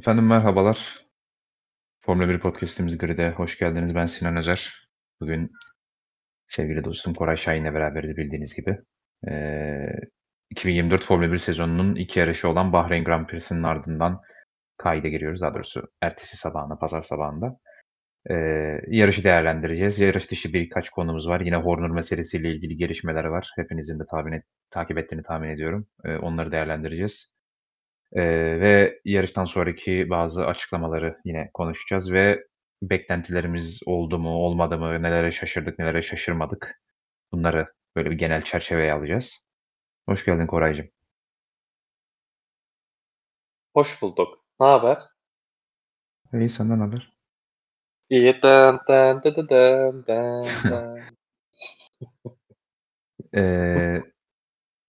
Efendim merhabalar. Formula 1 Podcast'imiz Grid'e hoş geldiniz. Ben Sinan Özer. Bugün sevgili dostum Koray Şahin'le beraberiz bildiğiniz gibi. Ee, 2024 Formula 1 sezonunun ilk yarışı olan Bahreyn Grand Prix'sinin ardından kayda giriyoruz. Daha doğrusu ertesi sabahına, pazar sabahında. Ee, yarışı değerlendireceğiz. Yarış dışı birkaç konumuz var. Yine Horner meselesiyle ilgili gelişmeler var. Hepinizin de tahmin et, takip ettiğini tahmin ediyorum. Ee, onları değerlendireceğiz. Eee, ve yarıştan sonraki bazı açıklamaları yine konuşacağız ve beklentilerimiz oldu mu, olmadı mı, nelere şaşırdık, nelere şaşırmadık bunları böyle bir genel çerçeveye alacağız. Hoş geldin Koraycığım. Hoş bulduk. Ne haber? İyi senden haber? İyi. Dın dın dı dı dın dın dın. Eee,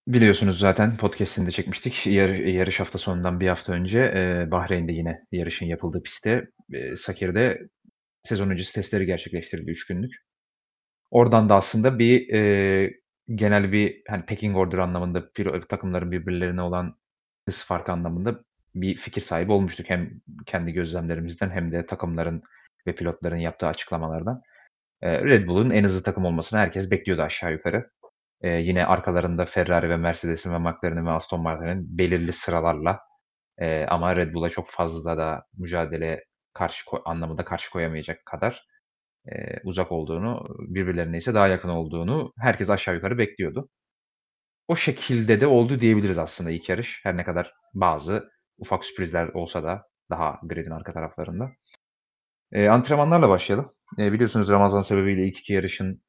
biliyorsunuz zaten podcast'ini de çekmiştik. Yar, yarış hafta sonundan bir hafta önce eee, Bahreyn'de yine yarışın yapıldığı pistte eee, Sakir'de sezon öncesi testleri gerçekleştirildi 3 günlük. Oradan da aslında bir eee, genel bir hani pecking order anlamında pilo- takımların birbirlerine olan hız farkı anlamında bir fikir sahibi olmuştuk. Hem kendi gözlemlerimizden hem de takımların ve pilotların yaptığı açıklamalardan. Eee, Red Bull'un en hızlı takım olmasını herkes bekliyordu aşağı yukarı. Eee, yine arkalarında Ferrari ve Mercedes'in ve McLaren'in ve Aston Martin'in belirli sıralarla eee, ama Red Bull'a çok fazla da mücadele karşı anlamında karşı koyamayacak kadar eee, uzak olduğunu, birbirlerine ise daha yakın olduğunu herkes aşağı yukarı bekliyordu. O şekilde de oldu diyebiliriz aslında ilk yarış. Her ne kadar bazı ufak sürprizler olsa da daha gridin arka taraflarında. Eee, antrenmanlarla başlayalım. Eee, biliyorsunuz Ramazan sebebiyle ilk iki yarışın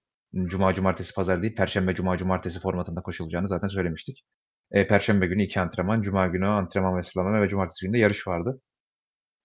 cuma, cumartesi, pazar değil, perşembe, cuma, cumartesi formatında koşulacağını zaten söylemiştik. Eee, perşembe günü iki antrenman, cuma günü antrenman ve sıralama ve cumartesi günü de yarış vardı.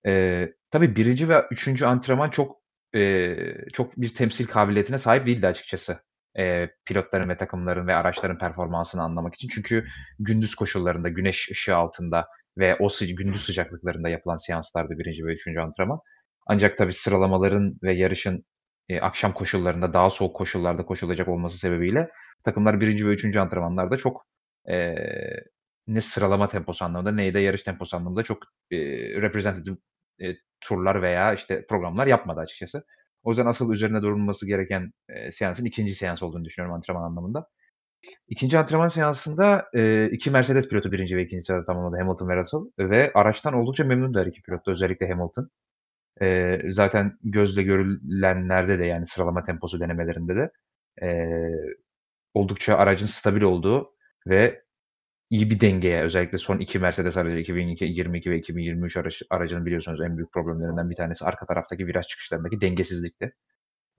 Eee, tabii 1. ve 3. antrenman çok, eee, çok bir temsil kabiliyetine sahip değildi açıkçası. Eee, pilotların ve takımların ve araçların performansını anlamak için. Çünkü gündüz koşullarında, güneş ışığı altında ve o sı gündüz sıcaklıklarında yapılan seanslardı 1. ve 3. antrenman. Ancak tabii sıralamaların ve yarışın, eee, akşam koşullarında, daha soğuk koşullarda koşulacak olması sebebiyle takımlar 1. ve 3. antrenmanlarda çok, eee, ne sıralama temposu anlamında ne de yarış temposu anlamında çok, eee, representative, eee, turlar veya, işte, programlar yapmadı açıkçası. O yüzden asıl üzerine durulması gereken, eee, seansın 2. seans olduğunu düşünüyorum antrenman anlamında. 2. antrenman seansında, eee, 2 Mercedes pilotu 1. ve 2. sırada tamamladı Hamilton ve Russell ve araçtan oldukça memnundu her 2 pilot özellikle Hamilton. Eee, zaten gözle görülenlerde de yani sıralama temposu denemelerinde de, eee, oldukça aracın stabil olduğu ve iyi bir dengeye özellikle son 2 Mercedes aracı 2022 ve 2023 araç aracının biliyorsunuz en büyük problemlerinden bir tanesi arka taraftaki viraj çıkışlarındaki dengesizlikti.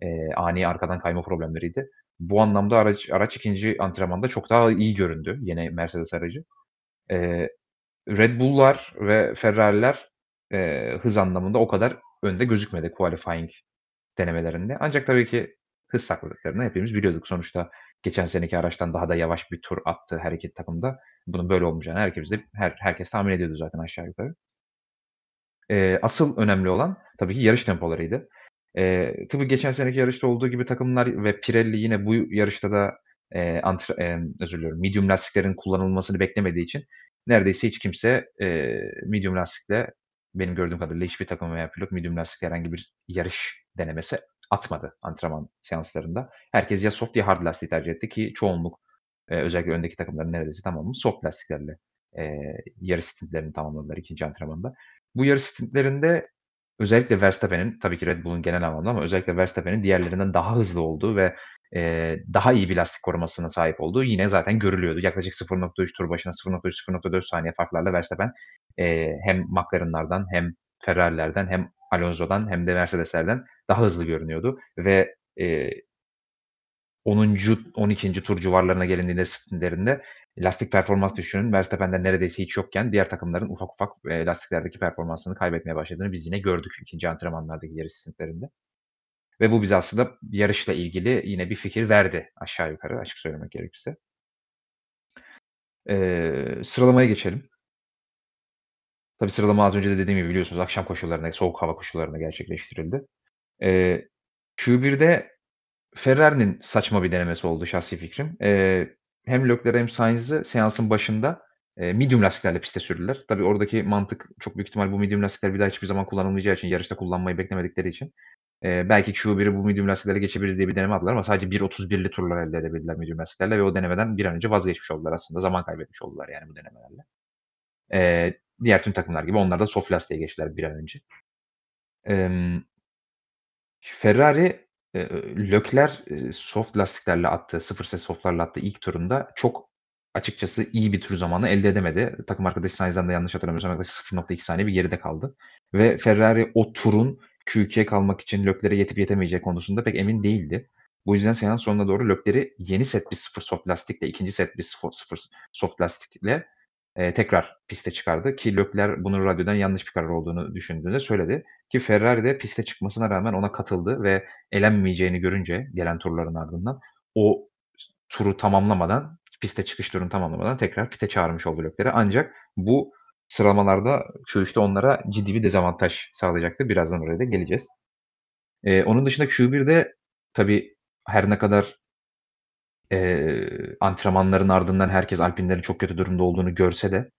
Eee, ani arkadan kayma problemleriydi. Bu anlamda araç araç 2. antrenmanda çok daha iyi göründü yeni Mercedes aracı. Eee, Red Bull'lar ve Ferrari'ler, eee, hız anlamında o kadar önde gözükmedi qualifying denemelerinde. Ancak tabii ki hız sakladıklarını hepimiz biliyorduk. Sonuçta geçen seneki araçtan daha da yavaş bir tur attı her iki takım da. Bunun böyle olmayacağını herkes de her herkes tahmin ediyordu zaten aşağı yukarı. Eee, asıl önemli olan tabii ki yarış tempolarıydı. Eee, tabii geçen seneki yarışta olduğu gibi takımlar ve Pirelli yine bu yarışta da, eee, antre emm, özür diliyorum, medium lastiklerin kullanılmasını beklemediği için neredeyse hiç kimse, eee, medium lastikle benim gördüğüm kadarıyla hiçbir takım veya pilot medium lastikle herhangi bir yarış denemesi atmadı antrenman seanslarında. Herkes ya soft ya hard lastik tercih etti ki çoğunluk, eee, özellikle öndeki takımların neredeyse tamamı soft lastiklerle, eee, yarış stintlerini tamamladılar 2. antrenmanda. Bu yarış stintlerinde özellikle Verstappen'in, tabii ki Red Bull'un genel anlamda ama özellikle Verstappen'in diğerlerinden daha hızlı olduğu ve, eee, daha iyi bir lastik korumasına sahip olduğu yine zaten görülüyordu. Yaklaşık 0.3 tur başına 0.3-0.4 saniye farklarla Verstappen, eee, hem McLaren'lardan hem Ferrari'lerden hem Alonso'dan hem de Mercedes'lerden daha hızlı görünüyordu ve, eee 10'uncu 12'nci tur civarlarına gelindiğinde stintlerinde lastik performans düşüşünün Verstappen'de neredeyse hiç yokken diğer takımların ufak ufak, eee, lastiklerdeki performansını kaybetmeye başladığını biz yine gördük 2. antrenmanlardaki yarış stintlerinde. Ve bu bize aslında yarışla ilgili yine bir fikir verdi aşağı yukarı açık söylemek gerekirse. Eee, sıralamaya geçelim. Tabii sıralama az önce de dediğim gibi biliyorsunuz akşam koşullarında, soğuk hava koşullarında gerçekleştirildi. Eee, Q1'de Ferrari'nin saçma bir denemesi oldu şahsi fikrim. Eee, hem Leclerc hem Sainz'ı seansın başında, Eee, medium lastiklerle piste sürdüler. Tabii oradaki mantık çok büyük ihtimal bu medium lastikler bir daha hiçbir zaman kullanılmayacağı için, yarışta kullanmayı beklemedikleri için, eee, belki Q1'i bu medium lastiklerle geçebiliriz diye bir deneme yaptılar ama sadece 1.31'li turlar elde edebildiler medium lastiklerle ve o denemeden bir an önce vazgeçmiş oldular aslında. Zaman kaybetmiş oldular yani bu denemelerle. Eee, diğer tüm takımlar gibi onlar da soft lastiğe geçtiler bir an önce. Emm Ferrari, Leclerc, eee, soft lastiklerle attığı, 0 set softlarla attığı ilk turunda çok açıkçası iyi bir tur zamanı elde edemedi. Takım arkadaşı Sainz'den de yanlış hatırlamıyorsam yaklaşık 0.2 saniye bir geride kaldı ve Ferrari o turun Q2'ye kalmak için Leclerc'e yetip yetemeyeceği konusunda pek emin değildi. Bu yüzden seans sonuna doğru Leclerc'i yeni set bir 0 soft lastikle, ikinci set bir sıfır 0 soft lastikle eee, tekrar piste çıkardı ki Leclerc bunun radyodan yanlış bir karar olduğunu düşündüğünü söyledi ki Ferrari de piste çıkmasına rağmen ona katıldı ve elenmeyeceğini görünce gelen turların ardından o turu tamamlamadan, piste çıkış turunu tamamlamadan tekrar pite çağırmış oldu Leclerc'i. Ancak bu sıralamalarda Q3'te onlara ciddi bir dezavantaj sağlayacaktır. Birazdan oraya da geleceğiz. Eee, onun dışında Q1'de tabii her ne kadar eee, antrenmanların ardından herkes Alpine'lerin çok kötü durumda olduğunu görse de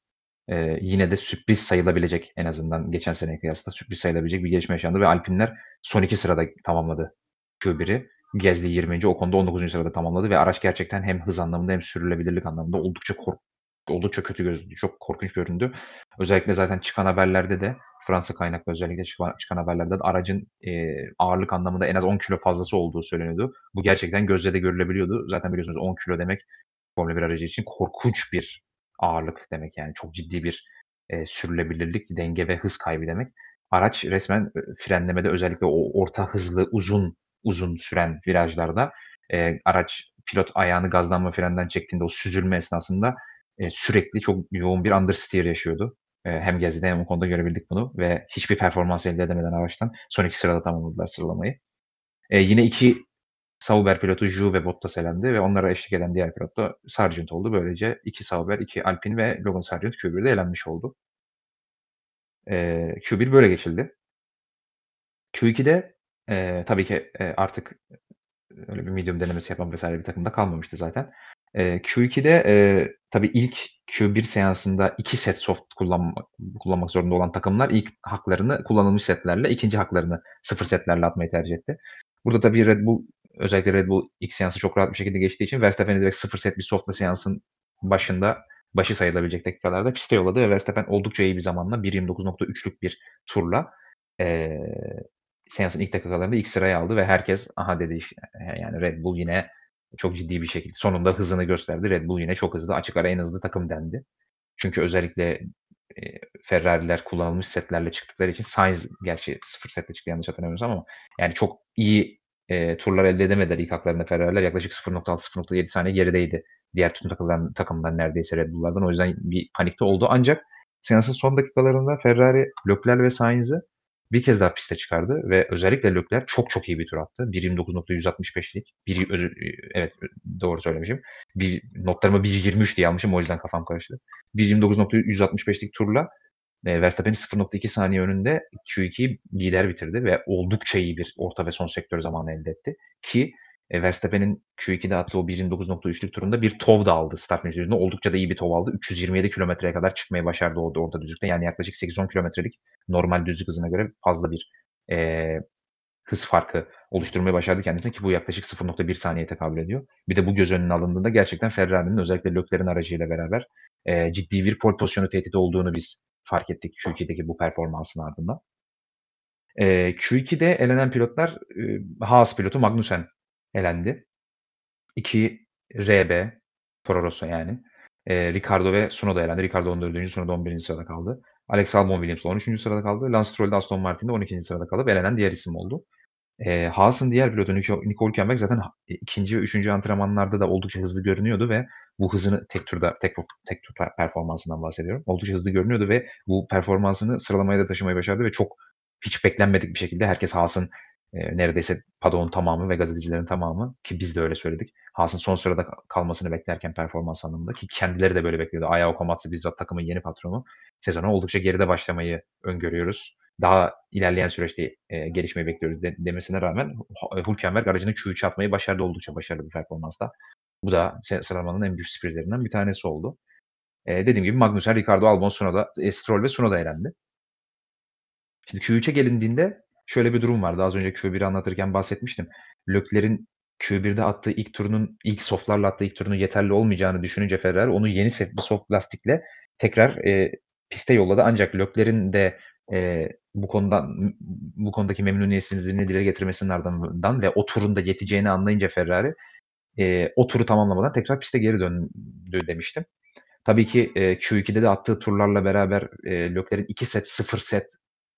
eee, yine de sürpriz sayılabilecek en azından geçen seneye kıyasla sürpriz sayılabilecek bir gelişme yaşandı ve Alpine'ler son 2 sırada tamamladı Q1'i. Gasly 20. Ocon da 19. sırada tamamladı ve araç gerçekten hem hız anlamında hem sürülebilirlik anlamında oldukça oldukça kötü gözüktü. Çok korkunç göründü. Özellikle zaten çıkan haberlerde de Fransa kaynaklı özellikle çıkan, çıkan haberlerde de aracın eee, ağırlık anlamında en az 10 kilo fazlası olduğu söyleniyordu. Bu gerçekten gözle de görülebiliyordu. Zaten biliyorsunuz 10 kilo demek Formula 1 aracı için korkunç bir ağırlık demek yani. Çok ciddi bir eee, sürülebilirlik, denge ve hız kaybı demek. Araç resmen e, frenlemede özellikle o orta hızlı, uzun uzun süren virajlarda eee, araç pilot ayağını gazdan ve frenden çektiğinde o süzülme esnasında eee, sürekli çok yoğun bir understeer yaşıyordu. Eee, hem Gasly'de hem Ocon'da görebildik bunu ve hiçbir performans elde edemeden araçtan son 2 sırada tamamladılar sıralamayı. Eee, yine 2 Sauber pilotu Zhou ve Bottas elendi ve onlara eşlik eden diğer pilot da Sargent oldu. Böylece 2 Sauber, 2 Alpine ve Logan Sargent Q1'de elenmiş oldu. Eee, Q1 böyle geçildi. Q2'de eee, tabii ki eee, artık öyle bir medium denemesi yapan vesaire bir takım da kalmamıştı zaten. Eee, Q2'de eee, tabii ilk Q1 seansında 2 set soft kullanma, kullanmak zorunda olan takımlar ilk haklarını kullanılmış setlerle, ikinci haklarını 0 setlerle atmayı tercih etti. Burada tabii Red Bull özellikle Red Bull ilk seansı çok rahat bir şekilde geçtiği için Verstappen'i direkt 0 set bir softla seansın başında başı sayılabilecek dakikalarda piste yolladı ve Verstappen oldukça iyi bir zamanla 1.29.3'lük bir turla eee, seansın ilk dakikalarında ilk sırayı aldı ve herkes aha dedi işte, yani Red Bull yine çok ciddi bir şekilde sonunda hızını gösterdi. Red Bull yine çok hızlı. Açık ara en hızlı takım dendi. Çünkü özellikle e, Ferrari'ler kullanılmış setlerle çıktıkları için Sainz gerçi sıfır setle çıktı yanlış hatırlamıyorsam ama yani çok iyi e, turlar elde edemediler ilk haklarında Ferrari'ler. Yaklaşık 0.6-0.7 saniye gerideydi. Diğer tüm takımdan, takımdan neredeyse Red Bull'lardan. O yüzden bir panikte oldu. Ancak seansın son dakikalarında Ferrari, Leclerc ve Sainz'i bir kez daha piste çıkardı ve özellikle Leclerc çok çok iyi bir tur attı. 1.29.165'lik. Bir, evet doğru söylemişim. Bir, notlarıma 1.23 diye almışım o yüzden kafam karıştı. 1.29.165'lik turla e, Verstappen'i 0.2 saniye önünde Q2'yi lider bitirdi ve oldukça iyi bir orta ve son sektör zamanı elde etti. Ki e, Verstappen'in Q2'de attığı o 1.29.3'lük turunda bir tov da aldı start menüsünde. Oldukça da iyi bir tov aldı. 327 kilometreye kadar çıkmayı başardı orada, orada düzlükte. Yani yaklaşık 8-10 kilometrelik normal düzlük hızına göre fazla bir e, hız farkı oluşturmayı başardı kendisine ki bu yaklaşık 0.1 saniye tekabül ediyor. Bir de bu göz önüne alındığında gerçekten Ferrari'nin özellikle Leclerc'in aracıyla beraber e, ciddi bir pole pozisyonu tehdidi olduğunu biz fark ettik Q2'deki bu performansın ardından. E, Q2'de elenen pilotlar e, Haas pilotu Magnussen elendi. 2 RB Toro Rosso yani. E, Ricardo ve Tsunoda elendi. Ricardo 14. Tsunoda 11. sırada kaldı. Alex Albon Williams 13. sırada kaldı. Lance Stroll de Aston Martin'de 12. sırada kalıp elenen diğer isim oldu. E, Haas'ın diğer pilotu Nico, Nico Hülkenberg zaten ikinci ve üçüncü antrenmanlarda da oldukça hızlı görünüyordu ve bu hızını tek turda tek, tek tur performansından bahsediyorum. Oldukça hızlı görünüyordu ve bu performansını sıralamaya da taşımayı başardı ve çok hiç beklenmedik bir şekilde herkes Haas'ın e, neredeyse Padon'un tamamı ve gazetecilerin tamamı ki biz de öyle söyledik. Haas'ın son sırada kalmasını beklerken performans anlamında ki kendileri de böyle bekliyordu. Aya Okamatsu bizzat takımın yeni patronu. Sezona oldukça geride başlamayı öngörüyoruz. Daha ilerleyen süreçte e, gelişmeyi bekliyoruz de, demesine rağmen Hülkenberg aracını Q3 atmayı başardı oldukça başarılı bir performansla. Bu da sıralamanın en büyük sürprizlerinden bir tanesi oldu. Eee, dediğim gibi Magnussen, Ricardo, Albon, Tsunoda, eee, Stroll ve Tsunoda elendi. Şimdi Q3'e gelindiğinde şöyle bir durum vardı. Az önce Q1'i anlatırken bahsetmiştim. Leclerc'in Q1'de attığı ilk turunun, ilk softlarla attığı ilk turunun yeterli olmayacağını düşününce Ferrari onu yeni bir soft lastikle tekrar eee, piste yolladı. Ancak Leclerc'in de eee, bu konudan bu konudaki memnuniyetsizliğini dile getirmesinin ardından ve o turun da yeteceğini anlayınca Ferrari eee, o turu tamamlamadan tekrar piste geri döndü demiştim. Tabii ki eee, Q2'de de attığı turlarla beraber eee, Leclerc'in 2 set 0 set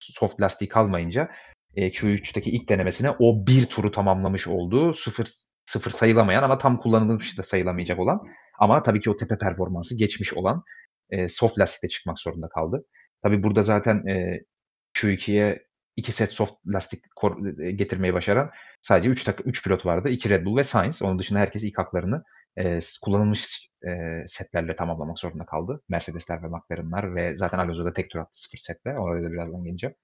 soft lastiği kalmayınca eee, Q3'teki ilk denemesine o bir turu tamamlamış olduğu 0 0 sayılamayan ama tam kullanılmış da sayılamayacak olan ama tabii ki o tepe performansı geçmiş olan eee, soft lastikle çıkmak zorunda kaldı. Tabii burada zaten eee, Q2'ye 2 set soft lastik getirmeyi başaran sadece 3 tak 3 pilot vardı. 2 Red Bull ve Sainz. Onun dışında herkes ilk haklarını s kullanılmış eee, setlerle tamamlamak zorunda kaldı. Mercedes'ler ve McLaren'lar ve zaten Alonso da tek tur attı 0 setle. Oraya da birazdan geleceğim.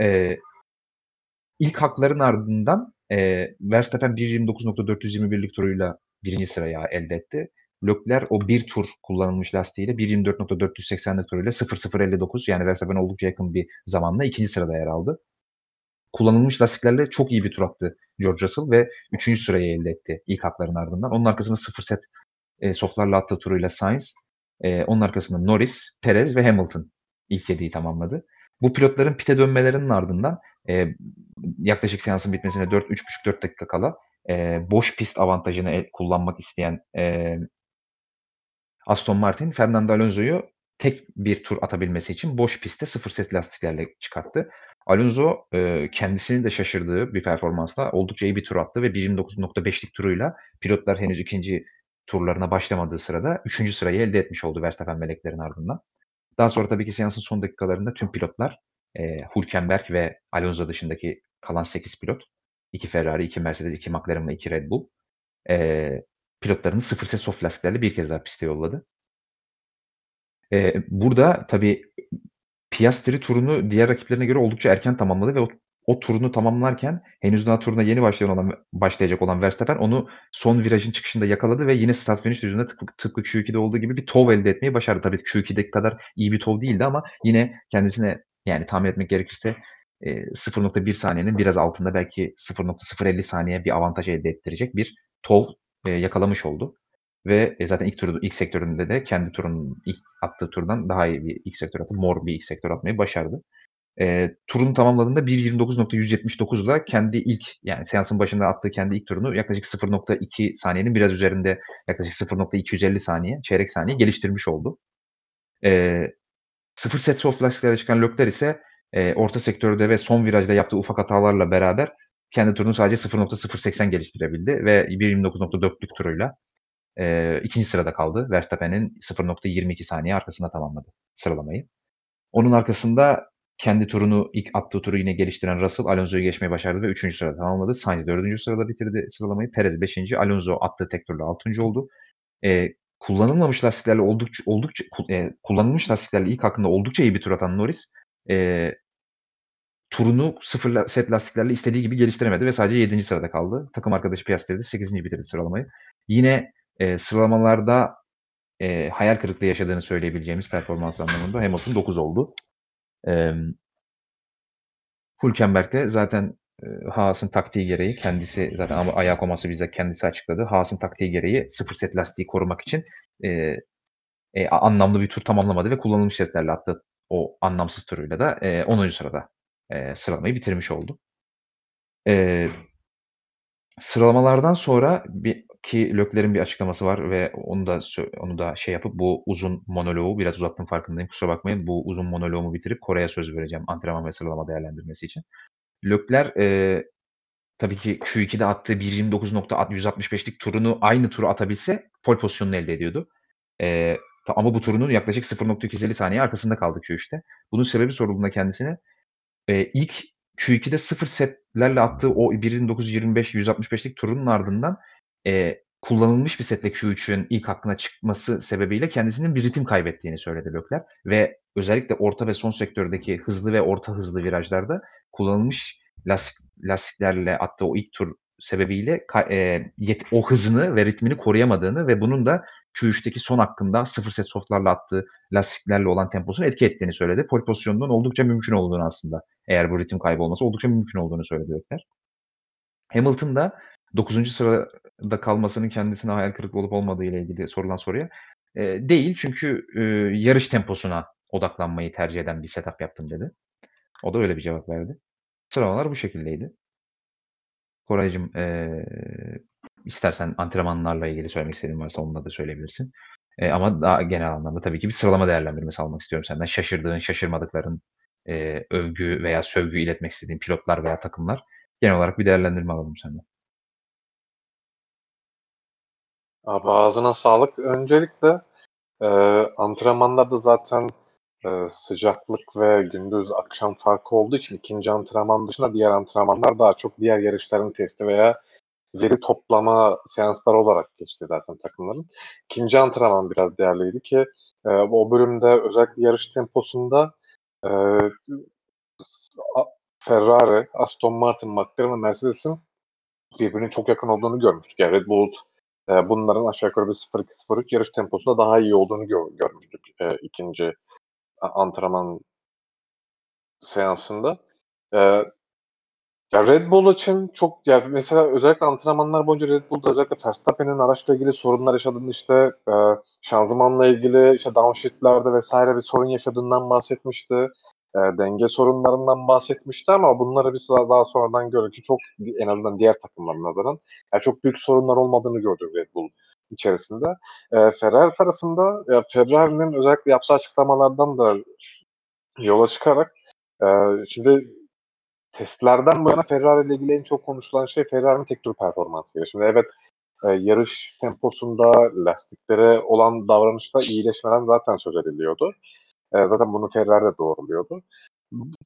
Eee, ilk hakların ardından eee, Verstappen 1.29.421'lik turuyla 1. sırayı elde etti. Leclerc o bir tur kullanılmış lastiğiyle 1.24.480'lik turuyla 0.059 yani Verstappen'e oldukça yakın bir zamanla 2. sırada yer aldı. Kullanılmış lastiklerle çok iyi bir tur attı George Russell ve 3. sırayı elde etti ilk hakların ardından. Onun arkasında 0 set eee, softlarla attığı turuyla Sainz, eee, onun arkasında Norris, Perez ve Hamilton ilk 7'yi tamamladı. Bu pilotların pite dönmelerinin ardından eee, yaklaşık seansın bitmesine 4 3,5-4 dakika kala eee, boş pist avantajını el kullanmak isteyen eee Aston Martin, Fernando Alonso'yu tek bir tur atabilmesi için boş pistte 0 set lastiklerle çıkarttı. Alonso eee, kendisinin de şaşırdığı bir performansla oldukça iyi bir tur attı ve 1.29.5'lik turuyla pilotlar henüz 2. turlarına başlamadığı sırada 3. sırayı elde etmiş oldu Verstappen ve Leclerc'in ardından. Daha sonra tabii ki seansın son dakikalarında tüm pilotlar eee, Hülkenberg ve Alonso dışındaki kalan 8 pilot 2 Ferrari, 2 Mercedes, 2 McLaren ve 2 Red Bull eee, pilotlarını 0 set soft lastiklerle bir kez daha piste yolladı. Eee, burada tabii Piastri turunu diğer rakiplerine göre oldukça erken tamamladı ve o o turunu tamamlarken henüz daha turuna yeni başlayan olan başlayacak olan Verstappen onu son virajın çıkışında yakaladı ve yine start finish düzlüğünde tıpkı tıpkı Q2'de olduğu gibi bir tov elde etmeyi başardı. Tabii Q2'deki kadar iyi bir tov değildi ama yine kendisine yani tahmin etmek gerekirse eee, 0.1 saniyenin biraz altında belki 0.050 saniye bir avantaj elde ettirecek bir eee, yakalamış oldu. Ve e, zaten ilk turu ilk sektöründe de kendi turunun ilk attığı turdan daha iyi bir ilk sektör atıp mor bir ilk sektör atmayı başardı. Eee, turunu tamamladığında 1.29.179'la kendi ilk yani seansın başında attığı kendi ilk turunu yaklaşık 0.2 saniyenin biraz üzerinde yaklaşık 0.250 saniye, çeyrek saniye geliştirmiş oldu. Eee, 0 set soft lastiklerle çıkan Leclerc ise eee, orta sektörde ve son virajda yaptığı ufak hatalarla beraber kendi turunu sadece 0.080 geliştirebildi ve 1.29.4'lük turuyla eee, 2. sırada kaldı. Verstappen'in 0.22 saniye arkasında tamamladı sıralamayı. Onun arkasında kendi turunu ilk attığı turu yine geliştiren Russell Alonso'yu geçmeyi başardı ve 3. sırada tamamladı. Sainz 4. sırada bitirdi sıralamayı. Perez 5. Alonso attığı tek turla 6. oldu. Eee, kullanılmamış lastiklerle oldukça oldukça eee, kullanılmış lastiklerle ilk hakkında oldukça iyi bir tur atan Norris eee, turunu 0 la set lastiklerle istediği gibi geliştiremedi ve sadece 7. sırada kaldı. Takım arkadaşı Piastri de 8. bitirdi sıralamayı. Yine eee, sıralamalarda eee, hayal kırıklığı yaşadığını söyleyebileceğimiz performans anlamında Hamilton 9 oldu. Emm Hülkenberg de zaten Haas'ın taktiği gereği kendisi zaten ama ayağı koması bizzat kendisi açıkladı. Haas'ın taktiği gereği 0 set lastiği korumak için eee, eee, anlamlı bir tur tamamlamadı ve kullanılmış setlerle attı o anlamsız turuyla da eee, 10. sırada eee, sıralamayı bitirmiş oldu. Eee sıralamalardan sonra bir ki Leclerc'in bir açıklaması var ve onu da onu da şey yapıp bu uzun monoloğu biraz uzattım farkındayım. Kusura bakmayın. Bu uzun monoloğumu bitirip Kore'ye söz vereceğim antrenman ve sıralama değerlendirmesi için. Leclerc eee, tabii ki Q2'de attığı 1.29.165'lik turunu aynı turu atabilse pole pozisyonunu elde ediyordu. Ta ama bu turunun yaklaşık 0.250 saniye arkasında kaldı Q3'te. Bunun sebebi sorulduğunda kendisine eee, ilk Q2'de 0 setlerle attığı o 1.29.25-165'lik turunun ardından eee, kullanılmış bir setle Q3'ün ilk hakkına çıkması sebebiyle kendisinin bir ritim kaybettiğini söyledi Leclerc ve özellikle orta ve son sektördeki hızlı ve orta hızlı virajlarda kullanılmış lastik lastiklerle attığı o ilk tur sebebiyle e, yet- o hızını ve ritmini koruyamadığını ve bunun da Q3'teki son hakkında sıfır set softlarla attığı lastiklerle olan temposunu etki ettiğini söyledi. Pole pozisyonunun oldukça mümkün olduğunu aslında eğer bu ritim kaybı olmasa oldukça mümkün olduğunu söyledi Leclerc. Hamilton da 9. sırada kalmasının kendisine hayal kırıklığı olup olmadığı ile ilgili sorulan soruya e, değil çünkü e, yarış temposuna odaklanmayı tercih eden bir setup yaptım dedi. O da öyle bir cevap verdi. Sıralamalar bu şekildeydi. Koraycığım e, istersen antrenmanlarla ilgili söylemek istediğin varsa onunla da söyleyebilirsin. E, ama daha genel anlamda tabii ki bir sıralama değerlendirmesi almak istiyorum senden. Şaşırdığın, şaşırmadıkların e, övgü veya sövgü iletmek istediğin pilotlar veya takımlar. Genel olarak bir değerlendirme alalım senden. Abi ağzına sağlık. Öncelikle e, antrenmanlarda zaten e, sıcaklık ve gündüz akşam farkı olduğu için ikinci antrenman dışında diğer antrenmanlar daha çok diğer yarışların testi veya veri toplama seansları olarak geçti zaten takımların. İkinci antrenman biraz değerliydi ki e, o bölümde özellikle yarış temposunda e, Ferrari, Aston Martin, McLaren ve Mercedes'in birbirine çok yakın olduğunu görmüştük. Yani Red Bull bunların aşağı yukarı bir 0-2-0-3 yarış temposunda daha iyi olduğunu gör, görmüştük e, ikinci antrenman seansında. E, ya Red Bull için çok ya mesela özellikle antrenmanlar boyunca Red Bull'da özellikle Verstappen'in araçla ilgili sorunlar yaşadığını işte e, şanzımanla ilgili işte downshift'lerde vesaire bir sorun yaşadığından bahsetmişti e, denge sorunlarından bahsetmişti ama bunları biz daha sonradan gördük ki çok en azından diğer takımların nazaran yani çok büyük sorunlar olmadığını gördük Red Bull içerisinde. E, Ferrari tarafında ya Ferrari'nin özellikle yaptığı açıklamalardan da yola çıkarak e, şimdi testlerden bu yana Ferrari ile ilgili en çok konuşulan şey Ferrari'nin tek tur performansı. Şimdi evet e, yarış temposunda lastiklere olan davranışta iyileşmeden zaten söz ediliyordu. E, zaten bunu Ferrari de doğruluyordu.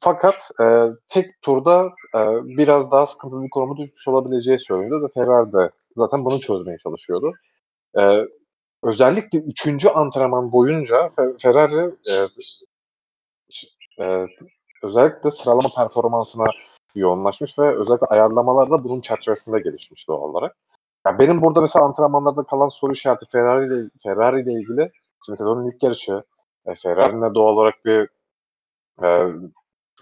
Fakat e, tek turda e, biraz daha sıkıntılı bir konuma düşmüş olabileceği söyleniyordu da Ferrari de zaten bunu çözmeye çalışıyordu. E, özellikle üçüncü antrenman boyunca Ferrari e, e, özellikle sıralama performansına yoğunlaşmış ve özellikle ayarlamalar da bunun çerçevesinde gelişmiş doğal olarak. Yani benim burada mesela antrenmanlarda kalan soru işareti Ferrari ile Ferrari ile ilgili şimdi sezonun ilk yarışı e, Ferrari'nin doğal olarak bir e,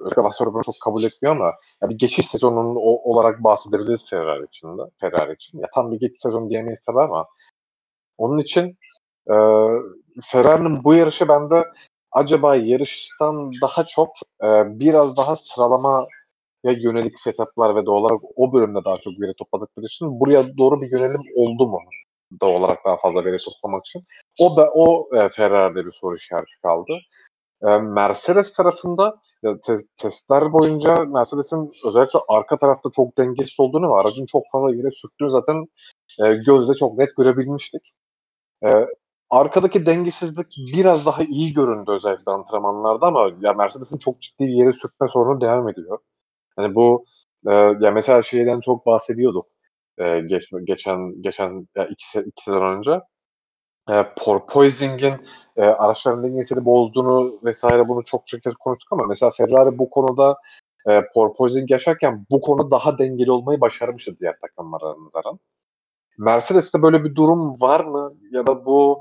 Galatasaray çok kabul etmiyor ama ya bir geçiş sezonunun o, olarak bahsedebiliriz Ferrari için de. Ferrari için. Ya tam bir geçiş sezonu diyemeyiz tabii ama onun için e, Ferrari'nin bu yarışı bende acaba yarıştan daha çok e, biraz daha sıralama ya yönelik setuplar ve doğal olarak o bölümde daha çok veri topladıkları için buraya doğru bir yönelim oldu mu? Doğal olarak daha fazla veri toplamak için. O da o e, Ferrari'de bir soru işareti kaldı. E, Mercedes tarafında te- testler boyunca Mercedes'in özellikle arka tarafta çok dengesiz olduğunu ve aracın çok fazla yere sürttüğünü zaten e, gözle çok net görebilmiştik. E, arkadaki dengesizlik biraz daha iyi göründü özellikle antrenmanlarda ama ya Mercedes'in çok ciddi bir yere sürtme sorunu devam ediyor. Hani bu e, ya mesela şeyden çok bahsediyorduk e, geç, geçen geçen ya iki, iki sezon önce e, porpoising'in e, araçların dengesini bozduğunu vesaire bunu çok çok kez konuştuk ama mesela Ferrari bu konuda e, porpoising yaşarken bu konuda daha dengeli olmayı başarmıştı diğer takımlara nazaran. Mercedes'te böyle bir durum var mı? Ya da bu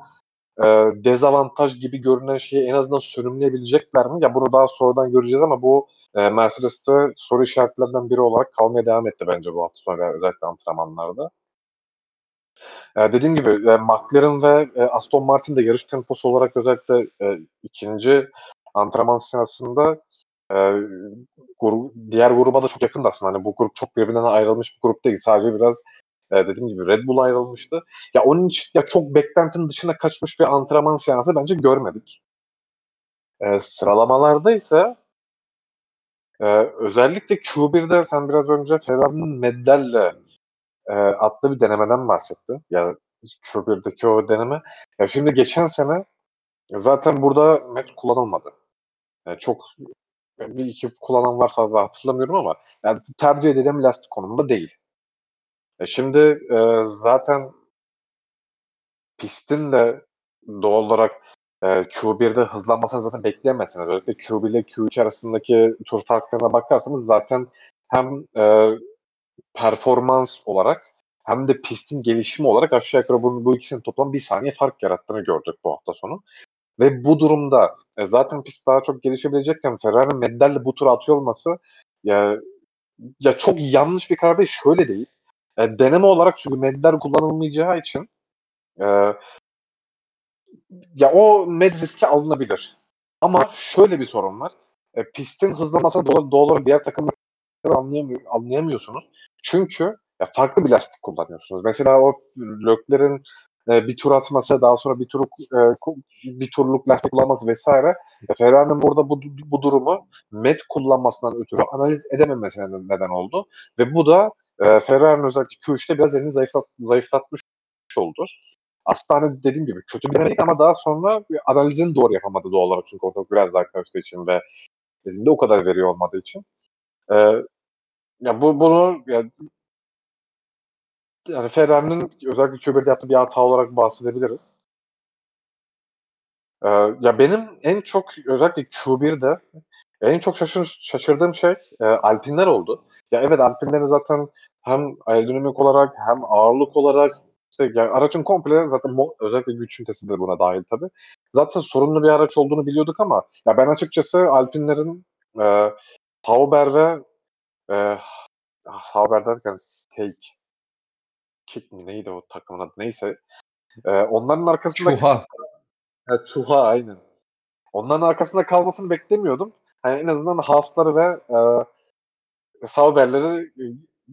e, dezavantaj gibi görünen şeyi en azından sürümleyebilecekler mi? Ya bunu daha sonradan göreceğiz ama bu e, Mercedes'te soru işaretlerinden biri olarak kalmaya devam etti bence bu hafta sonu özellikle antrenmanlarda. E, dediğim gibi e, McLaren ve e, Aston Martin de yarış temposu olarak özellikle e, ikinci antrenman sırasında e, grup, diğer gruba da çok yakın aslında. Hani bu grup çok birbirinden ayrılmış bir grup değil. Sadece biraz e, dediğim gibi Red Bull ayrılmıştı. Ya onun için ya çok beklentinin dışına kaçmış bir antrenman seansı bence görmedik. E, sıralamalarda ise e, özellikle Q1'de sen biraz önce Ferrari'nin Meddel'le e, adlı bir denemeden bahsetti. Ya Q1'deki o deneme. Ya şimdi geçen sene zaten burada Met kullanılmadı. Yani çok bir iki kullanan varsa da hatırlamıyorum ama yani tercih edilen lastik konumunda değil. E şimdi e, zaten pistin de doğal olarak e, Q1'de hızlanmasını zaten bekleyemezsiniz. Özellikle Q1 ile Q3 arasındaki tur farklarına bakarsanız zaten hem e, performans olarak hem de pistin gelişimi olarak aşağı yukarı bu, bu ikisinin toplam bir saniye fark yarattığını gördük bu hafta sonu. Ve bu durumda e, zaten pist daha çok gelişebilecekken Ferrari Meddel'le bu tura atıyor olması ya, ya çok yanlış bir karar değil. Şöyle değil. E, deneme olarak çünkü Meddel kullanılmayacağı için e, ya o med riski alınabilir. Ama şöyle bir sorun var. E, pistin hızlanmasını doğal, doğal diğer takımlar anlayamıyor, anlayamıyorsunuz. Çünkü ya farklı bir lastik kullanıyorsunuz. Mesela o Lökler'in e, bir tur atması, daha sonra bir turluk e, bir turluk lastik kullanması vesaire. E, Ferrari'nin burada bu, bu durumu met kullanmasından ötürü analiz edememesine neden oldu. Ve bu da e, Ferrari'nin özellikle Q3'te biraz elini zayıflat, zayıflatmış oldu. Aslında dediğim gibi kötü bir denedik ama daha sonra analizini doğru yapamadı doğal olarak çünkü orada biraz daha karıştığı için ve elinde o kadar veriyor olmadığı için. Ee, ya bu bunu ya, yani Ferrari'nin özellikle Q1'de yaptığı bir hata olarak bahsedebiliriz. Ee, ya benim en çok özellikle Q1'de en çok şaşır, şaşırdığım şey e, Alpinler oldu. Ya evet Alpinlerin zaten hem aerodinamik olarak hem ağırlık olarak işte yani aracın komple zaten özellikle güç ünitesi de buna dahil tabii. Zaten sorunlu bir araç olduğunu biliyorduk ama ya ben açıkçası Alpinlerin e, Sauber ve e, Sauber derken Steak Kick mi neydi o takımın adı neyse. E, onların arkasında Çuha. E, Çuha aynen. Onların arkasında kalmasını beklemiyordum. Yani en azından Haas'ları ve e, Sauber'leri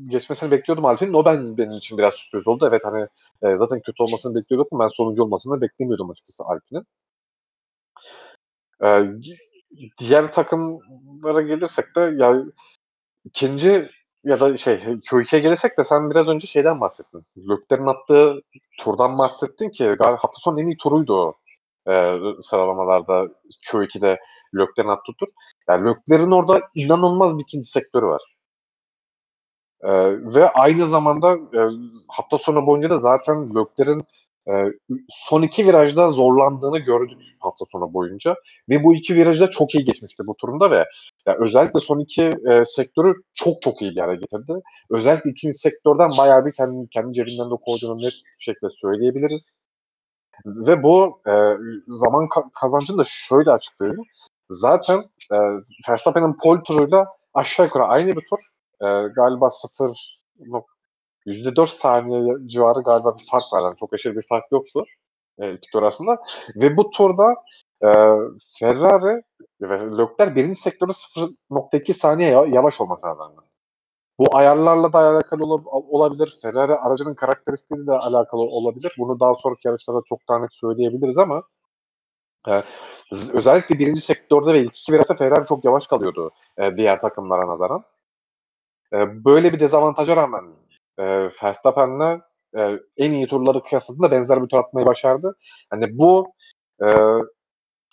geçmesini bekliyordum Alpin'in. O ben benim için biraz sürpriz oldu. Evet hani e, zaten kötü olmasını bekliyorduk ama ben sonuncu olmasını beklemiyordum açıkçası Alpin'in. E, diğer takımlara gelirsek de ya ikinci ya da şey Q2'ye gelirsek de sen biraz önce şeyden bahsettin. Lökler'in attığı turdan bahsettin ki galiba hafta sonu en iyi turuydu o e, sıralamalarda Q2'de Lökler'in attığı tur. Yani Lökler'in orada inanılmaz bir ikinci sektörü var. E, ve aynı zamanda e, hafta sonu boyunca da zaten Lökler'in e, son iki virajda zorlandığını gördük hafta sonu boyunca. Ve bu iki virajda çok iyi geçmişti bu turunda ve yani özellikle son iki e, sektörü çok çok iyi bir yere getirdi. Özellikle ikinci sektörden bayağı bir kendi, kendi cebinden de koyduğunu net bir şekilde söyleyebiliriz. Ve bu e, zaman ka- kazancını da şöyle açıklayayım. Zaten e, Verstappen'in pole turuyla aşağı yukarı aynı bir tur. E, galiba 0 %4 saniye civarı galiba bir fark var. Yani çok aşırı bir fark yoktu e, iki tur arasında. Ve bu turda e, Ferrari ve Leclerc birinci sektörde 0.2 saniye yavaş olması lazım. Bu ayarlarla da alakalı olabilir. Ferrari aracının karakteristiğiyle de alakalı olabilir. Bunu daha sonraki yarışlarda çok daha net söyleyebiliriz ama e, özellikle birinci sektörde ve ilk iki virajda Ferrari çok yavaş kalıyordu e, diğer takımlara nazaran. Böyle bir dezavantaja rağmen e, Verstappen'le e, en iyi turları kıyasladığında benzer bir tur atmayı başardı. Hani bu e,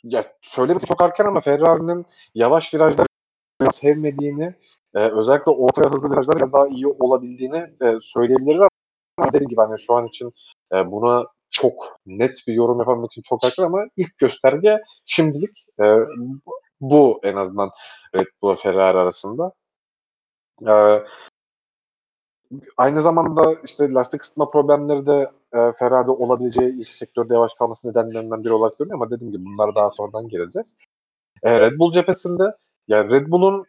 ya şöyle bir çok erken ama Ferrari'nin yavaş virajları sevmediğini e, özellikle ortaya hızlı virajlar biraz daha iyi olabildiğini e, söyleyebiliriz ama dediğim gibi hani şu an için e, buna çok net bir yorum yapamak için çok erken ama ilk gösterge şimdilik e, bu en azından Red Bull Ferrari arasında. E, aynı zamanda işte lastik ısıtma problemleri de e, Ferrari'de olabileceği ilk sektörde yavaş kalması nedenlerinden biri olarak görünüyor ama dediğim gibi bunlara daha sonradan geleceğiz. E, Red Bull cephesinde yani Red Bull'un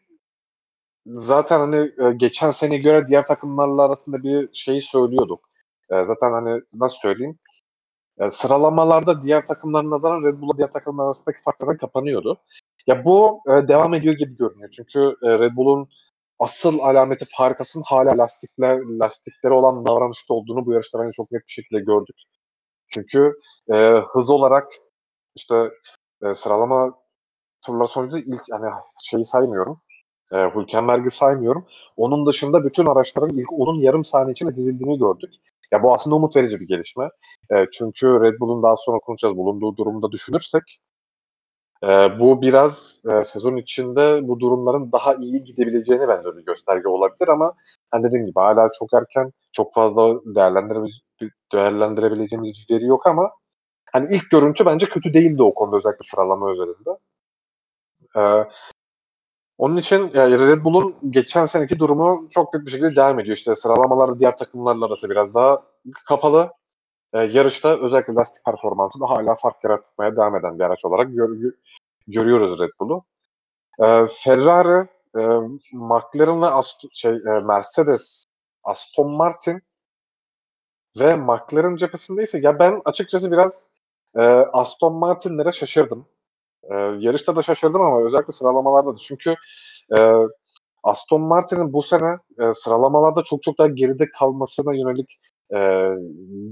zaten hani e, geçen sene göre diğer takımlarla arasında bir şeyi söylüyorduk. E, zaten hani nasıl söyleyeyim? E, sıralamalarda diğer takımların nazaran Red Bull'la diğer takımlar arasındaki fark kapanıyordu. Ya bu e, devam ediyor gibi görünüyor. Çünkü e, Red Bull'un asıl alameti farkasının hala lastikler lastikleri olan davranışta olduğunu bu yarışta bence çok net bir şekilde gördük. Çünkü e, hız olarak işte e, sıralama turlar sonucu ilk hani şeyi saymıyorum. E, Hülkenberg'i saymıyorum. Onun dışında bütün araçların ilk onun yarım saniye içinde dizildiğini gördük. Ya bu aslında umut verici bir gelişme. E, çünkü Red Bull'un daha sonra konuşacağız bulunduğu durumda düşünürsek e, bu biraz e, sezon içinde bu durumların daha iyi gidebileceğini bence bir gösterge olabilir ama hani dediğim gibi hala çok erken çok fazla değerlendire, değerlendirebileceğimiz bir veri yok ama hani ilk görüntü bence kötü değildi o konuda özellikle sıralama özelinde. Ee, Onun için yani Red Bull'un geçen seneki durumu çok net bir şekilde devam ediyor. İşte sıralamalarda diğer takımlarla arası biraz daha kapalı. Ee, yarışta özellikle lastik performansı da hala fark yaratmaya devam eden bir araç olarak gör, görüyoruz Red Bull'u. Ee, Ferrari, e, McLaren ve Aston, şey, e, Mercedes, Aston Martin ve McLaren cephesindeyse ya ben açıkçası biraz e, Aston Martin'lere şaşırdım. E, yarışta da şaşırdım ama özellikle sıralamalarda da. Çünkü e, Aston Martin'in bu sene e, sıralamalarda çok çok daha geride kalmasına yönelik e,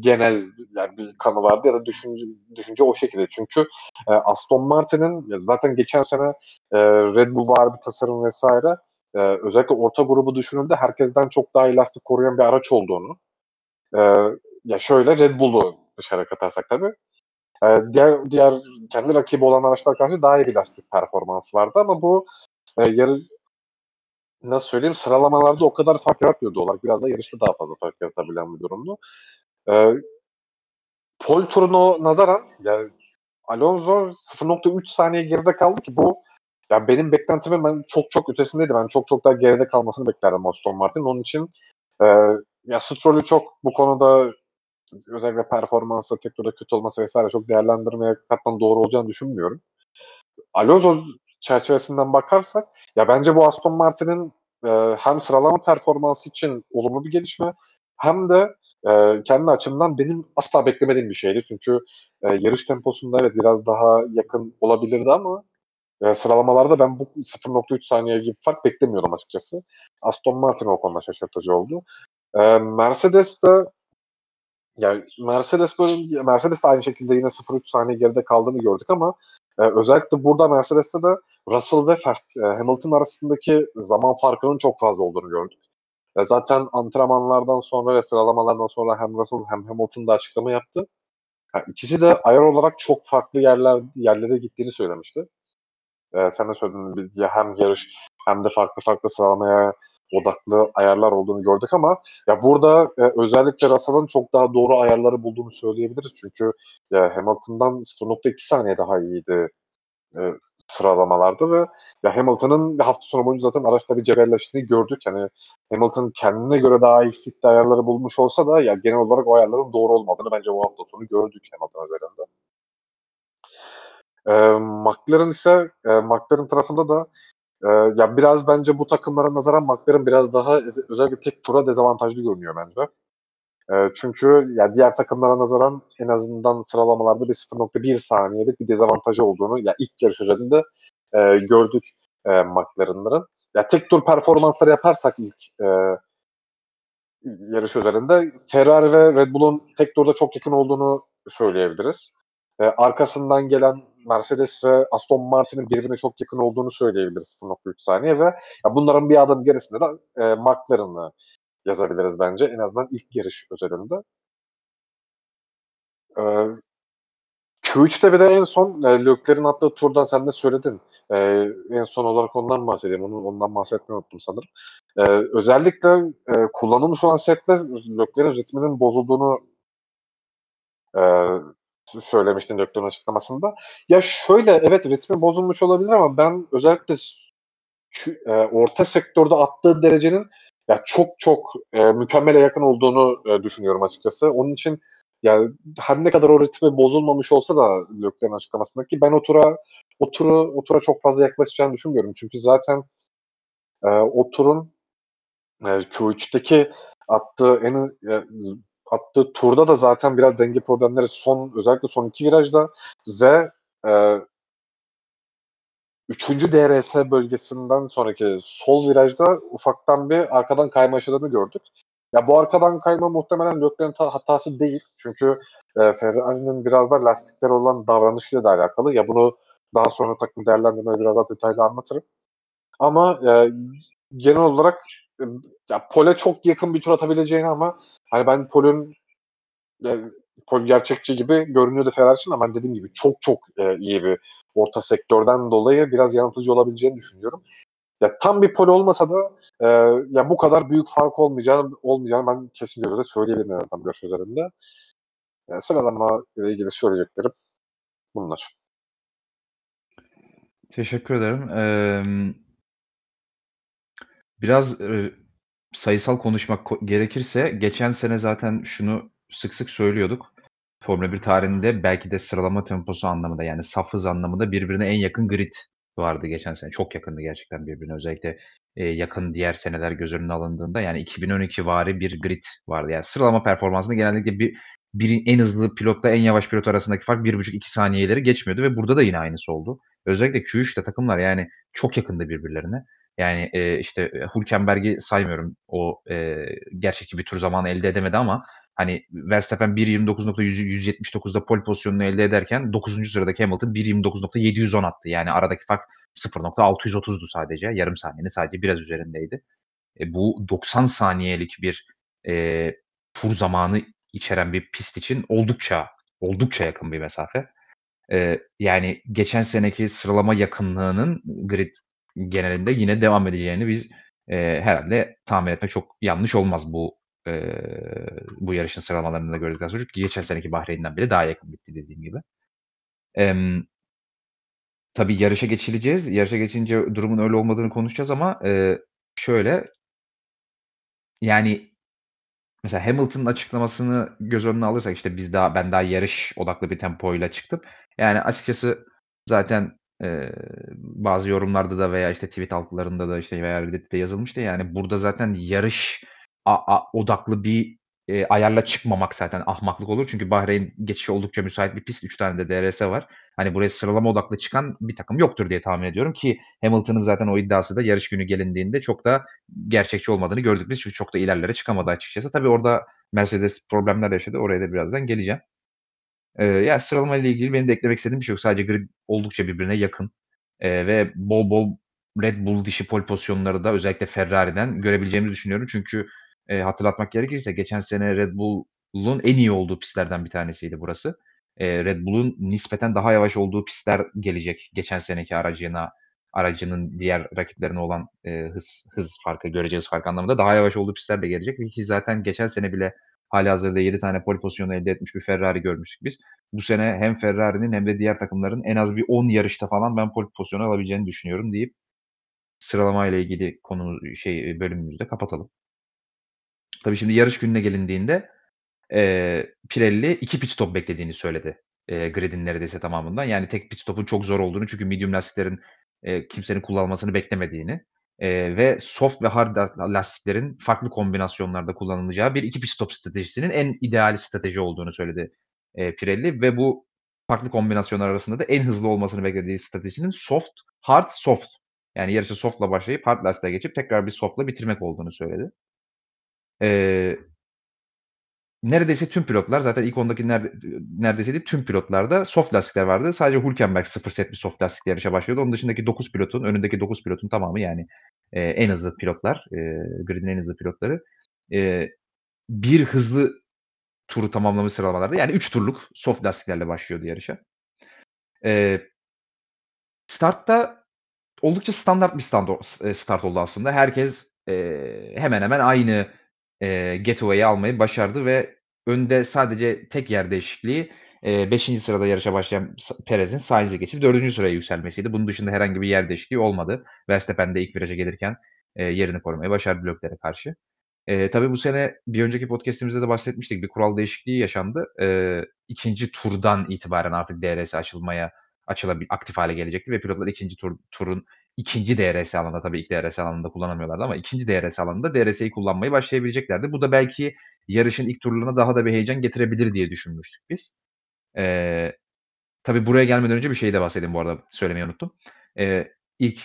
genel yani bir kanı vardı ya da düşünce, düşünce o şekilde. Çünkü e, Aston Martin'in zaten geçen sene e, Red Bull var bir tasarım vesaire e, özellikle orta grubu düşünüldü herkesten çok daha elastik koruyan bir araç olduğunu e, ya şöyle Red Bull'u dışarı katarsak tabii e, diğer diğer kendi rakibi olan araçlar karşı daha iyi bir lastik performansı vardı ama bu e, yarı nasıl söyleyeyim sıralamalarda o kadar fark yaratmıyordu olarak biraz da yarışta daha fazla fark yaratabilen bir durumdu. E, pol turuna nazaran yani Alonso 0.3 saniye geride kaldı ki bu ya benim beklentimin ben çok çok ötesindeydi. Ben çok çok daha geride kalmasını beklerdim Aston Martin. Onun için e, ya Stroll'ü çok bu konuda özellikle performansı, teknolojide kötü olması vesaire çok değerlendirmeye katman doğru olacağını düşünmüyorum. Alonso çerçevesinden bakarsak ya bence bu Aston Martin'in e, hem sıralama performansı için olumlu bir gelişme hem de e, kendi açımdan benim asla beklemediğim bir şeydi. Çünkü e, yarış temposunda evet biraz daha yakın olabilirdi ama e, sıralamalarda ben bu 0.3 saniye gibi fark beklemiyordum açıkçası. Aston Martin o konuda şaşırtıcı oldu. E, Mercedes de yani Mercedes böyle Mercedes de aynı şekilde yine 0.3 saniye geride kaldığını gördük ama e, özellikle burada Mercedes'te de Russell ve e, Hamilton arasındaki zaman farkının çok fazla olduğunu gördük. E, zaten antrenmanlardan sonra ve sıralamalardan sonra hem Russell hem Hamilton da açıklama yaptı. Yani ikisi de ayar olarak çok farklı yerler yerlere gittiğini söylemişti. E, sen de söyledin ya hem yarış hem de farklı farklı sıralamaya odaklı ayarlar olduğunu gördük ama ya burada e, özellikle Russell'ın çok daha doğru ayarları bulduğunu söyleyebiliriz. Çünkü ya Hamilton'dan 0.2 saniye daha iyiydi e, sıralamalarda ve ya Hamilton'ın hafta sonu boyunca zaten araçta bir cebelleştiğini gördük. Yani Hamilton kendine göre daha eksikli ayarları bulmuş olsa da ya genel olarak o ayarların doğru olmadığını bence bu hafta sonu gördük Hamilton özelinde. E, McLaren ise e, McLaren tarafında da e, ya biraz bence bu takımlara nazaran McLaren biraz daha özellikle tek tura dezavantajlı görünüyor bence. E, çünkü ya diğer takımlara nazaran en azından sıralamalarda bir 0.1 saniyelik bir dezavantajı olduğunu ya ilk yarış özelinde e, gördük e, McLaren'ların. Ya tek tur performansları yaparsak ilk e, yarış üzerinde Ferrari ve Red Bull'un tek turda çok yakın olduğunu söyleyebiliriz. E, arkasından gelen Mercedes ve Aston Martin'in birbirine çok yakın olduğunu söyleyebiliriz 0.3 saniye ve ya bunların bir adım gerisinde de e, McLaren'ı yazabiliriz bence en azından ilk yarış özelinde. E, Q3'te bir de en son e, Leclerc'in attığı turdan sen de söyledin. E, en son olarak ondan bahsedeyim. Onu, ondan bahsetmeyi unuttum sanırım. E, özellikle e, kullanılmış olan sette Leclerc'in ritminin bozulduğunu e, söylemiştin Leclerc'in açıklamasında. Ya şöyle evet ritmi bozulmuş olabilir ama ben özellikle e, orta sektörde attığı derecenin ya çok çok e, mükemmele yakın olduğunu e, düşünüyorum açıkçası. Onun için yani her ne kadar o ritmi bozulmamış olsa da Leclerc'in açıklamasındaki ben o tura o çok fazla yaklaşacağını düşünmüyorum. Çünkü zaten e, o e, Q3'teki attığı en e, attığı turda da zaten biraz denge problemleri son özellikle son iki virajda ve e, üçüncü DRS bölgesinden sonraki sol virajda ufaktan bir arkadan kayma yaşadığını gördük. Ya bu arkadan kayma muhtemelen Leclerc'in hatası değil. Çünkü e, Ferrari'nin biraz da lastikleri olan davranışıyla da alakalı. Ya bunu daha sonra takım değerlendirmeyi biraz daha detaylı anlatırım. Ama e, genel olarak e, ya pole çok yakın bir tur atabileceğini ama hani ben Pol'ün e, Pol gerçekçi gibi görünüyordu Ferrari için ama dediğim gibi çok çok e, iyi bir orta sektörden dolayı biraz yanıltıcı olabileceğini düşünüyorum. Ya tam bir pol olmasa da e, ya bu kadar büyük fark olmayacağını olmayacağını ben kesin göre söyleyebilirim en azından görüş üzerinde. Yani sıralama ile ilgili söyleyeceklerim bunlar. Teşekkür ederim. Ee, Biraz, sayısal konuşmak ko gerekirse geçen sene zaten şunu sık sık söylüyorduk. Formula 1 tarihinde belki de sıralama temposu anlamında, yani saf hız anlamında birbirine en yakın grid vardı geçen sene. Çok yakındı gerçekten birbirine. Özellikle, eee, yakın diğer seneler göz önüne alındığında yani 2012'vari bir grid vardı. Yani sıralama performansında genellikle bir biri en hızlı pilotla en yavaş pilot arasındaki fark 1,5-2 saniyeleri geçmiyordu ve burada da yine aynısı oldu. Özellikle Q3'te takımlar yani çok yakındı birbirlerine. Yani, eee, işte, Hülkenberg'i saymıyorum. O, eee, gerçekçi bir tur zamanı elde edemedi ama, hani, Verstappen 1.29.179'da pole pozisyonunu elde ederken 9'uncu sıradaki Hamilton 1.29.710 attı. Yani aradaki fark 0.630'du sadece. Yarım saniyenin sadece biraz üzerindeydi. E, bu 90 saniyelik bir, eee, tur zamanı içeren bir pist için oldukça, oldukça yakın bir mesafe. Eee, yani geçen seneki sıralama yakınlığının grid genelinde yine devam edeceğini biz, eee, herhâlde tahmin etmek çok yanlış olmaz bu, eee, bu yarışın sıralamalarını da gördükten sonra. Çünkü geçen seneki Bahreyn'den bile daha yakın bitti dediğim gibi. Emm Tabii yarışa geçileceğiz. Yarışa geçince durumun öyle olmadığını konuşacağız ama, eee, şöyle yani Mesela Hamilton'ın açıklamasını göz önüne alırsak, işte, biz daha ben daha yarış odaklı bir tempoyla çıktım. Yani açıkçası zaten, bazı yorumlarda da veya, işte, tweet altlarında da, işte, veya Reddit'te yazılmıştı. Yani burada zaten yarış a a odaklı bir, eee, ayarla çıkmamak zaten ahmaklık olur. Çünkü Bahreyn geçişe oldukça müsait bir pist. 3 tane de DRS var. Hani, buraya sıralama odaklı çıkan bir takım yoktur diye tahmin ediyorum ki Hamilton'ın zaten o iddiası da yarış günü gelindiğinde çok da gerçekçi olmadığını gördük biz. Çünkü çok da ilerlere çıkamadı açıkçası. Tabii orada Mercedes problemler yaşadı. Oraya da birazdan geleceğim. Eee, ya, sıralamayla ilgili benim de eklemek istediğim bir şey yok. Sadece grid oldukça birbirine yakın, eee, ve bol bol Red Bull dişi pole pozisyonları da özellikle Ferrari'den görebileceğimizi düşünüyorum. Çünkü, eee, hatırlatmak gerekirse geçen sene Red Bull'un en iyi olduğu pistlerden bir tanesiydi burası. Eee, Red Bull'un nispeten daha yavaş olduğu pistler gelecek geçen seneki aracına aracının diğer rakiplerine olan, eee, hız hız farkı, görece hız farkı anlamında daha yavaş olduğu pistler de gelecek ki zaten geçen sene bile hâlihazırda 7 tane pole pozisyonu elde etmiş bir Ferrari görmüştük biz. Bu sene hem Ferrari'nin hem de diğer takımların en az bir 10 yarışta falan ben pole pozisyonu alabileceğini düşünüyorum deyip sıralamayla ilgili konu şey, bölümümüzü de kapatalım. Tabii şimdi yarış gününe gelindiğinde, eee, Pirelli 2 pit stop beklediğini söyledi, eee, gridin neredeyse tamamından. Yani tek pit stop'un çok zor olduğunu çünkü medium lastiklerin, eee, kimsenin kullanmasını beklemediğini, eee, ve soft ve hard la lastiklerin farklı kombinasyonlarda kullanılacağı bir 2 pit stop stratejisinin en ideal strateji olduğunu söyledi, eee, Pirelli ve bu farklı kombinasyonlar arasında da en hızlı olmasını beklediği stratejinin soft, hard, soft yani yarışa soft'la başlayıp hard lastiğe geçip tekrar bir soft'la bitirmek olduğunu söyledi. Eee Neredeyse tüm pilotlar zaten ilk 10'daki nerde neredeyse değil, tüm pilotlarda soft lastikler vardı. Sadece Hülkenberg 0 set bir soft lastikle yarışa başlıyordu. Onun dışındaki 9 pilotun, önündeki 9 pilotun tamamı yani, eee, en hızlı pilotlar, eee, gridin en hızlı pilotları, eee, bir hızlı turu tamamlamış sıralamalarda yani 3 turluk soft lastiklerle başlıyordu yarışa. Eee startta oldukça standart bir stando s start oldu aslında. Herkes, eee, hemen hemen aynı, eee, getaway'i almayı başardı ve önde sadece tek yer değişikliği, eee, 5'inci sırada yarışa başlayan Perez'in Sainz'i geçip 4'üncü sıraya yükselmesiydi. Bunun dışında herhangi bir yer değişikliği olmadı. Verstappen de ilk viraja gelirken, eee, yerini korumayı başardı bloklere karşı. Eee, tabii bu sene bir önceki podcast'imizde de bahsetmiştik. Bir kural değişikliği yaşandı. Eee, 2'nci turdan itibaren artık DRS açılmaya açılabi aktif hâle gelecekti ve pilotlar 2'nci tur turun 2'nci DRS alanında tabii ilk DRS alanında kullanamıyorlardı ama 2'nci DRS alanında DRS'yi kullanmayı başlayabileceklerdi. Bu da belki yarışın ilk turlarına daha da bir heyecan getirebilir diye düşünmüştük biz. Eee, tabii buraya gelmeden önce bir şeyi de bahsedeyim bu arada, söylemeyi unuttum. Eee, ilk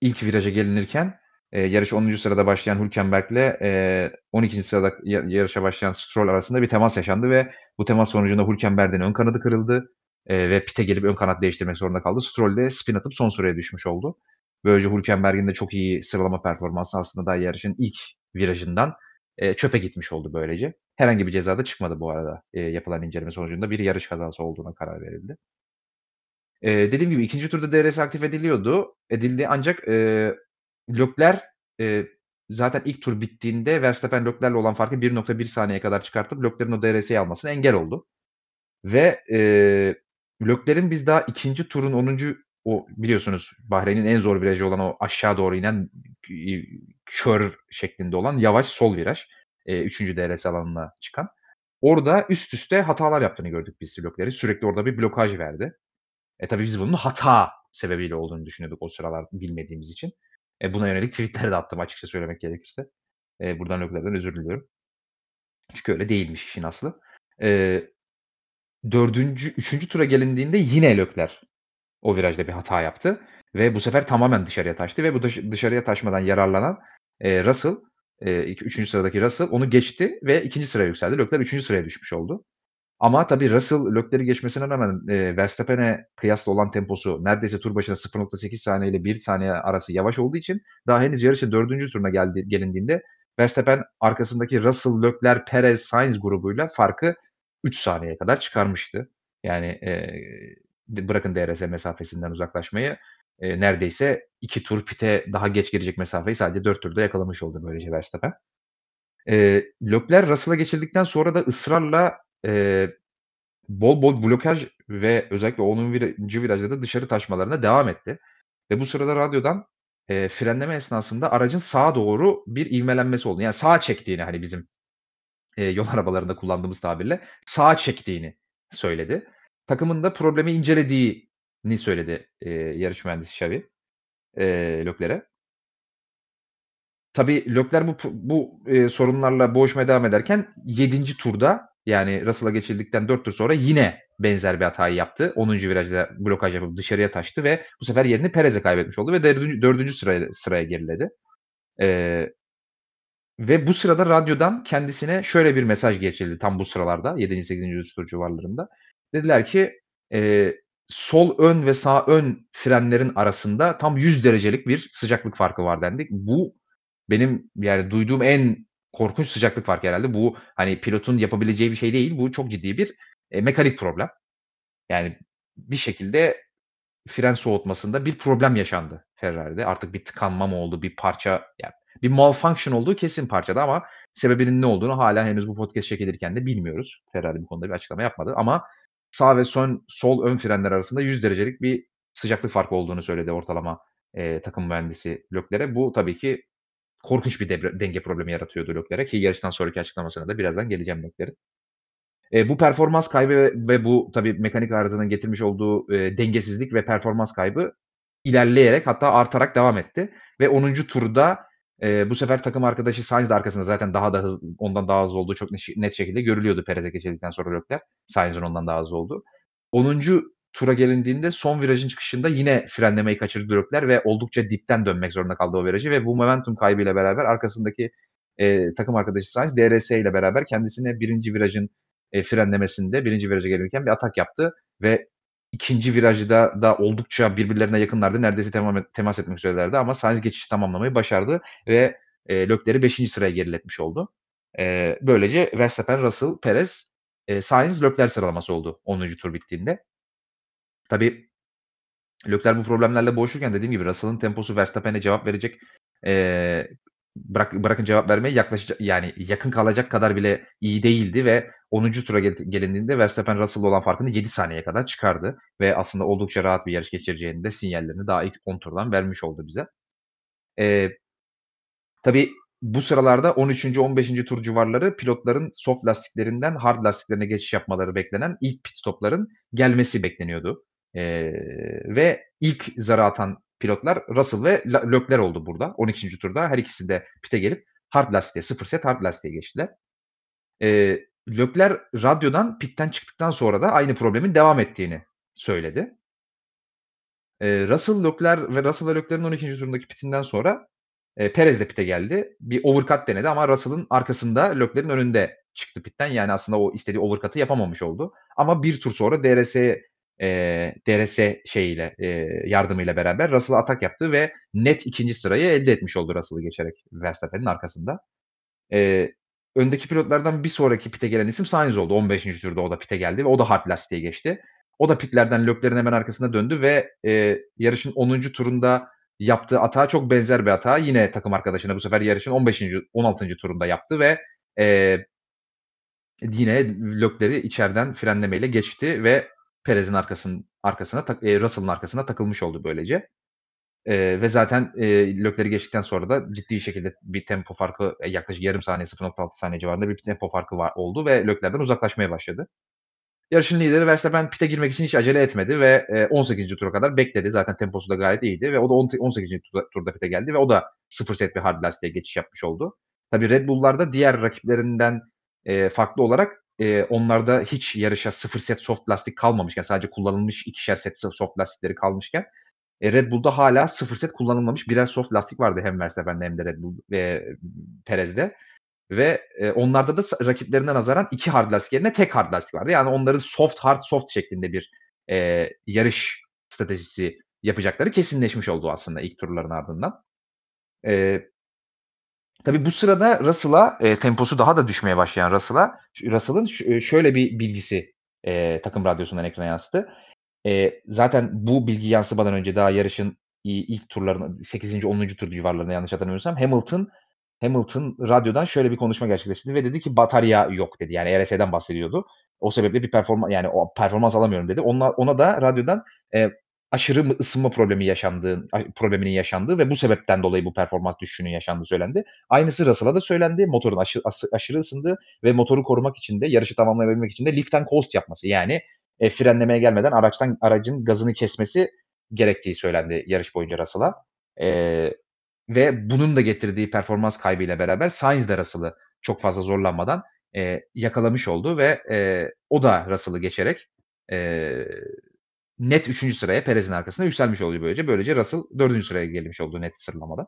ilk viraja gelinirken, eee, yarışa 10'uncu sırada başlayan Hülkenberg'le, eee, 12'nci sırada ya yarışa başlayan Stroll arasında bir temas yaşandı ve bu temas sonucunda Hülkenberg'in ön kanadı kırıldı, eee, ve pit'e gelip ön kanat değiştirmek zorunda kaldı. Stroll de spin atıp son sıraya düşmüş oldu. Böylece Hülkenberg'in de çok iyi sıralama performansı aslında daha yarışın ilk virajından, eee, çöpe gitmiş oldu böylece. Herhangi bir ceza da çıkmadı bu arada, eee, yapılan inceleme sonucunda bir yarış kazası olduğuna karar verildi. Eee, dediğim gibi 2'nci turda DRS aktif ediliyordu. Edildi ancak, eee, Leclerc, eee, zaten ilk tur bittiğinde Verstappen Leclerc'le olan farkı 1.1 saniyeye kadar çıkartıp Leclerc'in o DRS'yi almasına engel oldu. Ve, eee, Leclerc'in biz daha 2'nci turun 10'uncu o biliyorsunuz Bahreyn'in en zor virajı olan o aşağı doğru inen, kör şeklinde olan yavaş sol viraj. E, 3. DRS alanına çıkan. Orada üst üste hatalar yaptığını gördük biz Leclerc'in. Sürekli orada bir blokaj verdi. E tabii biz bunun hata sebebiyle olduğunu düşünüyorduk o sıralar bilmediğimiz için. E, buna yönelik tweetler de attım açıkça söylemek gerekirse. E, buradan Leclerc'den özür diliyorum. Çünkü öyle değilmiş işin aslı. E, dördüncü, üçüncü tura gelindiğinde yine Leclerc o virajda bir hata yaptı. Ve bu sefer tamamen dışarıya taştı ve bu dışarıya taşmadan yararlanan e, Russell, e, üçüncü sıradaki Russell onu geçti ve ikinci sıraya yükseldi. Leclerc üçüncü sıraya düşmüş oldu. Ama tabii Russell Leclerc'i geçmesine rağmen e, Verstappen'e kıyasla olan temposu neredeyse tur başına 0.8 saniye ile 1 saniye arası yavaş olduğu için daha henüz yarışın dördüncü turuna geldi, gelindiğinde Verstappen arkasındaki Russell, Leclerc, Perez, Sainz grubuyla farkı 3 saniyeye kadar çıkarmıştı. Yani e, bırakın DRS mesafesinden uzaklaşmayı e, neredeyse 2 tur pite daha geç gelecek mesafeyi sadece 4 turda yakalamış oldu böylece Verstappen. E, Leclerc Russell'a geçildikten sonra da ısrarla e, bol bol blokaj ve özellikle 10. virajda da dışarı taşmalarına devam etti. Ve bu sırada radyodan e, frenleme esnasında aracın sağa doğru bir ivmelenmesi oldu. Yani sağa çektiğini hani bizim e, yol arabalarında kullandığımız tabirle sağa çektiğini söyledi. Takımın da problemi incelediğini söyledi e, yarış mühendisi Xavi e, Leclerc'e. Tabii Leclerc bu, bu e, sorunlarla boğuşmaya devam ederken 7. turda yani Russell'a geçildikten 4 tur sonra yine benzer bir hatayı yaptı. 10. virajda blokaj yapıp dışarıya taştı ve bu sefer yerini Perez'e kaybetmiş oldu ve 4. 4. sıraya, sıraya geriledi. Ee, ve bu sırada radyodan kendisine şöyle bir mesaj geçildi tam bu sıralarda 7. 8. tur civarlarında. Dediler ki e, sol ön ve sağ ön frenlerin arasında tam 100 derecelik bir sıcaklık farkı var dendik. Bu benim yani duyduğum en korkunç sıcaklık farkı herhalde. Bu hani pilotun yapabileceği bir şey değil. Bu çok ciddi bir e, mekanik problem. Yani bir şekilde fren soğutmasında bir problem yaşandı Ferrari'de. Artık bir tıkanma mı oldu, bir parça yani bir malfunction olduğu kesin parçada ama sebebinin ne olduğunu hala henüz bu podcast çekilirken de bilmiyoruz. Ferrari bu konuda bir açıklama yapmadı ama sağ ve son sol ön frenler arasında 100 derecelik bir sıcaklık farkı olduğunu söyledi ortalama e, takım mühendisi Lökler'e. Bu tabii ki korkunç bir debre, denge problemi yaratıyordu Leclerc'e ki yarıştan sonraki açıklamasına da birazdan geleceğim Leclerc'in. E, bu performans kaybı ve, ve bu tabii mekanik arızanın getirmiş olduğu e, dengesizlik ve performans kaybı ilerleyerek hatta artarak devam etti. Ve 10. turda e, bu sefer takım arkadaşı Sainz de arkasında zaten daha da hızlı, ondan daha hızlı olduğu çok net şekilde görülüyordu Perez'e geçildikten sonra Leclerc. Sainz'in ondan daha hızlı oldu. 10 tura gelindiğinde son virajın çıkışında yine frenlemeyi kaçırdı Leclerc ve oldukça dipten dönmek zorunda kaldı o virajı ve bu momentum kaybıyla beraber arkasındaki e, takım arkadaşı Sainz DRS ile beraber kendisine birinci virajın e, frenlemesinde birinci viraja gelirken bir atak yaptı ve ikinci virajda da oldukça birbirlerine yakınlardı. Neredeyse temas, temas etmek üzerelerdi ama Sainz geçişi tamamlamayı başardı ve e, Leclerc'i 5. sıraya geriletmiş oldu. E, böylece Verstappen, Russell, Perez, e, Sainz, Leclerc sıralaması oldu 10. tur bittiğinde. Tabii Leclerc bu problemlerle boğuşurken dediğim gibi Russell'ın temposu Verstappen'e cevap verecek e, bırak, bırakın cevap vermeyi yaklaşacak yani yakın kalacak kadar bile iyi değildi ve 10. tura gel, gelindiğinde Verstappen Russell'la olan farkını 7 saniyeye kadar çıkardı ve aslında oldukça rahat bir yarış geçireceğini de sinyallerini daha ilk 10 turdan vermiş oldu bize. E, tabii bu sıralarda 13. 15. tur civarları pilotların soft lastiklerinden hard lastiklerine geçiş yapmaları beklenen ilk pit stopların gelmesi bekleniyordu. Ee, ve ilk zara atan pilotlar Russell ve Leclerc oldu burada. 12. turda her ikisi de pite gelip hard lastiğe, sıfır set hard lastiğe geçtiler. Ee, Leclerc radyodan pitten çıktıktan sonra da aynı problemin devam ettiğini söyledi. Ee, Russell, Leclerc ve Russell ve Leclerc'in 12. turundaki pitinden sonra e, Perez de pite geldi. Bir overcut denedi ama Russell'ın arkasında Leclerc'in önünde çıktı pitten. Yani aslında o istediği overcut'ı yapamamış oldu. Ama bir tur sonra DRS'ye e, DRS şeyiyle e, yardımıyla beraber Russell'a atak yaptı ve net ikinci sırayı elde etmiş oldu Russell'ı geçerek Verstappen'in arkasında. E, öndeki pilotlardan bir sonraki pite gelen isim Sainz oldu. 15. turda o da pite geldi ve o da hard lastiğe geçti. O da pitlerden Leclerc'in hemen arkasında döndü ve e, yarışın 10. turunda yaptığı hata çok benzer bir hata. Yine takım arkadaşına bu sefer yarışın 15. 16. turunda yaptı ve e, yine Leclerc'i içeriden frenlemeyle geçti ve Perez'in arkasın, arkasına, e, Russell'ın arkasına takılmış oldu böylece. Eee, ve zaten, eee, Leclerc'i geçtikten sonra da ciddi şekilde bir tempo farkı, eee, yaklaşık yarım saniye, 0.6 saniye civarında bir tempo farkı var oldu ve Leclerc'den uzaklaşmaya başladı. Yarışın lideri Verstappen pit'e girmek için hiç acele etmedi ve, eee, 18. tura kadar bekledi. Zaten temposu da gayet iyiydi ve o da on 18. turda turda pit'e geldi ve o da 0 set bir hard lastiğe geçiş yapmış oldu. Tabii Red Bull'larda diğer rakiplerinden, eee, farklı olarak, eee, onlarda hiç yarışa 0 set soft lastik kalmamışken sadece kullanılmış 2'şer set soft lastikleri kalmışken, eee, Red Bull'da hâlâ 0 set kullanılmamış birer soft lastik vardı hem Verstappen'de hem de Red Bull, eee, Perez'de ve, eee, onlarda da rakiplerine nazaran 2 hard lastik yerine tek hard lastik vardı. Yani onların soft, hard, soft şeklinde bir, eee, yarış stratejisi yapacakları kesinleşmiş oldu aslında ilk turların ardından. Eee, tabii bu sırada Russell'a, eee, temposu daha da düşmeye başlayan Russell'a, Russell'ın ş şöyle bir bilgisi, eee, takım radyosundan ekrana yansıdı. Eee, zaten bu bilgi yansımadan önce daha yarışın ilk turlarında 8. 10. tur civarlarında yanlış hatırlamıyorsam Hamilton Hamilton radyodan şöyle bir konuşma gerçekleştirdi ve dedi ki "Batarya yok." dedi. Yani RS'den bahsediyordu. O sebeple bir performa yani o performans alamıyorum dedi. Ona ona da radyodan, eee, aşırı ısınma problemi yaşandığı probleminin yaşandığı ve bu sebepten dolayı bu performans düşüşünün yaşandığı söylendi. Aynısı Russell'a da söylendi. Motorun aşı ası aşırı ısındığı ve motoru korumak için de yarışı tamamlayabilmek için de lift and coast yapması yani, eee, frenlemeye gelmeden araçtan aracın gazını kesmesi gerektiği söylendi yarış boyunca Russell'a. Eee, ve bunun da getirdiği performans kaybıyla beraber Sainz de Russell'ı çok fazla zorlanmadan, eee, yakalamış oldu ve, eee, o da Russell'ı geçerek, eee, net 3. sıraya Perez'in arkasına yükselmiş oldu böylece. Böylece Russell 4. sıraya gelmiş oldu net sıralamada.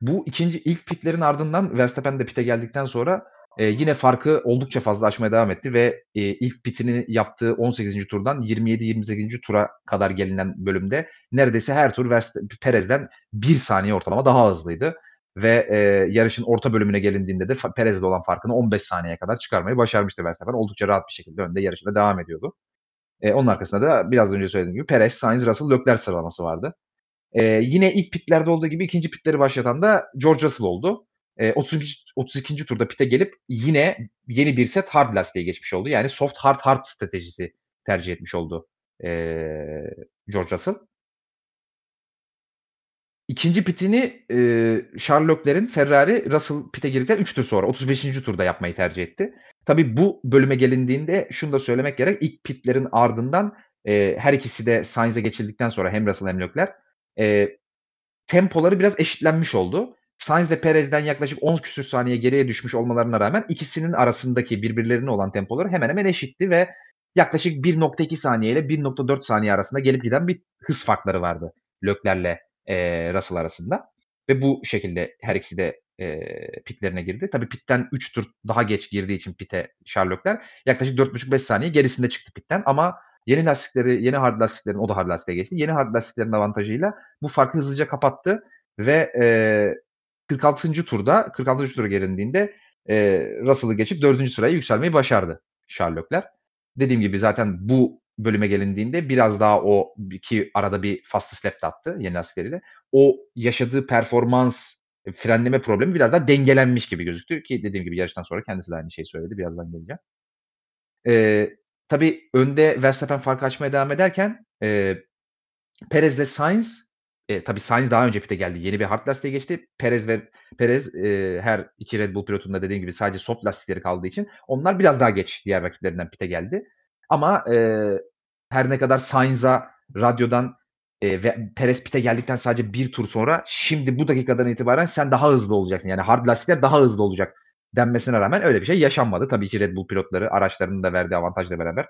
Bu 2'nci ilk pitlerin ardından Verstappen de pit'e geldikten sonra, eee, yine farkı oldukça fazla açmaya devam etti ve, eee, ilk pit'ini yaptığı 18. turdan 27-28. tura kadar gelinen bölümde neredeyse her tur Verst Perez'den 1 saniye ortalama daha hızlıydı ve, eee, yarışın orta bölümüne gelindiğinde de fa Perez'le olan farkını 15 saniyeye kadar çıkarmayı başarmıştı Verstappen. Oldukça rahat bir şekilde önde yarışına devam ediyordu. Eee, onun arkasında da biraz önce söylediğim gibi Perez, Sainz, Russell, Leclerc sıralaması vardı. Eee, yine ilk pitlerde olduğu gibi 2'nci pitleri başlatan da George Russell oldu. Eee, 32. 32. turda pit'e gelip yine yeni bir set hard lastiğe geçmiş oldu. Yani soft, hard, hard stratejisi tercih etmiş oldu, eee, George Russell. 2'nci pitini, eee, Charles Leclerc'in Ferrari, Russell pit'e girdikten 3 tur sonra 35. turda yapmayı tercih etti. Tabii bu bölüme gelindiğinde şunu da söylemek gerek. İlk pitlerin ardından, eee, her ikisi de Sainz'e geçildikten sonra hem Russell hem Leclerc, eee, tempoları biraz eşitlenmiş oldu. Sainz ile Perez'den yaklaşık 10 küsur saniye geriye düşmüş olmalarına rağmen ikisinin arasındaki birbirlerine olan tempoları hemen hemen eşitti ve yaklaşık 1.2 saniye ile 1.4 saniye arasında gelip giden bir hız farkları vardı Leclerc'le, eee, Russell arasında ve bu şekilde her ikisi de, eee, pitlerine girdi. Tabii pit'ten 3 tur daha geç girdiği için pit'e Leclerc yaklaşık 4.5-5 saniye gerisinde çıktı pit'ten ama yeni lastikleri, yeni hard lastiklerin o da hard lastiğe geçti. Yeni hard lastiklerin avantajıyla bu farkı hızlıca kapattı ve, eee, 46. turda 46. tura gelindiğinde, eee, Russell'ı geçip 4. sıraya yükselmeyi başardı Leclerc. Dediğim gibi zaten bu bölüme gelindiğinde biraz daha o ki arada bir fastest lap attı yeni lastikleriyle. O yaşadığı performans, frenleme problemi biraz daha dengelenmiş gibi gözüktü ki dediğim gibi yarıştan sonra kendisi de aynı şeyi söyledi. Birazdan geleceğim. Eee, tabii önde Verstappen farkı açmaya devam ederken, eee, Perez'le Sainz, eee, tabii Sainz daha önce pit'e geldi. Yeni bir hard lastiğe geçti. Perez ve Perez, eee, her 2 Red Bull pilotunda dediğim gibi sadece soft lastikleri kaldığı için onlar biraz daha geç diğer rakiplerinden pit'e geldi. Ama, eee, her ne kadar Sainz'a radyodan, eee, ve Perez pit'e geldikten sadece 1 tur sonra şimdi bu dakikadan itibaren sen daha hızlı olacaksın. Yani hard lastikler daha hızlı olacak denmesine rağmen öyle bir şey yaşanmadı. Tabii ki Red Bull pilotları araçlarının da verdiği avantajla beraber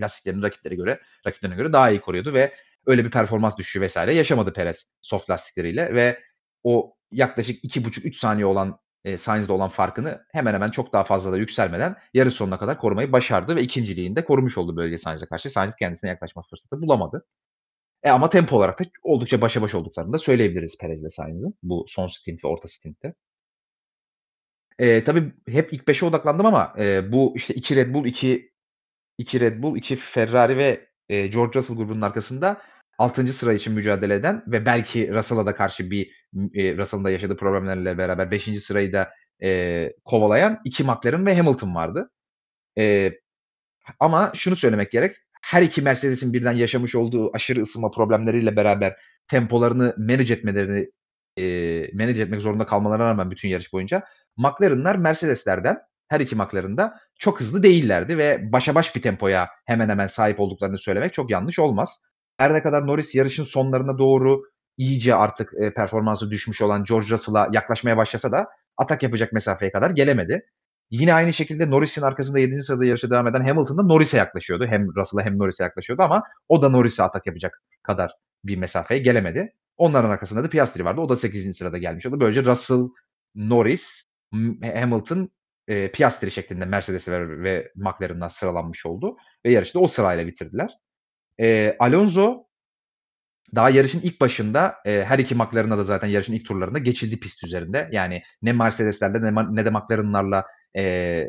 lastiklerini rakiplere göre rakiplerine göre daha iyi koruyordu ve öyle bir performans düşüşü vs. yaşamadı Perez soft lastikleriyle ve o yaklaşık 2.5-3 saniye olan, eee, Sainz'le olan farkını hemen hemen çok daha fazla da yükselmeden yarış sonuna kadar korumayı başardı ve 2'nciliğini de korumuş oldu böylece Sainz'e karşı. Sainz kendisine yaklaşma fırsatı bulamadı. E, ama tempo olarak da oldukça başa baş olduklarını da söyleyebiliriz Perez'le Sainz'ın bu son stint ve orta stintte. Eee, tabii hep ilk 5'e odaklandım ama, eee, bu işte 2 Red Bull, 2 2 Red Bull, 2 Ferrari ve, eee, George Russell grubunun arkasında 6. sıra için mücadele eden ve belki Russell'a da karşı bir, eee, Russell'ın da yaşadığı problemlerle beraber 5. sırayı da, eee, kovalayan 2 McLaren ve Hamilton vardı. Eee, ama şunu söylemek gerek, her iki Mercedes'in birden yaşamış olduğu aşırı ısınma problemleriyle beraber tempolarını manage etmelerini e, manage etmek zorunda kalmalarına rağmen bütün yarış boyunca McLaren'lar Mercedes'lerden her iki McLaren'da çok hızlı değillerdi ve başa baş bir tempoya hemen hemen sahip olduklarını söylemek çok yanlış olmaz. Her ne kadar Norris yarışın sonlarına doğru iyice artık e, performansı düşmüş olan George Russell'a yaklaşmaya başlasa da atak yapacak mesafeye kadar gelemedi. Yine aynı şekilde Norris'in arkasında 7. sırada yarışa devam eden Hamilton da Norris'e yaklaşıyordu. Hem Russell'a hem Norris'e yaklaşıyordu ama o da Norris'e atak yapacak kadar bir mesafeye gelemedi. Onların arkasında da Piastri vardı. O da 8. sırada gelmiş oldu. Böylece Russell, Norris, Hamilton, e, Piastri şeklinde Mercedes ve, ve McLaren'dan sıralanmış oldu. Ve yarışı o sırayla bitirdiler. E, Alonso daha yarışın ilk başında e, her iki McLaren'a da zaten yarışın ilk turlarında geçildi pist üzerinde. Yani ne Mercedes'lerle ne, ne de McLaren'larla e,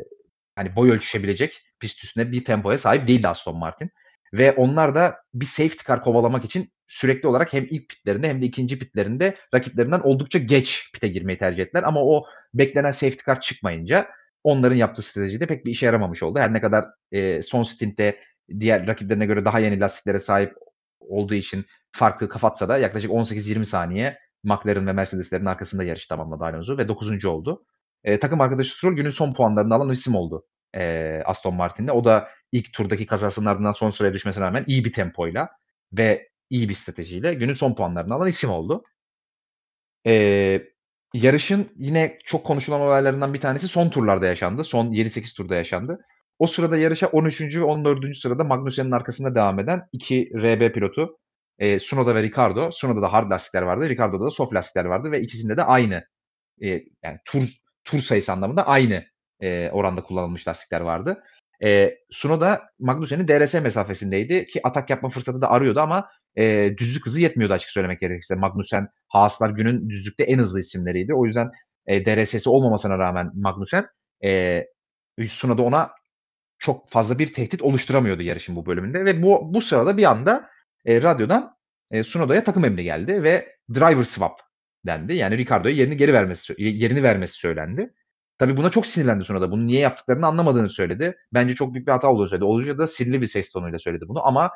hani boy ölçüşebilecek pist üstünde bir tempoya sahip değildi Aston Martin. Ve onlar da bir safety car kovalamak için sürekli olarak hem ilk pitlerinde hem de ikinci pitlerinde rakiplerinden oldukça geç pite girmeyi tercih ettiler. Ama o beklenen safety car çıkmayınca onların yaptığı stratejide pek bir işe yaramamış oldu. Her ne kadar e, son stintte diğer rakiplerine göre daha yeni lastiklere sahip olduğu için farklı kapatsa da yaklaşık 18-20 saniye McLaren ve Mercedes'lerin arkasında yarış tamamladı Alonso ve 9. oldu. E, takım arkadaşı Stroll günün son puanlarını alan isim oldu e, Aston Martin'de. O da ilk turdaki kazasının ardından son sıraya düşmesine rağmen iyi bir tempoyla ve iyi bir stratejiyle günün son puanlarını alan isim oldu. E, yarışın yine çok konuşulan olaylarından bir tanesi son turlarda yaşandı. Son 7-8 turda yaşandı. O sırada yarışa 13. ve 14. sırada Magnussen'in arkasında devam eden iki RB pilotu e, Sunoda ve Ricardo. Sunoda'da da hard lastikler vardı. Ricardo'da da soft lastikler vardı ve ikisinde de aynı e, yani tur tur sayısı anlamında aynı e, oranda kullanılmış lastikler vardı. E, Sunoda Magnussen'in DRS mesafesindeydi ki atak yapma fırsatı da arıyordu ama e, düzlük hızı yetmiyordu açık söylemek gerekirse. Magnussen, Haaslar günün düzlükte en hızlı isimleriydi. O yüzden e, DRS'si olmamasına rağmen Magnussen e, Sunoda ona çok fazla bir tehdit oluşturamıyordu yarışın bu bölümünde ve bu bu sırada bir anda e, radyodan e, Sunoda'ya takım emri geldi ve driver swap dendi. Yani Ricardo'ya yerini geri vermesi yerini vermesi söylendi. Tabii buna çok sinirlendi Sunoda. Bunu niye yaptıklarını anlamadığını söyledi. Bence çok büyük bir hata olduğunu söyledi. Olunca da sinirli bir ses tonuyla söyledi bunu ama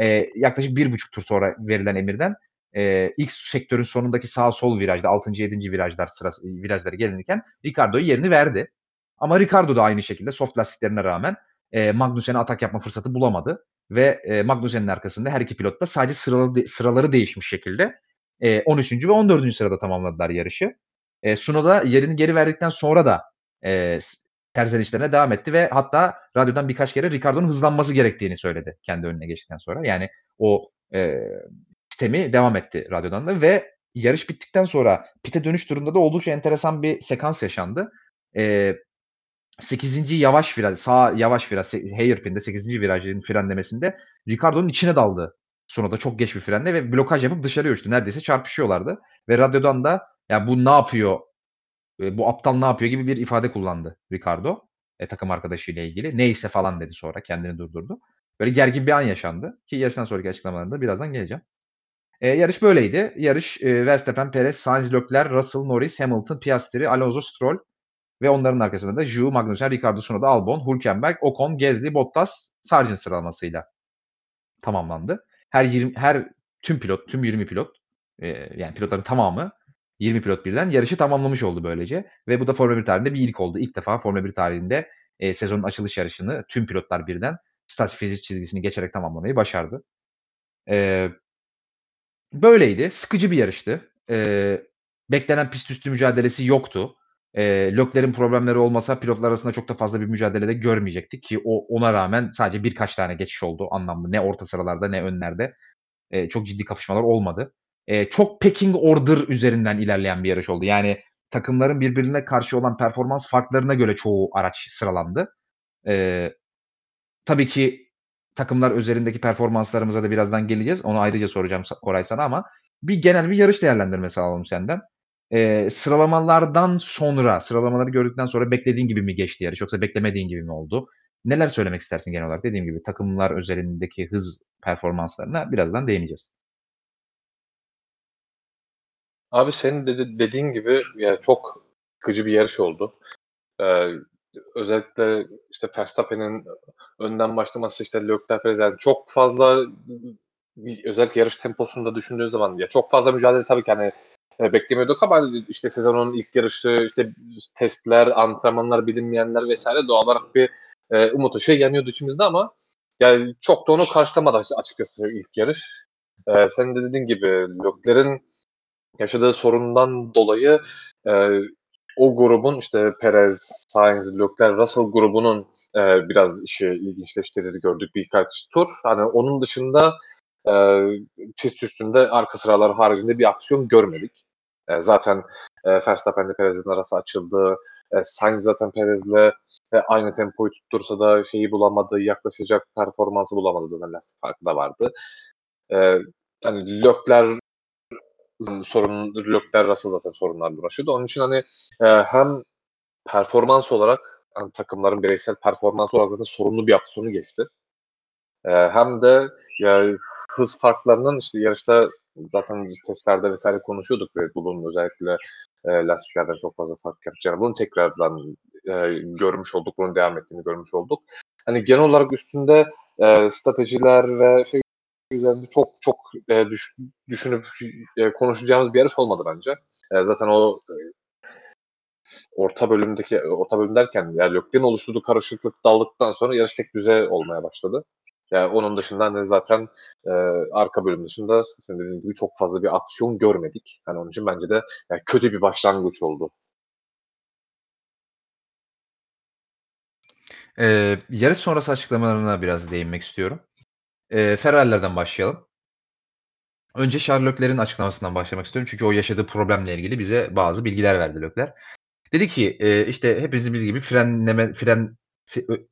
e, yaklaşık bir buçuk tur sonra verilen emirden e, ilk sektörün sonundaki sağ sol virajda 6. 7. virajlar sırası virajları gelinirken Ricardo'yu yerini verdi. Ama Ricardo da aynı şekilde soft lastiklerine rağmen e, Magnussen'e atak yapma fırsatı bulamadı. Ve e, Magnussen'in arkasında her iki pilot da sadece sıraları, sıraları değişmiş şekilde e, 13. ve 14. sırada tamamladılar yarışı. E, Sunoda yerini geri verdikten sonra da e, terzenişlerine devam etti ve hatta radyodan birkaç kere Ricardo'nun hızlanması gerektiğini söyledi kendi önüne geçtikten sonra. Yani o e, sistemi devam etti radyodan da ve yarış bittikten sonra pite dönüş turunda da oldukça enteresan bir sekans yaşandı. E, 8. yavaş viraj, sağ yavaş viraj, hairpin'de 8. virajın frenlemesinde Ricardo'nun içine daldı. Sonra da çok geç bir frenle ve blokaj yapıp dışarı uçtu. Neredeyse çarpışıyorlardı. Ve radyodan da ya bu ne yapıyor, e, bu aptal ne yapıyor gibi bir ifade kullandı Ricardo. E, takım arkadaşıyla ilgili. Neyse falan dedi sonra kendini durdurdu. Böyle gergin bir an yaşandı. Ki yarıştan sonraki açıklamalarında birazdan geleceğim. E, yarış böyleydi. Yarış e, Verstappen, Perez, Sainz, Leclerc, Russell, Norris, Hamilton, Piastri, Alonso, Stroll, ve onların arkasında da Ju, Magnussen, Ricardo, Tsunoda, Albon, Hülkenberg, Ocon, Gezli, Bottas, Sargent sıralamasıyla tamamlandı. Her 20, her tüm pilot, tüm 20 pilot e, yani pilotların tamamı 20 pilot birden yarışı tamamlamış oldu böylece. Ve bu da Formula 1 tarihinde bir ilk oldu. İlk defa Formula 1 tarihinde e, sezonun açılış yarışını tüm pilotlar birden start fizik çizgisini geçerek tamamlamayı başardı. E, böyleydi. Sıkıcı bir yarıştı. E, beklenen pist üstü mücadelesi yoktu. E, Leclerc'in problemleri olmasa pilotlar arasında çok da fazla bir mücadelede görmeyecektik ki o ona rağmen sadece birkaç tane geçiş oldu anlamlı. Ne orta sıralarda ne önlerde. E, çok ciddi kapışmalar olmadı. E, çok pecking order üzerinden ilerleyen bir yarış oldu. Yani takımların birbirine karşı olan performans farklarına göre çoğu araç sıralandı. E, tabii ki takımlar üzerindeki performanslarımıza da birazdan geleceğiz. Onu ayrıca soracağım Koray sana ama bir genel bir yarış değerlendirmesi alalım senden. Eee, sıralamalardan sonra, sıralamaları gördükten sonra beklediğin gibi mi geçti yarış yoksa beklemediğin gibi mi oldu? Neler söylemek istersin genel olarak? Dediğim gibi takımlar özelindeki hız performanslarına birazdan değineceğiz. Abi senin dedi dediğin gibi ya çok sıkıcı bir yarış oldu. Eee, özellikle işte Verstappen'in önden başlaması işte Leclerc Perez yani çok fazla özellikle yarış temposunda düşündüğün zaman ya çok fazla mücadele tabii ki hani e, beklemiyorduk ama işte sezonun ilk yarışı işte testler, antrenmanlar, bilinmeyenler vesaire doğal olarak bir e, umut ışığı yanıyordu içimizde ama yani çok da onu karşılamadı açıkçası ilk yarış. E, senin de dediğin gibi Leclerc'in yaşadığı sorundan dolayı e, o grubun işte Perez, Sainz, Leclerc, Russell grubunun e, biraz işi ilginçleştirdiğini gördük birkaç tur. Hani onun dışında e, pist üstünde arka sıralar haricinde bir aksiyon görmedik. E, zaten e, Verstappen'le Perez'in arası açıldı. E, Sainz zaten Perez'le e, aynı tempoyu tuttursa da şeyi bulamadı, yaklaşacak performansı bulamadı zaten lastik farkı da vardı. E, hani Leclerc sorun Leclerc Russell zaten sorunlar uğraşıyordu. Onun için hani e, hem performans olarak hani takımların bireysel performans olarak da sorunlu bir aksiyonu geçti. E, hem de ya hız farklarının işte yarışta zaten testlerde vesaire konuşuyorduk Red Bull'un özellikle e, lastiklerden çok fazla fark yapacağını. Bunu tekrardan e, görmüş olduk, bunun devam ettiğini görmüş olduk. Hani genel olarak üstünde e, stratejiler ve şey üzerinde çok çok e, düş, düşünüp e, konuşacağımız bir yarış olmadı bence. E, zaten o e, orta bölümdeki orta bölüm derken yani Lökler'in oluşturduğu karışıklık daldıktan sonra yarış tek düze olmaya başladı. Yani onun dışında hani zaten e, arka bölüm dışında senin dediğin gibi çok fazla bir aksiyon görmedik. Yani onun için bence de yani kötü bir başlangıç oldu. Ee, yarış sonrası açıklamalarına biraz değinmek istiyorum. Ee, Ferrari'lerden başlayalım. Önce Charles Leclerc'in açıklamasından başlamak istiyorum. Çünkü o yaşadığı problemle ilgili bize bazı bilgiler verdi Leclerc. Dedi ki e, işte hepinizin bildiği gibi frenleme, fren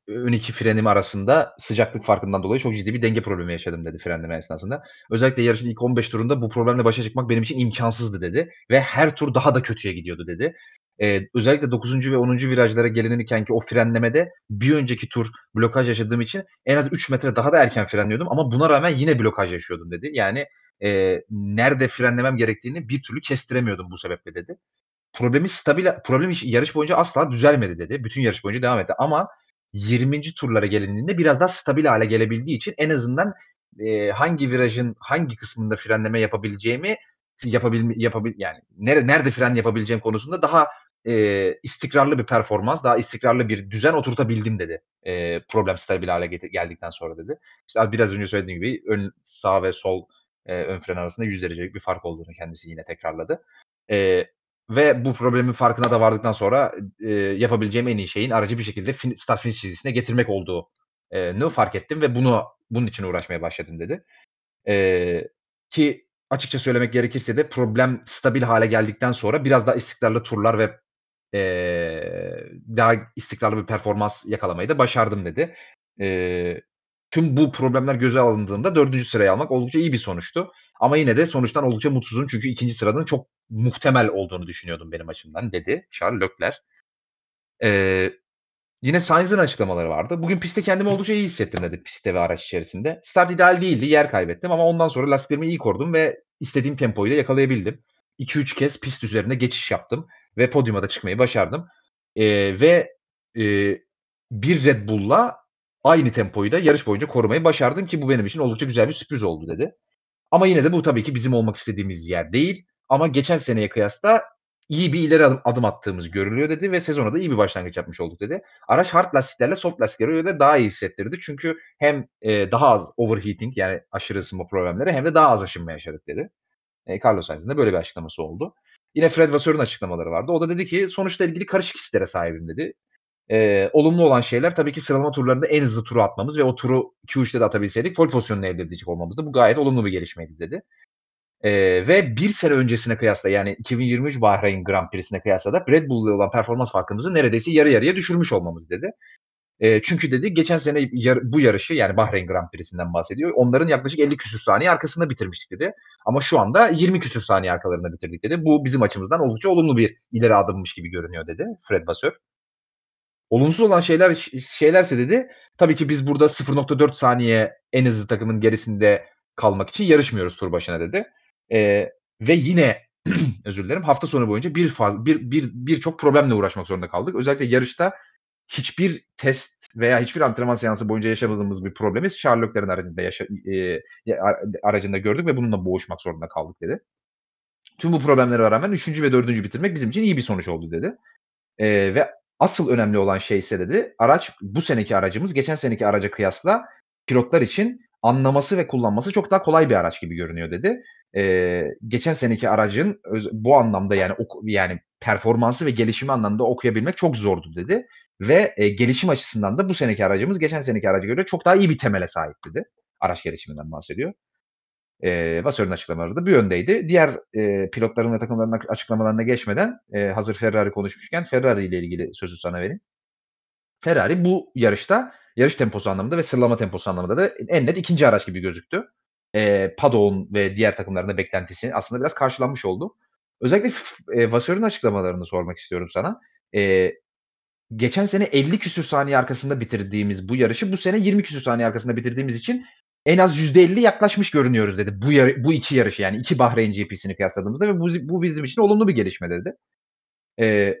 ön iki frenim arasında sıcaklık farkından dolayı çok ciddi bir denge problemi yaşadım dedi frenleme esnasında. Özellikle yarışın ilk 15 turunda bu problemle başa çıkmak benim için imkansızdı dedi ve her tur daha da kötüye gidiyordu dedi. Ee, özellikle 9. ve 10. virajlara gelinirken ki o frenlemede bir önceki tur blokaj yaşadığım için en az 3 metre daha da erken frenliyordum ama buna rağmen yine blokaj yaşıyordum dedi. Yani e, nerede frenlemem gerektiğini bir türlü kestiremiyordum bu sebeple dedi. Problemi stabil, problem yarış boyunca asla düzelmedi dedi. Bütün yarış boyunca devam etti ama 20. turlara gelindiğinde biraz daha stabil hale gelebildiği için en azından e, hangi virajın hangi kısmında frenleme yapabileceğimi yapabil yapabil yani nere, nerede fren yapabileceğim konusunda daha e, istikrarlı bir performans, daha istikrarlı bir düzen oturtabildim dedi. E, problem stabil hale geldikten sonra dedi. İşte biraz önce söylediğim gibi ön sağ ve sol e, ön fren arasında 100 derecelik bir fark olduğunu kendisi yine tekrarladı. E, ve bu problemin farkına da vardıktan sonra e, yapabileceğim en iyi şeyin aracı bir şekilde fin, start finish çizgisine getirmek olduğunu fark ettim ve bunu bunun için uğraşmaya başladım dedi. E, ki açıkça söylemek gerekirse de problem stabil hale geldikten sonra biraz daha istikrarlı turlar ve e, daha istikrarlı bir performans yakalamayı da başardım dedi. E, tüm bu problemler göze alındığında dördüncü sırayı almak oldukça iyi bir sonuçtu. Ama yine de sonuçtan oldukça mutsuzum çünkü ikinci sıranın çok muhtemel olduğunu düşünüyordum benim açımdan dedi Charles Leclerc. Ee, yine Sainz'ın açıklamaları vardı. Bugün pistte kendimi oldukça iyi hissettim dedi pistte ve araç içerisinde. Start ideal değildi, yer kaybettim ama ondan sonra lastiklerimi iyi korudum ve istediğim tempoyu da yakalayabildim. 2-3 kez pist üzerinde geçiş yaptım ve podyuma da çıkmayı başardım. Ee, ve e, bir Red Bull'la aynı tempoyu da yarış boyunca korumayı başardım ki bu benim için oldukça güzel bir sürpriz oldu dedi. Ama yine de bu tabii ki bizim olmak istediğimiz yer değil. Ama geçen seneye kıyasla iyi bir ileri adım, adım attığımız görülüyor dedi ve sezona da iyi bir başlangıç yapmış olduk dedi. Araç hard lastiklerle soft lastikleri öyle daha iyi hissettirdi. Çünkü hem e, daha az overheating yani aşırı ısınma problemleri hem de daha az aşınma yaşadık dedi. E, Carlos Sainz'in de böyle bir açıklaması oldu. Yine Fred Vasseur'un açıklamaları vardı. O da dedi ki sonuçta ilgili karışık hislere sahibim dedi. E, olumlu olan şeyler tabii ki sıralama turlarında en hızlı turu atmamız ve o turu Q3'te de atabilseydik pole pozisyonunu elde edecek olmamızdı. Bu gayet olumlu bir gelişmeydi dedi. E, ve bir sene öncesine kıyasla yani 2023 Bahreyn Grand Prix'sine kıyasla da Red Bull'la olan performans farkımızı neredeyse yarı yarıya düşürmüş olmamız dedi. E, çünkü dedi geçen sene yar, bu yarışı yani Bahreyn Grand Prix'sinden bahsediyor. Onların yaklaşık 50 küsür saniye arkasında bitirmiştik dedi. Ama şu anda 20 küsür saniye arkalarında bitirdik dedi. Bu bizim açımızdan oldukça olumlu bir ileri adımmış gibi görünüyor dedi Fred Vasseur. Olumsuz olan şeyler şeylerse dedi tabii ki biz burada 0.4 saniye en hızlı takımın gerisinde kalmak için yarışmıyoruz tur başına dedi. E, ve yine özür dilerim hafta sonu boyunca bir faz bir bir birçok problemle uğraşmak zorunda kaldık. Özellikle yarışta hiçbir test veya hiçbir antrenman seansı boyunca yaşamadığımız bir problemi Leclerc'in aracında yaşa eee, aracında gördük ve bununla boğuşmak zorunda kaldık dedi. Tüm bu problemlere rağmen 3. ve 4. bitirmek bizim için iyi bir sonuç oldu dedi. Eee, ve asıl önemli olan şey ise dedi, araç bu seneki aracımız geçen seneki araca kıyasla pilotlar için anlaması ve kullanması çok daha kolay bir araç gibi görünüyor dedi. Eee, geçen seneki aracın bu anlamda yani ok yani performansı ve gelişimi anlamda okuyabilmek çok zordu dedi ve, eee, gelişim açısından da bu seneki aracımız geçen seneki araca göre çok daha iyi bir temele sahip dedi. Araç gelişiminden bahsediyor. Eee, Vassör'ün açıklamaları da bu yöndeydi. Diğer, eee, pilotların ve takımların açıklamalarına geçmeden, eee, hazır Ferrari konuşmuşken Ferrari ile ilgili sözü sana vereyim. Ferrari bu yarışta yarış temposu anlamında ve sıralama temposu anlamında da en net ikinci araç gibi gözüktü. Eee, Paddock'un ve diğer takımların da beklentisi aslında biraz karşılanmış oldu. Özellikle f eee, Vassör'ün açıklamalarını sormak istiyorum sana. Eee, geçen sene 50 küsur saniye arkasında bitirdiğimiz bu yarışı bu sene 20 küsur saniye arkasında bitirdiğimiz için en az %50 yaklaşmış görünüyoruz dedi. Bu yarı bu 2 yarışı yani 2 Bahreyn GP'sini kıyasladığımızda ve bu bu bizim için olumlu bir gelişme dedi. Eee,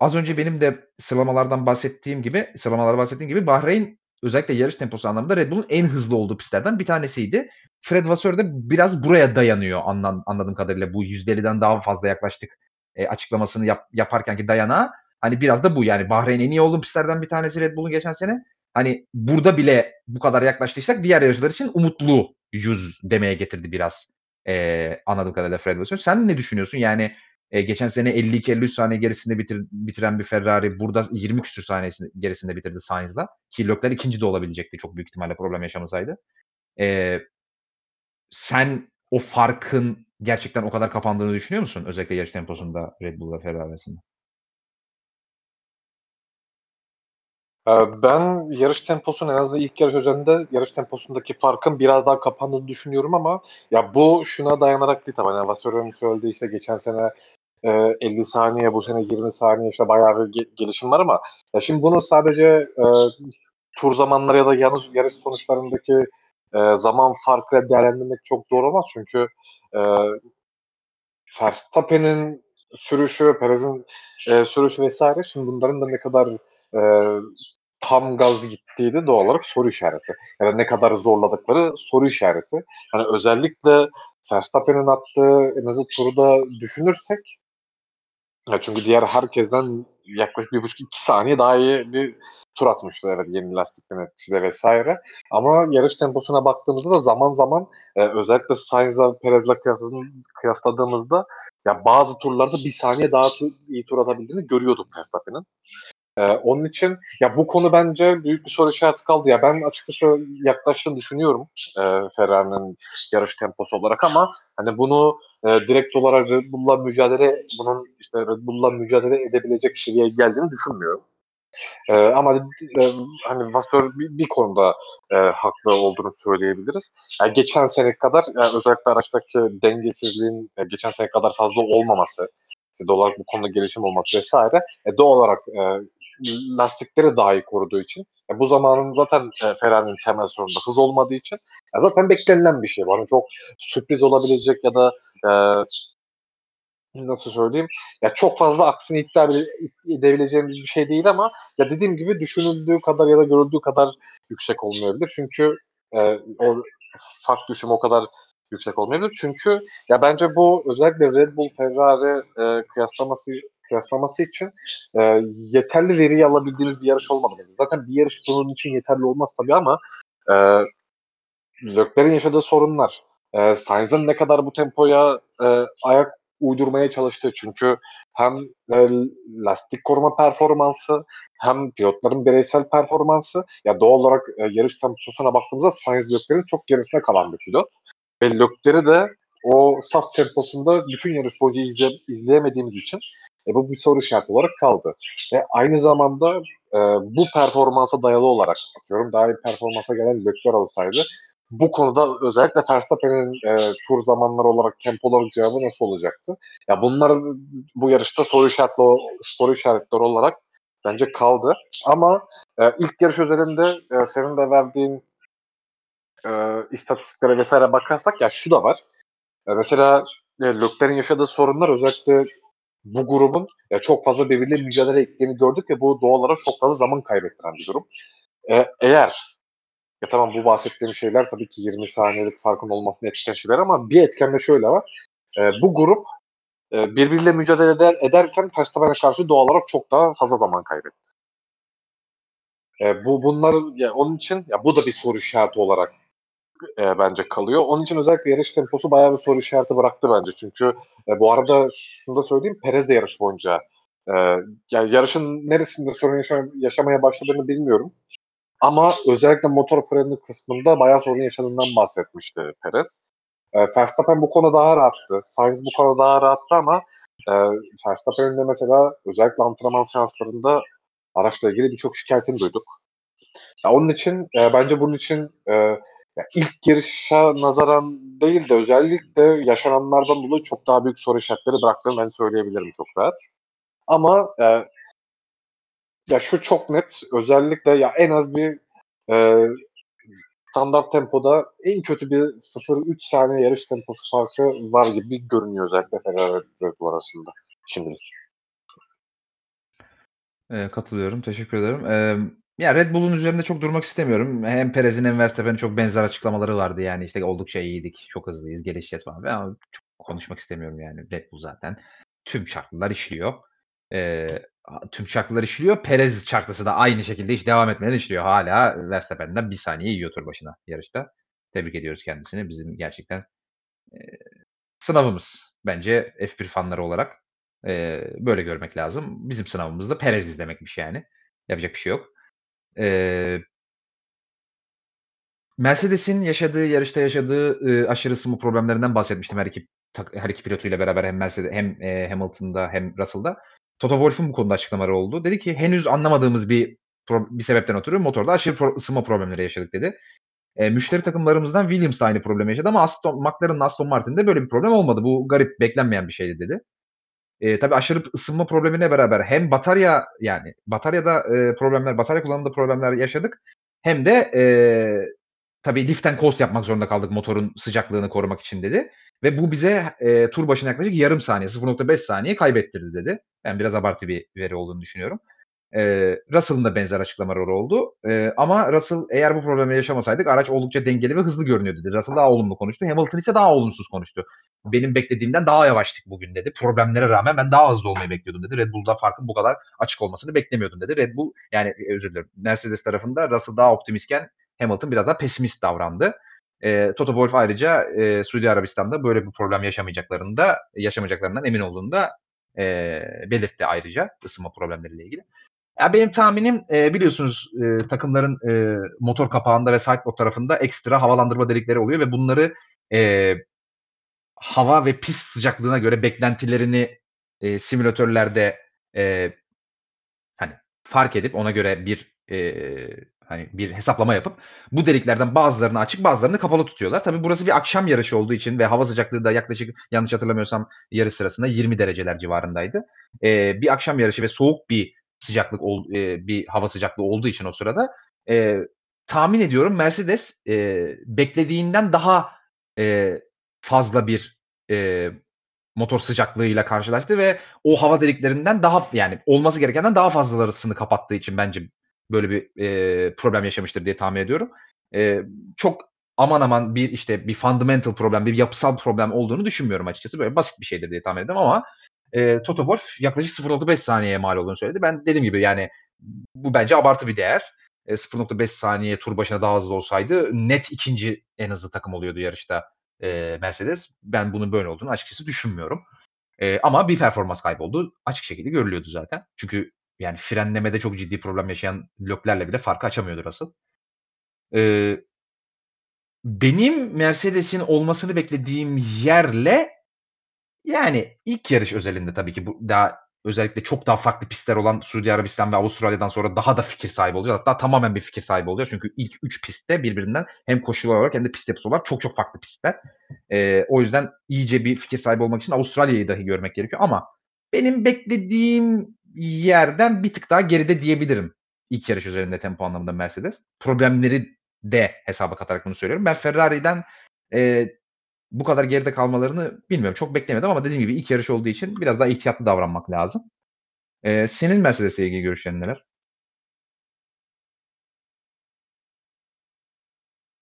az önce benim de sıralamalardan bahsettiğim gibi sıralamalarda bahsettiğim gibi Bahreyn özellikle yarış temposu anlamında Red Bull'un en hızlı olduğu pistlerden bir tanesiydi. Fred Vasseur de biraz buraya dayanıyor anlan anladığım kadarıyla bu %50'den daha fazla yaklaştık, eee, açıklamasını yap yaparkenki dayanağı. Hani biraz da bu yani Bahreyn en iyi olduğu pistlerden bir tanesi Red Bull'un geçen sene. Hani burada bile bu kadar yaklaştıysak diğer yarışlar için umutluyuz demeye getirdi biraz, eee, anladığım kadarıyla Fred Vasseur. Sen ne düşünüyorsun? Yani, eee, geçen sene 52-53 saniye gerisinde bitir bitiren bir Ferrari burada 20 küsur saniye gerisinde bitirdi Sainz'la ki Leclerc 2'nci de olabilecekti çok büyük ihtimalle problem yaşamasaydı. Eee, sen o farkın gerçekten o kadar kapandığını düşünüyor musun? Özellikle yarış temposunda Red Bull ve Ferrari arasında? Ben yarış temposunun en azından ilk yarış özelinde yarış temposundaki farkın biraz daha kapandığını düşünüyorum ama ya bu şuna dayanarak değil tabii. Hani Vasseur'ün söylediği işte geçen sene, eee, 50 saniye, bu sene 20 saniye işte bayağı bir ge gelişim var ama ya şimdi bunu sadece, eee, tur zamanları ya da yalnız yarış sonuçlarındaki, eee, zaman farkıyla değerlendirmek çok doğru olmaz. Çünkü, eee, Verstappen'in sürüşü, Perez'in, eee, sürüşü vs. şimdi bunların da ne kadar, eee, tam gaz gittiği de doğal olarak soru işareti. Yani ne kadar zorladıkları soru işareti. Hani özellikle Verstappen'in attığı en azı turu da düşünürsek ya çünkü diğer herkesten yaklaşık 1,5-2 saniye daha iyi bir tur atmıştı evet yeni lastiklerin etkisiyle vs. Ama yarış temposuna baktığımızda da zaman zaman, eee, özellikle Sainz'la Perez'le kıyasladığımızda ya bazı turlarda 1 saniye daha tu iyi tur atabildiğini görüyorduk Verstappen'in. Eee, onun için ya bu konu bence büyük bir soru işareti kaldı. Ya ben açıkçası yaklaştığını düşünüyorum, eee, Ferrari'nin yarış temposu olarak ama hani bunu, eee, direkt olarak Red Bull'la mücadele bunun işte Red Bull'la mücadele edebilecek seviyeye geldiğini düşünmüyorum. Eee, ama eee, hani Vasseur bir bir konuda, eee, haklı olduğunu söyleyebiliriz. Ya geçen sene kadar ya özellikle araçtaki dengesizliğin, eee, geçen sene kadar fazla olmaması, doğal olarak bu konuda gelişim olması vs. e, doğal olarak, eee, lastikleri daha iyi koruduğu için e, bu zamanın zaten, eee, Ferrari'nin temel sorunu hız olmadığı için ya zaten beklenilen bir şey bu. Hani çok sürpriz olabilecek ya da, eee nasıl söyleyeyim, ya çok fazla aksini iddia ede edebileceğimiz bir şey değil ama ya dediğim gibi düşünüldüğü kadar ya da görüldüğü kadar yüksek olmayabilir. Çünkü, eee, o fark düşümü o kadar yüksek olmayabilir. Çünkü ya bence bu özellikle Red Bull, Ferrari, eee, kıyaslaması kıyaslaması için, eee, yeterli veriyi alabildiğimiz bir yarış olmadı. Zaten bir yarış bunun için yeterli olmaz tabii ama, eee, Leclerc'in yaşadığı sorunlar, eee, Sainz'ın ne kadar bu tempoya, eee, ayak uydurmaya çalıştığı çünkü hem, eee, lastik koruma performansı hem pilotların bireysel performansı ya doğal olarak, eee, yarış temposuna baktığımızda Sainz Leclerc'in çok gerisinde kalan bir pilot ve Leclerc'i de o saf temposunda bütün yarış boyunca izle izleyemediğimiz için e, bu bir soru işareti olarak kaldı. Ve aynı zamanda, eee, bu performansa dayalı olarak atıyorum daha iyi performansa gelen Leclerc olsaydı bu konuda özellikle Verstappen'in, eee, tur zamanları olarak tempo olarak cevabı nasıl olacaktı? Ya bunlar bu yarışta soru işaretli soru işaretleri olarak bence kaldı ama, eee, ilk yarış özelinde, eee, senin de verdiğin, eee, istatistiklere vs. bakarsak ya şu da var. Eee, mesela, eee, Leclerc'in yaşadığı sorunlar özellikle bu grubun ya çok fazla birbiriyle mücadele ettiğini gördük ve bu doğal olarak çok fazla zaman kaybettiren bir durum. E, eğer ya tamam bu bahsettiğim şeyler tabii ki 20 saniyelik farkın olmasını etken şeyler ama bir etken de şöyle var. E, bu grup e, birbiriyle mücadele eder, ederken Verstappen'e karşı doğal olarak çok daha fazla zaman kaybetti. E, bu bunların ya onun için ya bu da bir soru işareti olarak e, bence kalıyor. Onun için özellikle yarış temposu bayağı bir soru işareti bıraktı bence. Çünkü e, bu arada şunu da söyleyeyim Perez de yarış boyunca e, yani yarışın neresinde sorun yaşam- yaşamaya başladığını bilmiyorum. Ama özellikle motor freni kısmında bayağı sorun yaşadığından bahsetmişti Perez. E, Verstappen bu konuda daha rahattı. Sainz bu konuda daha rahattı ama e, Verstappen'in de mesela özellikle antrenman seanslarında araçla ilgili birçok şikayetini duyduk. Ya onun için e, bence bunun için e, ya ilk yarışa nazaran değil de özellikle yaşananlardan dolayı çok daha büyük soru işaretleri bıraktığını ben söyleyebilirim çok rahat. Ama e, ya şu çok net özellikle ya en az bir e, standart tempoda en kötü bir 0-3 saniye yarış temposu farkı var gibi görünüyor özellikle Ferrari Red Bull arasında şimdilik. Eee, katılıyorum. Teşekkür ederim. Emm, ya Red Bull'un üzerinde çok durmak istemiyorum. Hem Perez'in hem Verstappen'in çok benzer açıklamaları vardı. Yani işte oldukça iyiydik, çok hızlıyız, gelişeceğiz falan ama çok konuşmak istemiyorum yani. Red Bull zaten tüm şartlar işliyor. Eee, tüm şartlar işliyor. Perez şartlısı da aynı şekilde hiç devam etmeden işliyor. Hala Verstappen'den bir saniye yiyor tur başına yarışta. Tebrik ediyoruz kendisini. Bizim gerçekten eee, sınavımız bence F1 fanları olarak. Eee, böyle görmek lazım. Bizim sınavımız da Perez izlemekmiş yani. Yapacak bir şey yok. Eee Mercedes'in yaşadığı, yarışta yaşadığı, ııı, aşırı ısınma problemlerinden bahsetmiştim her iki her iki pilotuyla beraber hem Mercede hem, eee, Hamilton'da hem Russell'da. Toto Wolff'un bu konuda açıklamaları oldu. Dedi ki henüz anlamadığımız bir bir sebepten ötürü motorda aşırı pro ısınma problemleri yaşadık dedi. Eee, müşteri takımlarımızdan Williams da aynı problemi yaşadı ama Aston McLaren'la Aston Martin'de böyle bir problem olmadı. Bu garip, beklenmeyen bir şeydi dedi. Eee, tabii aşırı ısınma problemiyle beraber hem batarya yani bataryada, eee, problemler, batarya kullanımında problemler yaşadık hem de, eee, tabii lift and coast yapmak zorunda kaldık motorun sıcaklığını korumak için dedi ve bu bize, eee, tur başına yaklaşık yarım saniye, 0.5 saniye kaybettirdi dedi. Ben biraz abartı bir veri olduğunu düşünüyorum. Eee, Russell'ın da benzer açıklamaları oldu. Ama Russell eğer bu problemi yaşamasaydık araç oldukça dengeli ve hızlı görünüyor dedi. Russell daha olumlu konuştu. Hamilton ise daha olumsuz konuştu. Benim beklediğimden daha yavaştık bugün dedi. Problemlere rağmen ben daha hızlı olmayı bekliyordum dedi. Red Bull'da farkın bu kadar açık olmasını beklemiyordum dedi. Red Bull yani özür dilerim. Mercedes tarafında Russell daha optimistken Hamilton biraz daha pesimist davrandı. Eee, Toto Wolff ayrıca, eee, Suudi Arabistan'da böyle bir problem yaşamayacaklarını da yaşamayacaklarından emin olduğunu da, eee, belirtti ayrıca ısınma problemleriyle ilgili. Ya benim tahminim, eee, biliyorsunuz, eee, takımların, eee, motor kapağında ve sidepod tarafında ekstra havalandırma delikleri oluyor ve bunları, eee, hava ve pist sıcaklığına göre beklentilerini, eee, simülatörlerde, eee, hani, fark edip ona göre bir, eee, hani, bir hesaplama yapıp bu deliklerden bazılarını açık bazılarını kapalı tutuyorlar. Tabii burası bir akşam yarışı olduğu için ve hava sıcaklığı da yaklaşık yanlış hatırlamıyorsam yarış sırasında 20 dereceler civarındaydı. Eee, bir akşam yarışı ve soğuk bir sıcaklık ol eee, bir hava sıcaklığı olduğu için o sırada, eee, tahmin ediyorum Mercedes, eee, beklediğinden daha, eee, fazla bir, eee, motor sıcaklığıyla karşılaştı ve o hava deliklerinden daha yani olması gerekenden daha fazlasını kapattığı için bence böyle bir, eee, problem yaşamıştır diye tahmin ediyorum. Eee, çok aman aman bir, işte, bir fundamental problem, bir yapısal problem olduğunu düşünmüyorum açıkçası. Böyle basit bir şeydir diye tahmin ediyorum ama, eee, Toto Wolff yaklaşık 0.5 saniyeye mal olduğunu söyledi. Ben dediğim gibi yani bu bence abartı bir değer. Eee, 0.5 saniye tur başına daha hızlı olsaydı net 2'nci en hızlı takım oluyordu yarışta, eee, Mercedes. Ben bunun böyle olduğunu açıkçası düşünmüyorum. Eee, ama bir performans kaybı olduğu açık şekilde görülüyordu zaten. Çünkü yani frenlemede çok ciddi problem yaşayan Leclerc'le bile farkı açamıyordu Russell. Eee benim Mercedes'in olmasını beklediğim yerle yani ilk yarış özelinde tabii ki bu daha özellikle çok daha farklı pistler olan Suudi Arabistan ve Avustralya'dan sonra daha da fikir sahibi olacağız. Hatta tamamen bir fikir sahibi olacağız. Çünkü ilk 3 pistte birbirinden hem koşular olarak hem de pist yapısı olarak çok çok farklı pistler. Eee, o yüzden iyice bir fikir sahibi olmak için Avustralya'yı dahi görmek gerekiyor ama benim beklediğim yerden bir tık daha geride diyebilirim. İlk yarış üzerinde tempo anlamında Mercedes. Problemleri de hesaba katarak bunu söylüyorum. Ben Ferrari'den, eee bu kadar geride kalmalarını bilmiyorum. Çok beklemedim ama dediğim gibi ilk yarış olduğu için biraz daha ihtiyatlı davranmak lazım. Eee, senin Mercedes'le ilgili görüşlerin neler?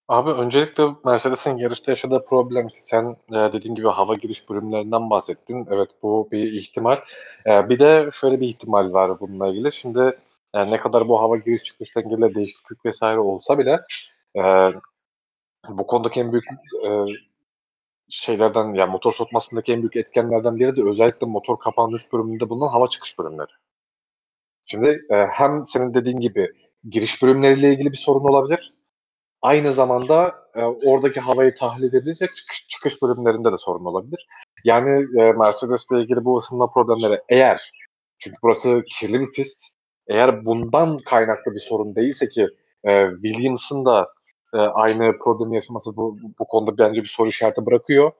Abi öncelikle Mercedes'in yarışta yaşadığı problem sen e, dediğin gibi hava giriş bölümlerinden bahsettin. Evet bu bir ihtimal. E, bir de şöyle bir ihtimal var bununla ilgili. Şimdi e, ne kadar bu hava giriş çıkış dengeleri değişiklik vesaire olsa bile e, bu konudaki en büyük e, şeylerden yani motor soğutmasındaki en büyük etkenlerden biri de özellikle motor kapağının üst bölümünde bulunan hava çıkış bölümleri. Şimdi e, hem senin dediğin gibi giriş bölümleriyle ilgili bir sorun olabilir. Aynı zamanda e, oradaki havayı tahlil edebilecek çıkış, çıkış bölümlerinde de sorun olabilir. Yani e, Mercedes'le ilgili bu ısınma problemleri eğer çünkü burası kirli bir pist eğer bundan kaynaklı bir sorun değilse ki e, Williams'ın da e, aynı problemi yaşaması bu, bu konuda bence bir soru işareti bırakıyor.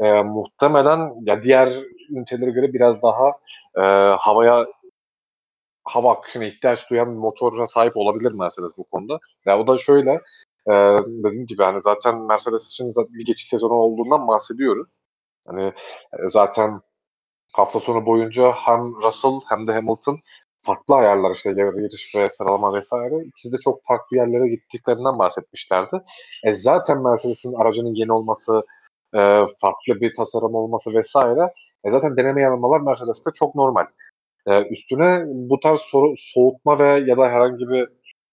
E, muhtemelen ya diğer ünitelere göre biraz daha e, havaya hava akışına ihtiyaç duyan bir motora sahip olabilir Mercedes bu konuda. Ya o da şöyle e, dediğim gibi hani zaten Mercedes için bir geçiş sezonu olduğundan bahsediyoruz. Hani e, zaten hafta sonu boyunca hem Russell hem de Hamilton farklı ayarlar işte yarış ve sıralama vesaire ikisi de çok farklı yerlere gittiklerinden bahsetmişlerdi. E zaten Mercedes'in aracının yeni olması, e, farklı bir tasarım olması vesaire e zaten deneme yanılmalar Mercedes'te çok normal. E, üstüne bu tarz soru, soğutma ve ya da herhangi bir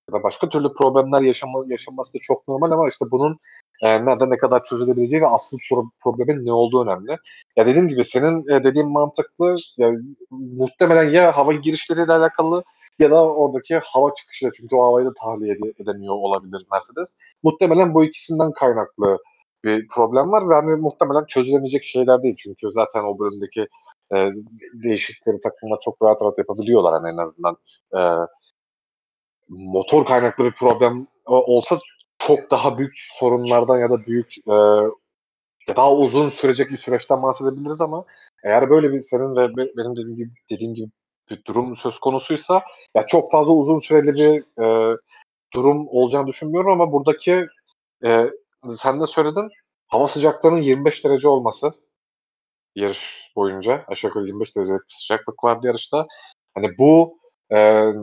ya da başka türlü problemler yaşama, yaşanması da çok normal ama işte bunun e, nerede ne kadar çözülebileceği ve asıl pro- problemin ne olduğu önemli. Ya dediğim gibi senin e, dediğin mantıklı. Ya, muhtemelen ya hava girişleriyle alakalı ya da oradaki hava çıkışıyla çünkü o havayı da tahliye ede- edemiyor olabilir Mercedes. Muhtemelen bu ikisinden kaynaklı bir problem var ve hani muhtemelen çözülemeyecek şeyler değil çünkü zaten o bölümdeki e, değişiklikleri takımlar çok rahat rahat yapabiliyorlar hani en azından e, motor kaynaklı bir problem olsa çok daha büyük sorunlardan ya da büyük e, daha uzun sürecek bir süreçten bahsedebiliriz ama eğer böyle bir senin ve benim dediğim gibi, dediğim gibi bir durum söz konusuysa ya çok fazla uzun süreli bir e, durum olacağını düşünmüyorum ama buradaki e, sen de söyledin hava sıcaklığının 25 derece olması yarış boyunca aşağı yukarı 25 derecelik bir sıcaklık vardı yarışta. Hani bu e,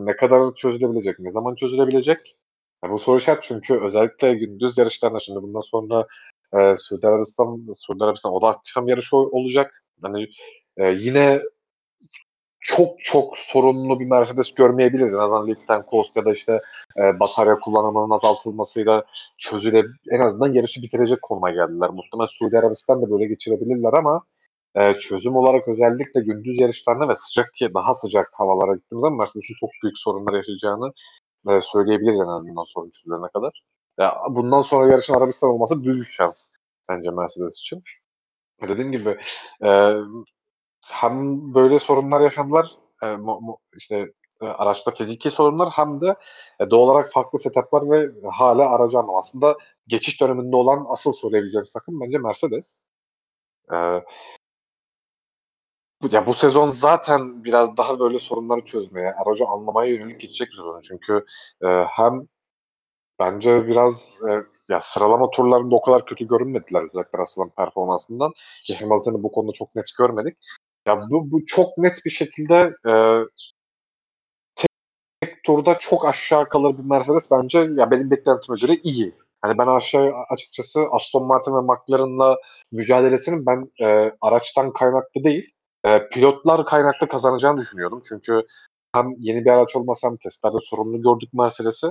ne kadar çözülebilecek, ne zaman çözülebilecek? Ya bu soru işaret çünkü özellikle gündüz yarışlarında şimdi bundan sonra e, Suudi Arabistan, Suudi Arabistan o da akşam yarışı olacak. Hani e, yine çok çok sorunlu bir Mercedes görmeyebiliriz. En azından lift and coast ya da işte e, batarya kullanımının azaltılmasıyla çözüle en azından yarışı bitirecek konuma geldiler. Muhtemelen Suudi Arabistan da böyle geçirebilirler ama e, çözüm olarak özellikle gündüz yarışlarında ve sıcak daha sıcak havalara gittiğimiz zaman Mercedes'in çok büyük sorunlar yaşayacağını e, söyleyebiliriz en azından sorun çözülene kadar. Ya, bundan sonra yarışın Arabistan olması büyük şans bence Mercedes için. Dediğim gibi e, hem böyle sorunlar yaşadılar e, mo, mo, işte e, araçta fiziki sorunlar hem de e, doğal olarak farklı setuplar ve hala aracı anlam. Aslında geçiş döneminde olan asıl söyleyebileceğimiz takım bence Mercedes. E, ya bu sezon zaten biraz daha böyle sorunları çözmeye, aracı anlamaya yönelik geçecek bir sezon. Çünkü e, hem bence biraz e, ya sıralama turlarında o kadar kötü görünmediler özellikle Russell'ın performansından. Ki Hamilton'ı bu konuda çok net görmedik. Ya bu, bu çok net bir şekilde e, tek, tek turda çok aşağı kalır bir Mercedes bence ya benim beklentime göre iyi. Hani ben aşağı açıkçası Aston Martin ve McLaren'la mücadelesinin ben e, araçtan kaynaklı değil, e, pilotlar kaynaklı kazanacağını düşünüyordum. Çünkü hem yeni bir araç olmasa hem testlerde sorunlu gördük Mercedes'i.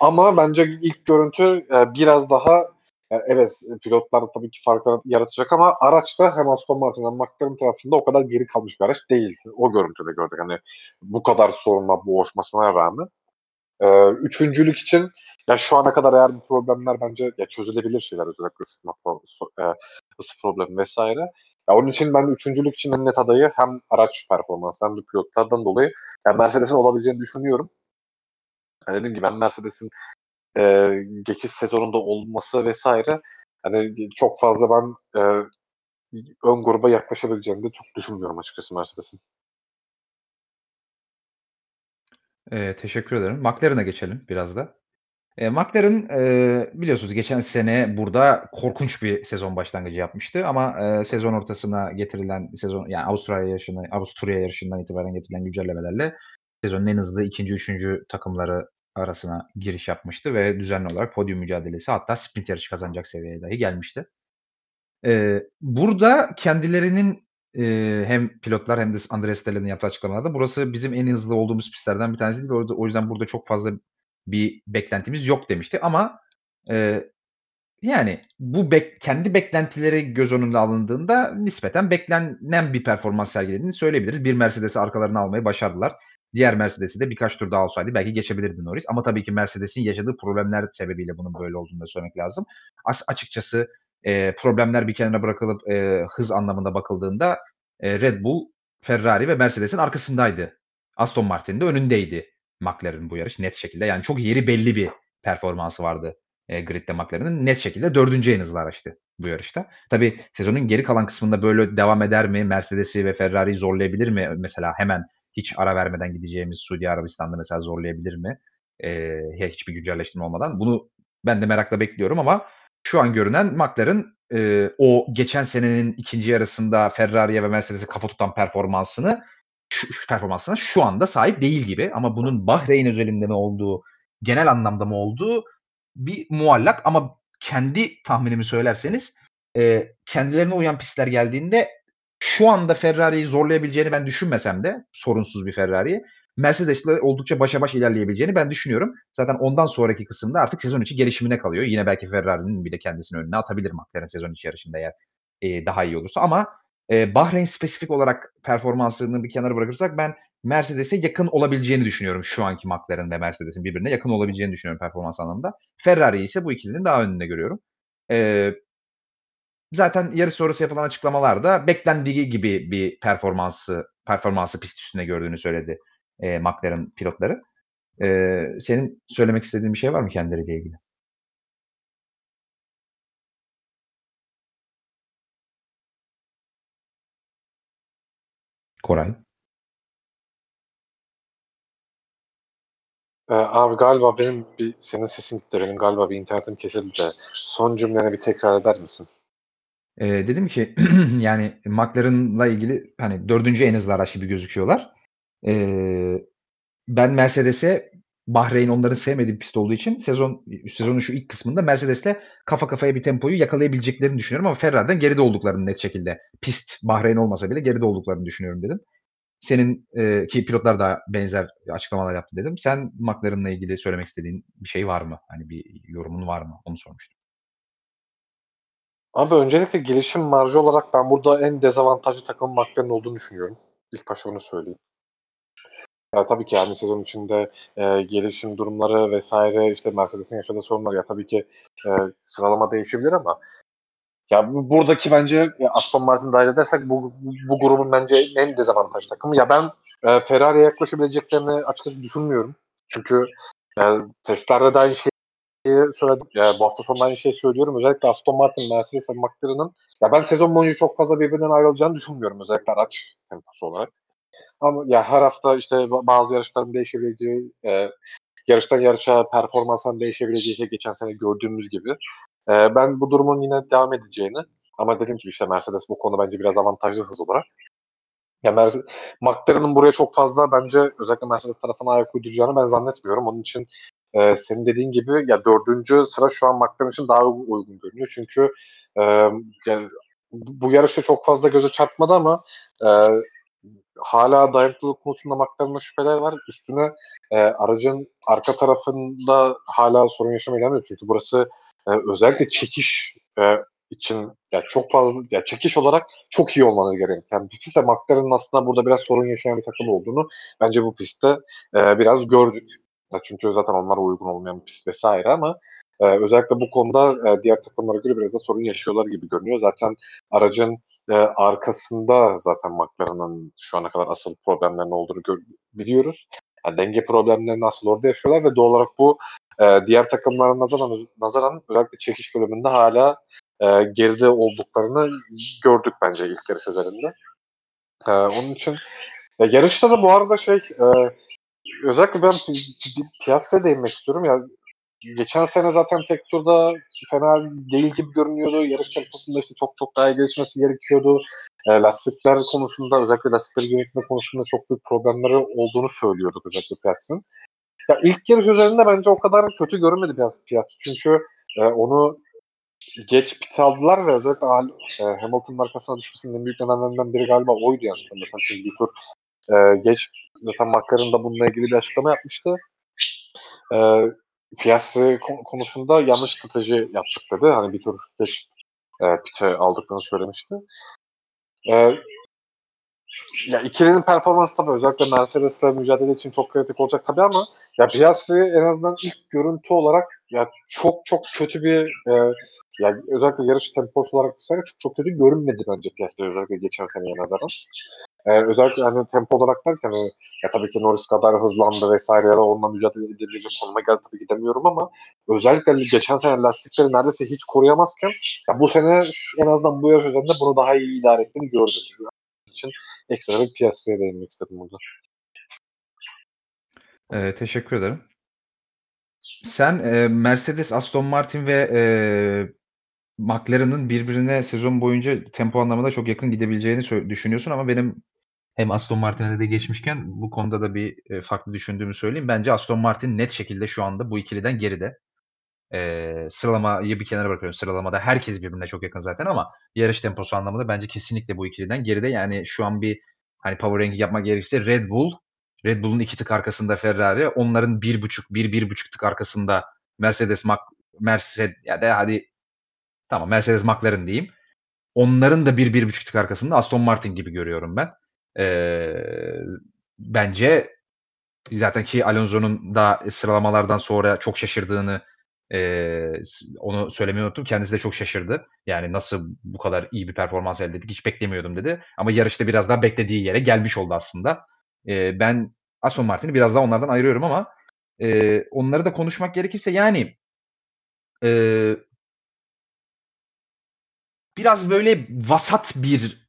Ama bence ilk görüntü e, biraz daha e, evet pilotlar tabii ki farklar yaratacak ama araçta hem Aston Martin hem McLaren tarafında o kadar geri kalmış bir araç değil. O görüntüde gördük. Hani bu kadar sorunla boğuşmasına rağmen. E, üçüncülük için ya şu ana kadar eğer bu problemler bence ya çözülebilir şeyler özellikle e, ısı problemi vesaire. Ya onun için ben üçüncülük için en net adayı hem araç performansı hem de pilotlardan dolayı yani Mercedes'in olabileceğini düşünüyorum. Yani dediğim gibi ben Mercedes'in e, geçiş sezonunda olması vesaire hani çok fazla ben e, ön gruba yaklaşabileceğini de çok düşünmüyorum açıkçası Mercedes'in. Eee, teşekkür ederim. McLaren'a geçelim biraz da. Eee, McLaren, eee, biliyorsunuz geçen sene burada korkunç bir sezon başlangıcı yapmıştı ama, eee, sezon ortasına getirilen sezon yani Avustralya yarışını Avusturya yarışından itibaren getirilen güncellemelerle sezonun en hızlı 2'nci 3'üncü takımları arasına giriş yapmıştı ve düzenli olarak podyum mücadelesi hatta sprint yarışı kazanacak seviyeye dahi gelmişti. Eee, burada kendilerinin, eee, hem pilotlar hem de Andrea Stella'nın yaptığı açıklamalarda burası bizim en hızlı olduğumuz pistlerden bir tanesi değil. O yüzden burada çok fazla bir beklentimiz yok demişti ama, eee, yani bu bek kendi beklentileri göz önüne alındığında nispeten beklenen bir performans sergilediğini söyleyebiliriz. Bir Mercedes'i arkalarına almayı başardılar. Diğer Mercedes'i de birkaç tur daha olsaydı belki geçebilirdi Norris ama tabii ki Mercedes'in yaşadığı problemler sebebiyle bunun böyle olduğunu da söylemek lazım. As açıkçası, eee, problemler bir kenara bırakılıp, eee, hız anlamında bakıldığında, eee, Red Bull, Ferrari ve Mercedes'in arkasındaydı. Aston Martin de önündeydi McLaren'ın bu yarış net şekilde. Yani çok yeri belli bir performansı vardı, eee, gridde McLaren'ın. Net şekilde 4'üncü en hızlı araçtı bu yarışta. Tabii sezonun geri kalan kısmında böyle devam eder mi? Mercedes'i ve Ferrari'yi zorlayabilir mi? Mesela hemen hiç ara vermeden gideceğimiz Suudi Arabistan'da mesela zorlayabilir mi? Eee, hiçbir güncelleştirme olmadan. Bunu ben de merakla bekliyorum ama şu an görünen McLaren, eee, o geçen senenin 2'nci yarısında Ferrari'ye ve Mercedes'e kafa tutan performansını şu şu performansına şu anda sahip değil gibi ama bunun Bahreyn özelinde mi olduğu, genel anlamda mı olduğu bir muallak ama kendi tahminimi söylerseniz, eee, kendilerine uyan pistler geldiğinde şu anda Ferrari'yi zorlayabileceğini ben düşünmesem de sorunsuz bir Ferrari'yi, Mercedes'le oldukça başa baş ilerleyebileceğini ben düşünüyorum. Zaten ondan sonraki kısımda artık sezon içi gelişimine kalıyor. Yine belki Ferrari'nin bile kendisini önüne atabilir McLaren sezon içi yarışında eğer, eee, daha iyi olursa ama, eee, Bahreyn spesifik olarak performansını bir kenara bırakırsak ben Mercedes'e yakın olabileceğini düşünüyorum şu anki McLaren ve Mercedes'in birbirine yakın olabileceğini düşünüyorum performans anlamında. Ferrari'yi ise bu ikilinin daha önünde görüyorum. Eee zaten yarış sonrası yapılan açıklamalarda beklendiği gibi bir performansı performansı pist üstünde gördüğünü söyledi, eee, McLaren pilotları. Eee, senin söylemek istediğin bir şey var mı kendileriyle ilgili? Koray? Eee, abi galiba benim bir senin sesin gitti. Benim galiba bir internetim kesildi de son cümleni bir tekrar eder misin? Eee, dedim ki yani McLaren'la ilgili hani 4'üncü en hızlı araç gibi gözüküyorlar. Eee, ben Mercedes'e Bahreyn onların sevmediği pist olduğu için sezon sezonun şu ilk kısmında Mercedes'le kafa kafaya bir tempoyu yakalayabileceklerini düşünüyorum ama Ferrari'den geride olduklarını net şekilde pist Bahreyn olmasa bile geride olduklarını düşünüyorum dedim. Senin, eee, ki pilotlar da benzer açıklamalar yaptı dedim. Sen McLaren'la ilgili söylemek istediğin bir şey var mı? Hani bir yorumun var mı? Onu sormuştum. Abi öncelikle gelişim marjı olarak ben burada en dezavantajlı takımın McLaren olduğunu düşünüyorum. İlk başta onu söyleyeyim. Ya, tabii ki, yani, sezon içinde, eee, gelişim durumları vs. işte Mercedes'in yaşadığı sorunlar ya tabii ki, eee, sıralama değişebilir ama ya, bu buradaki bence ya Aston Martin'i dâhil edersek bu bu grubun bence en dezavantajlı takımı. Ya, ben, eee, Ferrari'ye yaklaşabileceklerini açıkçası düşünmüyorum. Çünkü, eee, testlerde de aynı şeyi söyledim. Ya, bu hafta sonu aynı şeyi söylüyorum. Özellikle Aston Martin, Mercedes ve McLaren'ın ya, ben sezon boyunca çok fazla birbirinden ayrılacağını düşünmüyorum özellikle araç temposu olarak. Ama ya, her hafta, işte, ba bazı yarışların değişebileceği, eee, yarıştan yarışa performansların değişebileceği, işte, geçen sene gördüğümüz gibi. Eee, ben bu durumun yine devam edeceğini ama dediğim gibi, işte, Mercedes bu konuda bence biraz avantajlı hız olarak. Ya, Merce McLaren'ın buraya çok fazla bence özellikle Mercedes tarafına ayak uyduracağını ben zannetmiyorum. Onun için, eee, senin dediğin gibi ya 4'üncü sıra şu an McLaren için daha uygun görünüyor. Çünkü, emm, yani, bu yarışta çok fazla göze çarpmadı ama, eee, hâlâ dayanıklılık konusunda McLaren'da şüpheler var. Üstüne, eee, aracın arka tarafında hâlâ sorun yaşamaya. Çünkü burası, eee, özellikle çekiş, eee, için ya çok fazla ya çekiş olarak çok iyi olmanız gereken bir pist McLaren'ın aslında burada biraz sorun yaşayan bir takım olduğunu bence bu pistte, eee, biraz gördük. Ya, çünkü zaten onlara uygun olmayan bir pist vs. ama, eee, özellikle bu konuda, eee, diğer takımlara göre biraz da sorun yaşıyorlar gibi görünüyor. Zaten aracın, eee, arkasında zaten McLaren'ın şu ana kadar asıl problemlerinin olduğunu biliyoruz. Ya, denge problemlerini asıl orada yaşıyorlar ve doğal olarak bu, eee, diğer takımlara nazaran nazaran özellikle çekiş bölümünde hâlâ, eee, geride olduklarını gördük bence ilk yarış özelinde. Eee, onun için ya, yarışta da bu arada şey, eee, özellikle ben Pi Pi Piastri'ye değinmek istiyorum. Ya geçen sene zaten tek turda fena değil gibi görünüyordu. Yarış temposunda işte çok çok daha iyi gelişmesi gerekiyordu. E, lastikler konusunda özellikle lastikleri yönetme konusunda çok büyük problemleri olduğunu söylüyorduk özellikle Piastri'nin. Ya ilk yarış üzerinde bence o kadar kötü görünmedi Piastri. Çünkü e, onu geç pit aldılar ve özellikle e, Hamilton markasına düşmesinin büyük nedenlerinden biri galiba oydu yani. Mesela çünkü bir tur e, geç zaten McLaren da bununla ilgili bir açıklama yapmıştı. E, Piastri konusunda yanlış strateji yaptık dedi. Hani bir tur geç e, pite aldıklarını söylemişti. E, ya ikilinin performansı tabii özellikle Mercedes'le mücadele için çok kritik olacak tabii ama ya Piastri en azından ilk görüntü olarak ya çok çok kötü bir e, yani özellikle yarış temposu olarak çok çok kötü görünmedi bence Piastri özellikle geçen seneye nazaran. Ee, özellikle hani tempo olarak derken hani, ya tabii ki Norris kadar hızlandı vesaire ya da onunla mücadele edebilecek konuma geldi tabii ki demiyorum ama özellikle geçen sene lastikleri neredeyse hiç koruyamazken ya bu sene en azından bu yarış üzerinde bunu daha iyi idare ettiğini gördüm. için ekstra bir piyasaya değinmek istedim burada. Ee, teşekkür ederim. Sen e, Mercedes, Aston Martin ve e, McLaren'ın birbirine sezon boyunca tempo anlamında çok yakın gidebileceğini düşünüyorsun ama benim hem Aston Martin'e de geçmişken bu konuda da bir e, farklı düşündüğümü söyleyeyim. Bence Aston Martin net şekilde şu anda bu ikiliden geride. E, sıralamayı bir kenara bırakıyorum. Sıralamada herkes birbirine çok yakın zaten ama yarış temposu anlamında bence kesinlikle bu ikiliden geride. Yani şu an bir hani power ranking yapmak gerekirse Red Bull, Red Bull'un iki tık arkasında Ferrari, onların bir buçuk, bir, bir buçuk tık arkasında Mercedes, Mac, Mercedes ya da hadi tamam Mercedes McLaren diyeyim. Onların da bir, bir buçuk tık arkasında Aston Martin gibi görüyorum ben. Ee, bence zaten ki Alonso'nun da sıralamalardan sonra çok şaşırdığını e, onu söylemeyi unuttum. Kendisi de çok şaşırdı. Yani nasıl bu kadar iyi bir performans elde ettik hiç beklemiyordum dedi. Ama yarışta biraz daha beklediği yere gelmiş oldu aslında. E, ben Aston Martin'i biraz daha onlardan ayırıyorum ama e, onları da konuşmak gerekirse yani e, biraz böyle vasat bir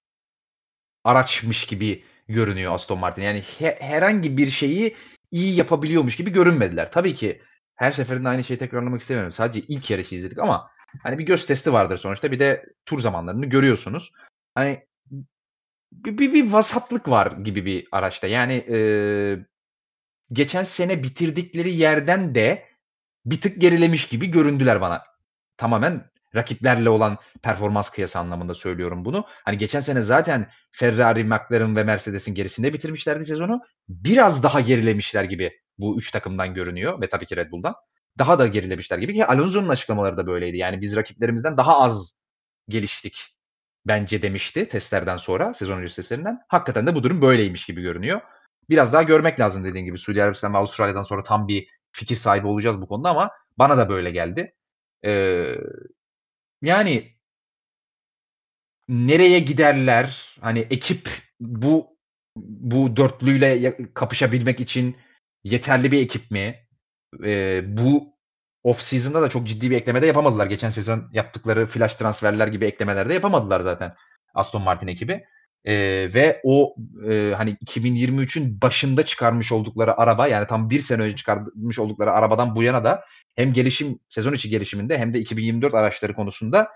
araçmış gibi görünüyor Aston Martin. Yani he, herhangi bir şeyi iyi yapabiliyormuş gibi görünmediler. Tabii ki her seferinde aynı şeyi tekrarlamak istemiyorum. Sadece ilk yarışı izledik ama hani bir göz testi vardır sonuçta. Bir de tur zamanlarını görüyorsunuz. Hani bir, bir, bir vasatlık var gibi bir araçta. Yani e, geçen sene bitirdikleri yerden de bir tık gerilemiş gibi göründüler bana. Tamamen rakiplerle olan performans kıyası anlamında söylüyorum bunu. Hani geçen sene zaten Ferrari, McLaren ve Mercedes'in gerisinde bitirmişlerdi sezonu. Biraz daha gerilemişler gibi bu üç takımdan görünüyor ve tabii ki Red Bull'dan. Daha da gerilemişler gibi ki Alonso'nun açıklamaları da böyleydi. Yani biz rakiplerimizden daha az geliştik bence demişti testlerden sonra sezon öncesi testlerinden. Hakikaten de bu durum böyleymiş gibi görünüyor. Biraz daha görmek lazım dediğin gibi. Suudi Arabistan ve Avustralya'dan sonra tam bir fikir sahibi olacağız bu konuda ama bana da böyle geldi. Ee, yani nereye giderler? Hani ekip bu bu dörtlüyle kapışabilmek için yeterli bir ekip mi? Eee, bu off season'da da çok ciddi bir ekleme de yapamadılar. Geçen sezon yaptıkları flash transferler gibi eklemeler de yapamadılar zaten Aston Martin ekibi. Eee, ve o, eee, hani 2023'ün başında çıkarmış oldukları araba yani tam bir sene önce çıkarmış oldukları arabadan bu yana da hem gelişim sezon içi gelişiminde hem de 2024 araçları konusunda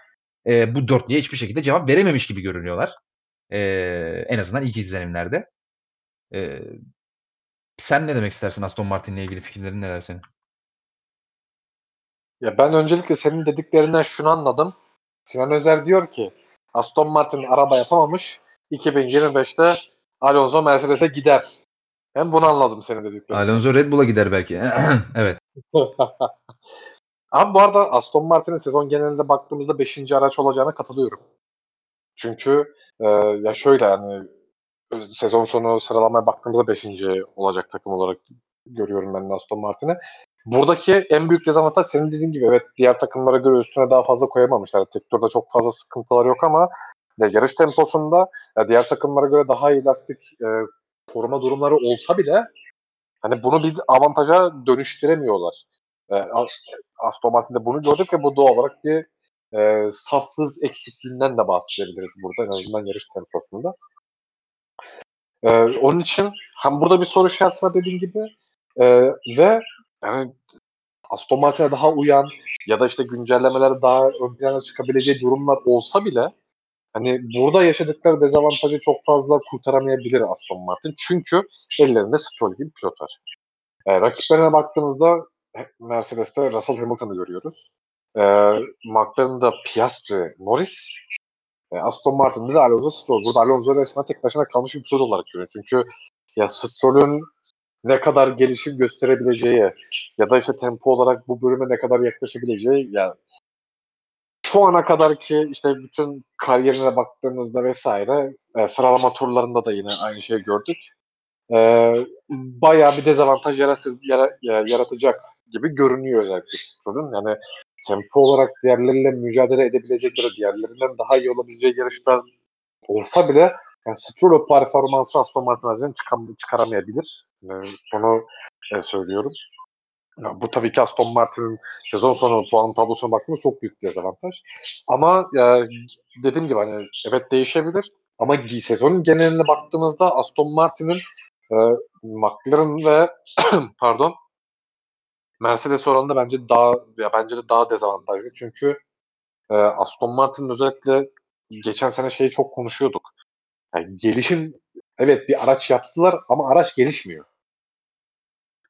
e, bu dörtlüye hiçbir şekilde cevap verememiş gibi görünüyorlar. E, en azından ilk izlenimlerde. E, sen ne demek istersin Aston Martin'le ilgili fikirlerin neler senin? Ya ben öncelikle senin dediklerinden şunu anladım. Sinan Özer diyor ki Aston Martin araba yapamamış. 2025'te Alonso Mercedes'e gider. Ben bunu anladım senin dediklerinden. Alonso Red Bull'a gider belki. evet. Abi bu arada Aston Martin'in sezon genelinde baktığımızda 5. araç olacağına katılıyorum. Çünkü e, ya şöyle yani sezon sonu sıralamaya baktığımızda 5. olacak takım olarak görüyorum ben de Aston Martin'i. Buradaki en büyük dezavantaj senin dediğin gibi evet diğer takımlara göre üstüne daha fazla koyamamışlar. Tek turda çok fazla sıkıntılar yok ama ya yarış temposunda ya diğer takımlara göre daha iyi lastik e, koruma durumları olsa bile hani bunu bir avantaja dönüştüremiyorlar. E, Aston Martin'de bunu gördük ve bu doğal olarak bir e, saf hız eksikliğinden de bahsedebiliriz burada en azından yarış temposunda. E, onun için hem burada bir soru işareti var dediğim gibi e, ve yani Aston Martin'e daha uyan ya da işte güncellemeler daha ön plana çıkabileceği durumlar olsa bile hani burada yaşadıkları dezavantajı çok fazla kurtaramayabilir Aston Martin. Çünkü ellerinde Stroll gibi pilot var. E, rakiplerine baktığımızda Mercedes'te Russell Hamilton'ı görüyoruz. E, McLaren'da Piastri, Norris, e, Aston Martin'de de Alonso Stroll. Burada Alonso resmen tek başına kalmış bir pilot olarak görüyor. Çünkü ya Stroll'ün ne kadar gelişim gösterebileceği ya da işte tempo olarak bu bölüme ne kadar yaklaşabileceği ya şu ana kadar ki işte bütün kariyerine baktığımızda vesaire e, sıralama turlarında da yine aynı şeyi gördük. E, bayağı bir dezavantaj yaratı, yara, yaratacak gibi görünüyor özellikle Stroll'ün. Yani tempo olarak diğerleriyle mücadele edebilecekleri, diğerlerinden daha iyi olabileceği yarışlar olsa bile yani Stroll performansı Aston Martin çıkam- çıkaramayabilir. Yani bunu e, söylüyorum. Ya, bu tabii ki Aston Martin'in sezon sonu puan tablosuna baktığımız çok büyük bir dezavantaj. Ama ya, dediğim gibi hani evet değişebilir. Ama sezonun geneline baktığımızda Aston Martin'in e, McLaren ve pardon Mercedes oranında bence daha ya bence de daha dezavantajlı. Çünkü e, Aston Martin'in özellikle geçen sene şeyi çok konuşuyorduk. Yani gelişim evet bir araç yaptılar ama araç gelişmiyor.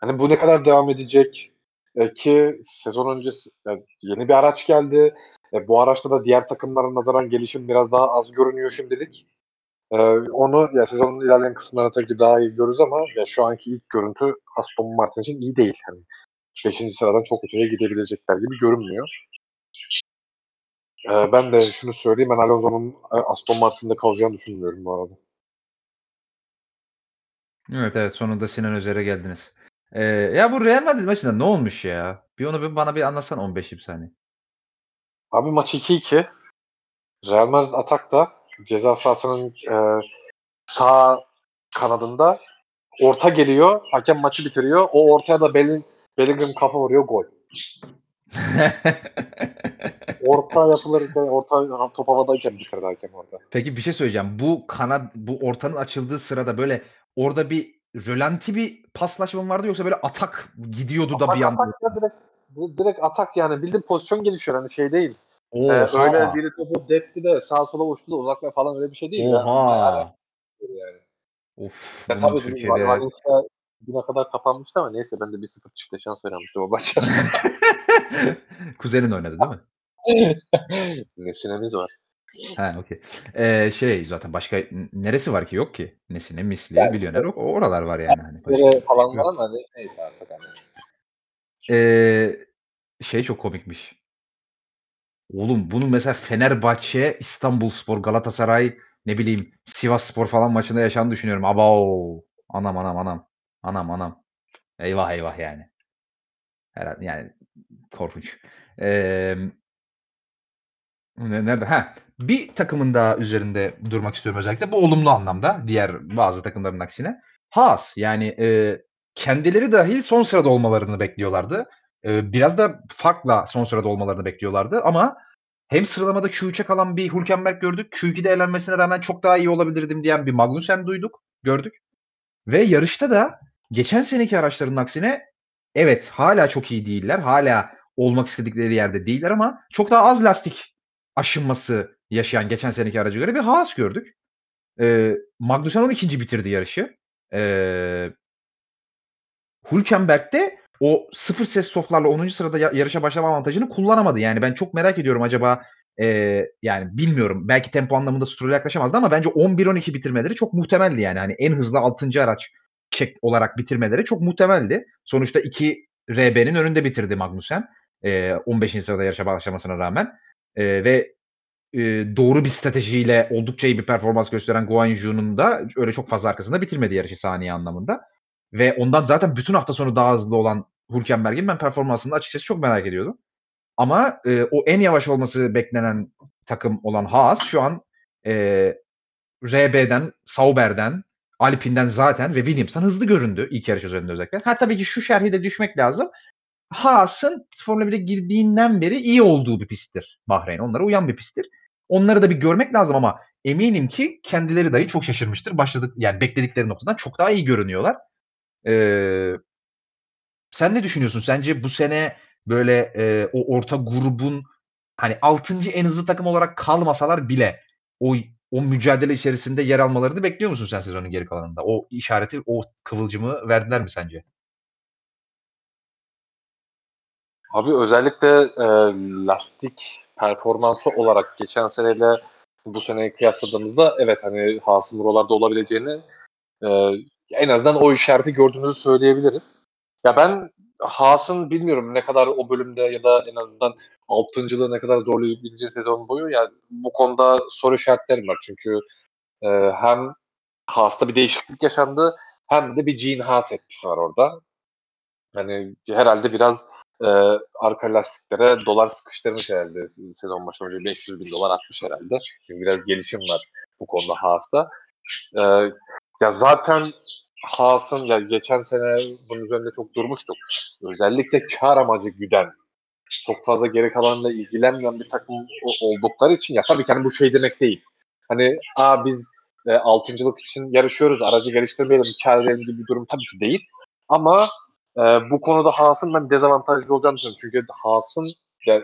Hani bu ne kadar devam edecek? E, ki sezon öncesi yani yeni bir araç geldi. E, bu araçta da diğer takımlara nazaran gelişim biraz daha az görünüyor şimdilik. E, onu ya sezonun ilerleyen kısımlarında tabii daha iyi görürüz ama ya şu anki ilk görüntü Aston Martin için iyi değil. Hani 5. sıradan çok öteye gidebilecekler gibi görünmüyor. E, ben de şunu söyleyeyim ben Alonso'nun e, Aston Martin'de kalacağını düşünmüyorum bu arada. Evet evet sonunda Sinan Özer'e geldiniz. Ee, ya bu Real Madrid maçında ne olmuş ya? Bir onu bir bana bir anlatsan 15 saniye. Abi maç 2-2. Real Madrid atakta ceza sahasının e, sağ kanadında orta geliyor. Hakem maçı bitiriyor. O ortaya da Belling, Bellingham kafa vuruyor gol. orta yapılır orta top havadayken bitirdi hakem orada. Peki bir şey söyleyeceğim. Bu kanat bu ortanın açıldığı sırada böyle orada bir rölanti bir paslaşma vardı yoksa böyle atak gidiyordu atak, da bir anda. Atak direkt, direkt atak yani bildiğin pozisyon gelişiyor hani şey değil. Ee, öyle biri topu depti de sağa sola uçtu da uzakla falan öyle bir şey değil. Oha. Yani. Of. Ya tabii Türkiye'de... Valencia güne kadar kapanmıştı ama neyse ben de 1-0 çifte şans vermiştim o maça. Kuzenin oynadı değil mi? Nesinemiz var. Ha okey. Ee, şey zaten başka neresi var ki? Yok ki. Nesine, yani Milyoner işte, oralar var yani. Hani başka, falan var ama neyse artık hani. Ee, şey çok komikmiş. Oğlum bunu mesela Fenerbahçe, İstanbulspor, Galatasaray, ne bileyim Sivasspor falan maçında yaşandığını düşünüyorum. Abo. Anam anam anam. Anam anam. Eyvah eyvah yani. Herhalde yani korkunç. Ee, nerede? Ha. Bir takımın daha üzerinde durmak istiyorum özellikle. Bu olumlu anlamda. Diğer bazı takımların aksine. Haas. Yani e, kendileri dahil son sırada olmalarını bekliyorlardı. E, biraz da farkla son sırada olmalarını bekliyorlardı. Ama hem sıralamada Q3'e kalan bir Hülkenberg gördük. Q2'de elenmesine rağmen çok daha iyi olabilirdim diyen bir Magnussen duyduk. Gördük. Ve yarışta da geçen seneki araçların aksine evet hala çok iyi değiller. Hala olmak istedikleri yerde değiller ama çok daha az lastik aşınması yaşayan geçen seneki araca göre bir Haas gördük. E, Magnussen 12. bitirdi yarışı. E, Hülkenberg de o sıfır ses softlarla 10. sırada yarışa başlama avantajını kullanamadı. Yani ben çok merak ediyorum acaba e, yani bilmiyorum belki tempo anlamında Stroll'e yaklaşamazdı ama bence 11-12 bitirmeleri çok muhtemeldi yani. Hani en hızlı 6. araç çek olarak bitirmeleri çok muhtemeldi. Sonuçta 2 RB'nin önünde bitirdi Magnussen. E, 15. sırada yarışa başlamasına rağmen. E, ve e, doğru bir stratejiyle oldukça iyi bir performans gösteren Guan Yu'nun da öyle çok fazla arkasında bitirmedi yarışı saniye anlamında. Ve ondan zaten bütün hafta sonu daha hızlı olan Hülkenberg'in ben performansını açıkçası çok merak ediyordum. Ama e, o en yavaş olması beklenen takım olan Haas şu an e, RB'den, Sauber'den, Alpine'den zaten ve Williams'tan hızlı göründü ilk yarış üzerinde özellikle. Ha tabii ki şu şerhi de düşmek lazım. Haas'ın Formula 1'e girdiğinden beri iyi olduğu bir pisttir Bahreyn. Onlara uyan bir pisttir. Onları da bir görmek lazım ama eminim ki kendileri dahi çok şaşırmıştır. Başladık yani bekledikleri noktadan çok daha iyi görünüyorlar. Ee, sen ne düşünüyorsun? Sence bu sene böyle e, o orta grubun hani 6. en hızlı takım olarak kalmasalar bile o o mücadele içerisinde yer almalarını bekliyor musun sen sezonun geri kalanında? O işareti, o kıvılcımı verdiler mi sence? Abi özellikle e, lastik performansı olarak geçen seneyle bu seneyi kıyasladığımızda evet hani Haas'ın buralarda olabileceğini e, en azından o işareti gördüğümüzü söyleyebiliriz. Ya ben Haas'ın bilmiyorum ne kadar o bölümde ya da en azından altıncılığı ne kadar zorlayabileceği sezon boyu ya bu konuda soru işaretlerim var. Çünkü e, hem Haas'ta bir değişiklik yaşandı hem de bir Gene Haas etkisi var orada. Hani herhalde biraz e, arka lastiklere dolar sıkıştırmış herhalde sezon başında önce 500 bin dolar atmış herhalde. Çünkü biraz gelişim var bu konuda Haas'ta. E, ya zaten Haas'ın ya geçen sene bunun üzerinde çok durmuştuk. Özellikle kar amacı güden çok fazla geri kalanla ilgilenmeyen bir takım oldukları için ya tabii ki hani bu şey demek değil. Hani a biz e, altıncılık için yarışıyoruz, aracı geliştirmeyelim, kar edelim gibi bir durum tabii ki değil. Ama e, bu konuda Haas'ın ben dezavantajlı olacağını düşünüyorum. Çünkü Haas'ın yani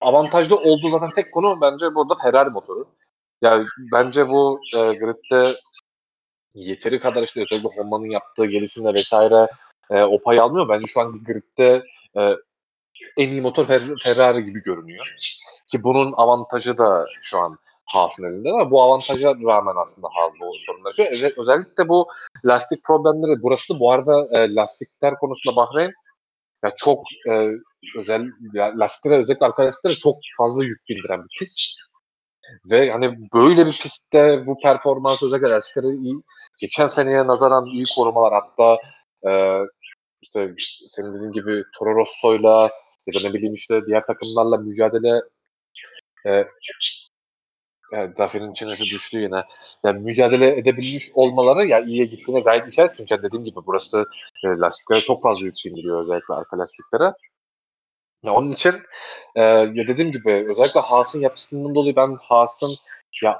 avantajlı olduğu zaten tek konu bence burada Ferrari motoru. Yani bence bu e, gridde yeteri kadar işte özellikle Honda'nın yaptığı gelişimle vesaire e, o pay almıyor. Bence şu an gridde e, en iyi motor Ferrari gibi görünüyor. Ki bunun avantajı da şu an Haas'ın elinde ama bu avantaja rağmen aslında Haas bu sorunlar yaşıyor. özellikle bu lastik problemleri burası bu arada e, lastikler konusunda Bahreyn ya çok e, özel ya, lastiklere özellikle arkadaşlara çok fazla yük bindiren bir pist. Ve hani böyle bir pistte bu performans özellikle lastikleri iyi. Geçen seneye nazaran iyi korumalar hatta e, işte senin dediğin gibi Toro Rosso'yla ya da ne bileyim işte diğer takımlarla mücadele e, Evet, Daffy'nin çenesi düştü yine. Yani mücadele edebilmiş olmaları ya iyiye gittiğine gayet işaret. Çünkü dediğim gibi burası e, lastiklere çok fazla yük bindiriyor özellikle arka lastiklere. Ya onun için e, ya dediğim gibi özellikle Haas'ın yapısından dolayı ben Haas'ın ya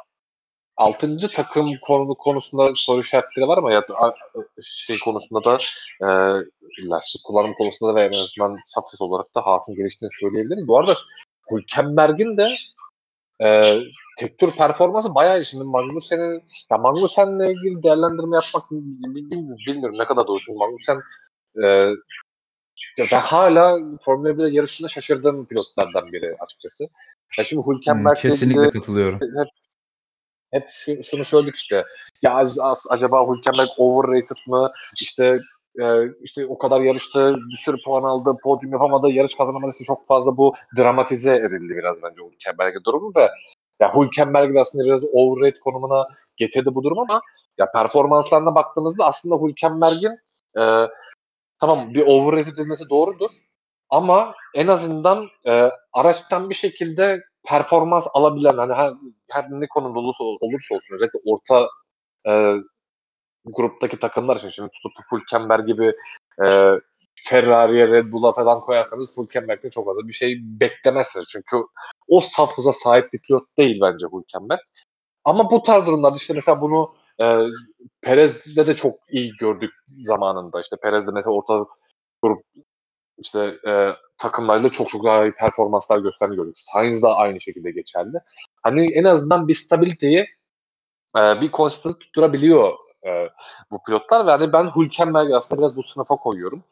altıncı takım konu konusunda soru işaretleri var ama ya şey konusunda da e, lastik kullanım konusunda da ve en azından safes olarak da Haas'ın geliştiğini söyleyebiliriz. Bu arada Hülkenberg'in de e, tek tur performansı bayağı. Şimdi Magnussen'in ya Magnussen'le ilgili değerlendirme yapmak bilmiyorum, bilmiyorum ne kadar doğru. Çünkü Magnussen e, ben hala Formula 1'de yarışında şaşırdığım pilotlardan biri açıkçası. Ya şimdi Hülkenberg hmm, kesinlikle ilgili, katılıyorum. Hep, hep şu, şunu söyledik işte. Ya acaba Hülkenberg overrated mı? İşte e, işte o kadar yarıştı, bir sürü puan aldı, podyum yapamadı, yarış kazanamadıysa çok fazla bu dramatize edildi biraz bence Hülkenberg'in durumu ve ya Hülkenberg de aslında biraz overrated konumuna getirdi bu durum ama ya performanslarına baktığınızda aslında Hülkenberg'in e, tamam bir overrated edilmesi doğrudur ama en azından e, araçtan bir şekilde performans alabilen hani her, her ne konuda olursa, olursa olsun özellikle orta e, gruptaki takımlar için şimdi tutup Hülkenberg gibi e, Ferrari'ye, Red Bull'a falan koyarsanız Hülkenberg'de çok fazla bir şey beklemezsiniz. Çünkü o saf hıza sahip bir pilot değil bence Hülkenberg. Ama bu tarz durumlarda işte mesela bunu e, Perez'de de çok iyi gördük zamanında. İşte Perez'de mesela orta grup işte e, takımlarıyla çok çok daha iyi performanslar gösterdiğini gördük. Sainz da aynı şekilde geçerli. Hani en azından bir stabiliteyi e, bir constant tutturabiliyor e, bu pilotlar ve hani ben Hülkenberg'i aslında biraz bu sınıfa koyuyorum.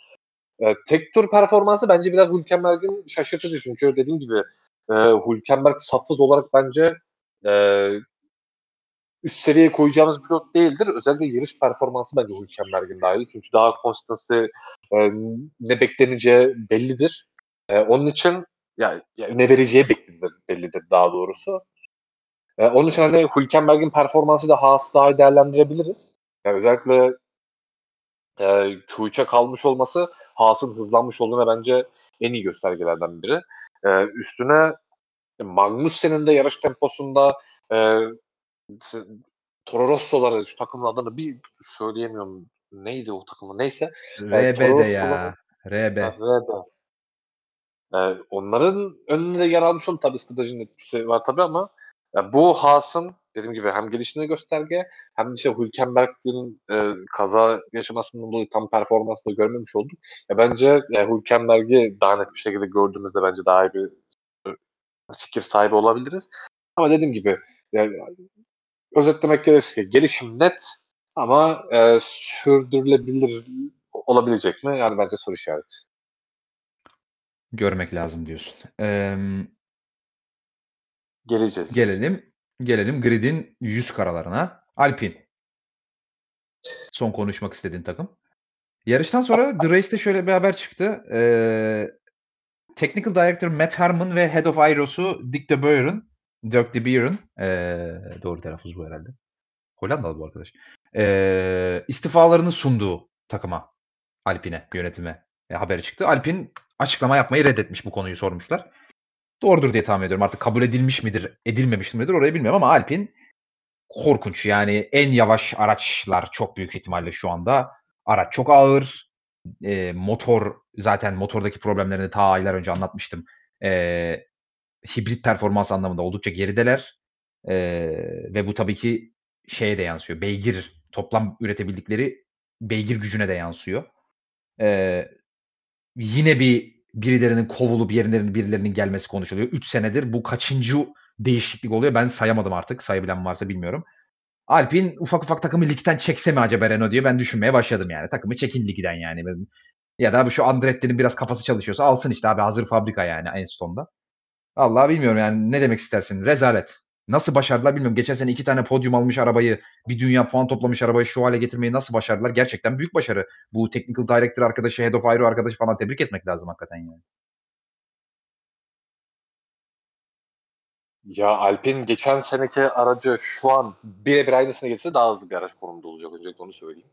E, tek tur performansı bence biraz Hülkenberg'in şaşırtıcı çünkü dediğim gibi e, Hülkenberg safız olarak bence e, üst seviyeye koyacağımız pilot değildir. Özellikle yarış performansı bence Hülkenberg'in daha iyi. Çünkü daha constancy e, ne bekleneceği bellidir. E, onun için ya, ya ne vereceği bellidir, bellidir daha doğrusu. E, onun için hani Hülkenberg'in performansı da Haas'ı daha değerlendirebiliriz. Yani özellikle e, Q3'e kalmış olması Haas'ın hızlanmış olduğuna bence en iyi göstergelerden biri. E, üstüne Magnussen'in de yarış temposunda e, Toro Rosso'ları şu takımın adını bir söyleyemiyorum. Neydi o takımı? Neyse. RB'de e, ya. RB. RB. E, onların önünde yer almış olan tabii stratejinin etkisi var tabii ama yani bu Haas'ın dediğim gibi hem geliştiğini gösterge hem de işte Hülkenberg'in e, kaza yaşamasından dolayı tam performansını görmemiş olduk. Ya bence e, Hülkenberg'i daha net bir şekilde gördüğümüzde bence daha iyi bir e, fikir sahibi olabiliriz. Ama dediğim gibi yani, özetlemek gerekirse gelişim net ama e, sürdürülebilir olabilecek mi? Yani bence soru işareti. Görmek lazım diyorsun. Ee, Geleceğiz. gelelim gelelim grid'in yüz karalarına. Alpine. Son konuşmak istediğin takım. Yarıştan sonra The Race'te şöyle bir haber çıktı. Ee, Technical Director Matt Harmon ve Head of Aeros'u Dick de Beuren, Dirk de Beuren, ee, doğru telaffuz bu herhalde. Hollandalı bu arkadaş. Ee, istifalarını sunduğu takıma, Alpine yönetime e, haberi çıktı. Alpine açıklama yapmayı reddetmiş bu konuyu sormuşlar. Doğrudur diye tahmin ediyorum. Artık kabul edilmiş midir, edilmemiş midir orayı bilmiyorum ama Alpine korkunç. Yani en yavaş araçlar çok büyük ihtimalle şu anda. Araç çok ağır. E, motor zaten motordaki problemlerini ta aylar önce anlatmıştım. E, hibrit performans anlamında oldukça gerideler. E, ve bu tabii ki şeye de yansıyor. Beygir toplam üretebildikleri beygir gücüne de yansıyor. E, yine bir birilerinin kovulup yerlerinin birilerinin gelmesi konuşuluyor. 3 senedir bu kaçıncı değişiklik oluyor ben sayamadım artık. Sayabilen varsa bilmiyorum. Alpin ufak ufak takımı ligden çekse mi acaba Renault diye ben düşünmeye başladım yani. Takımı çekin ligden yani. Ya da şu Andretti'nin biraz kafası çalışıyorsa alsın işte abi hazır fabrika yani Enstone'da. Allah bilmiyorum yani ne demek istersin? Rezalet. Nasıl başardılar bilmiyorum. Geçen sene iki tane podyum almış arabayı, bir dünya puan toplamış arabayı şu hale getirmeyi nasıl başardılar? Gerçekten büyük başarı. Bu technical director arkadaşı, head of aero arkadaşı falan tebrik etmek lazım hakikaten yani. Ya Alpine geçen seneki aracı şu an birebir aynısına gelse daha hızlı bir araç konumunda olacak. Öncelikle onu söyleyeyim.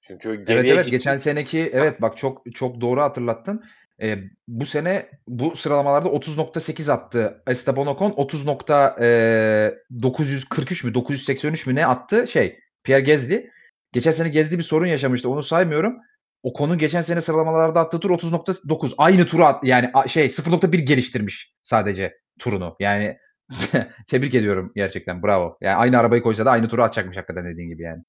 Çünkü Evet geriye evet git- geçen seneki evet bak çok çok doğru hatırlattın. Ee, bu sene bu sıralamalarda 30.8 attı Esteban Ocon 30.943 mü 983 mü ne attı şey Pierre Gezdi. Geçen sene Gezdi bir sorun yaşamıştı onu saymıyorum. Ocon'un geçen sene sıralamalarda attığı tur 30.9 aynı turu at yani şey 0.1 geliştirmiş sadece turunu. Yani tebrik ediyorum gerçekten bravo. Yani aynı arabayı koysa da aynı turu atacakmış hakikaten dediğin gibi yani.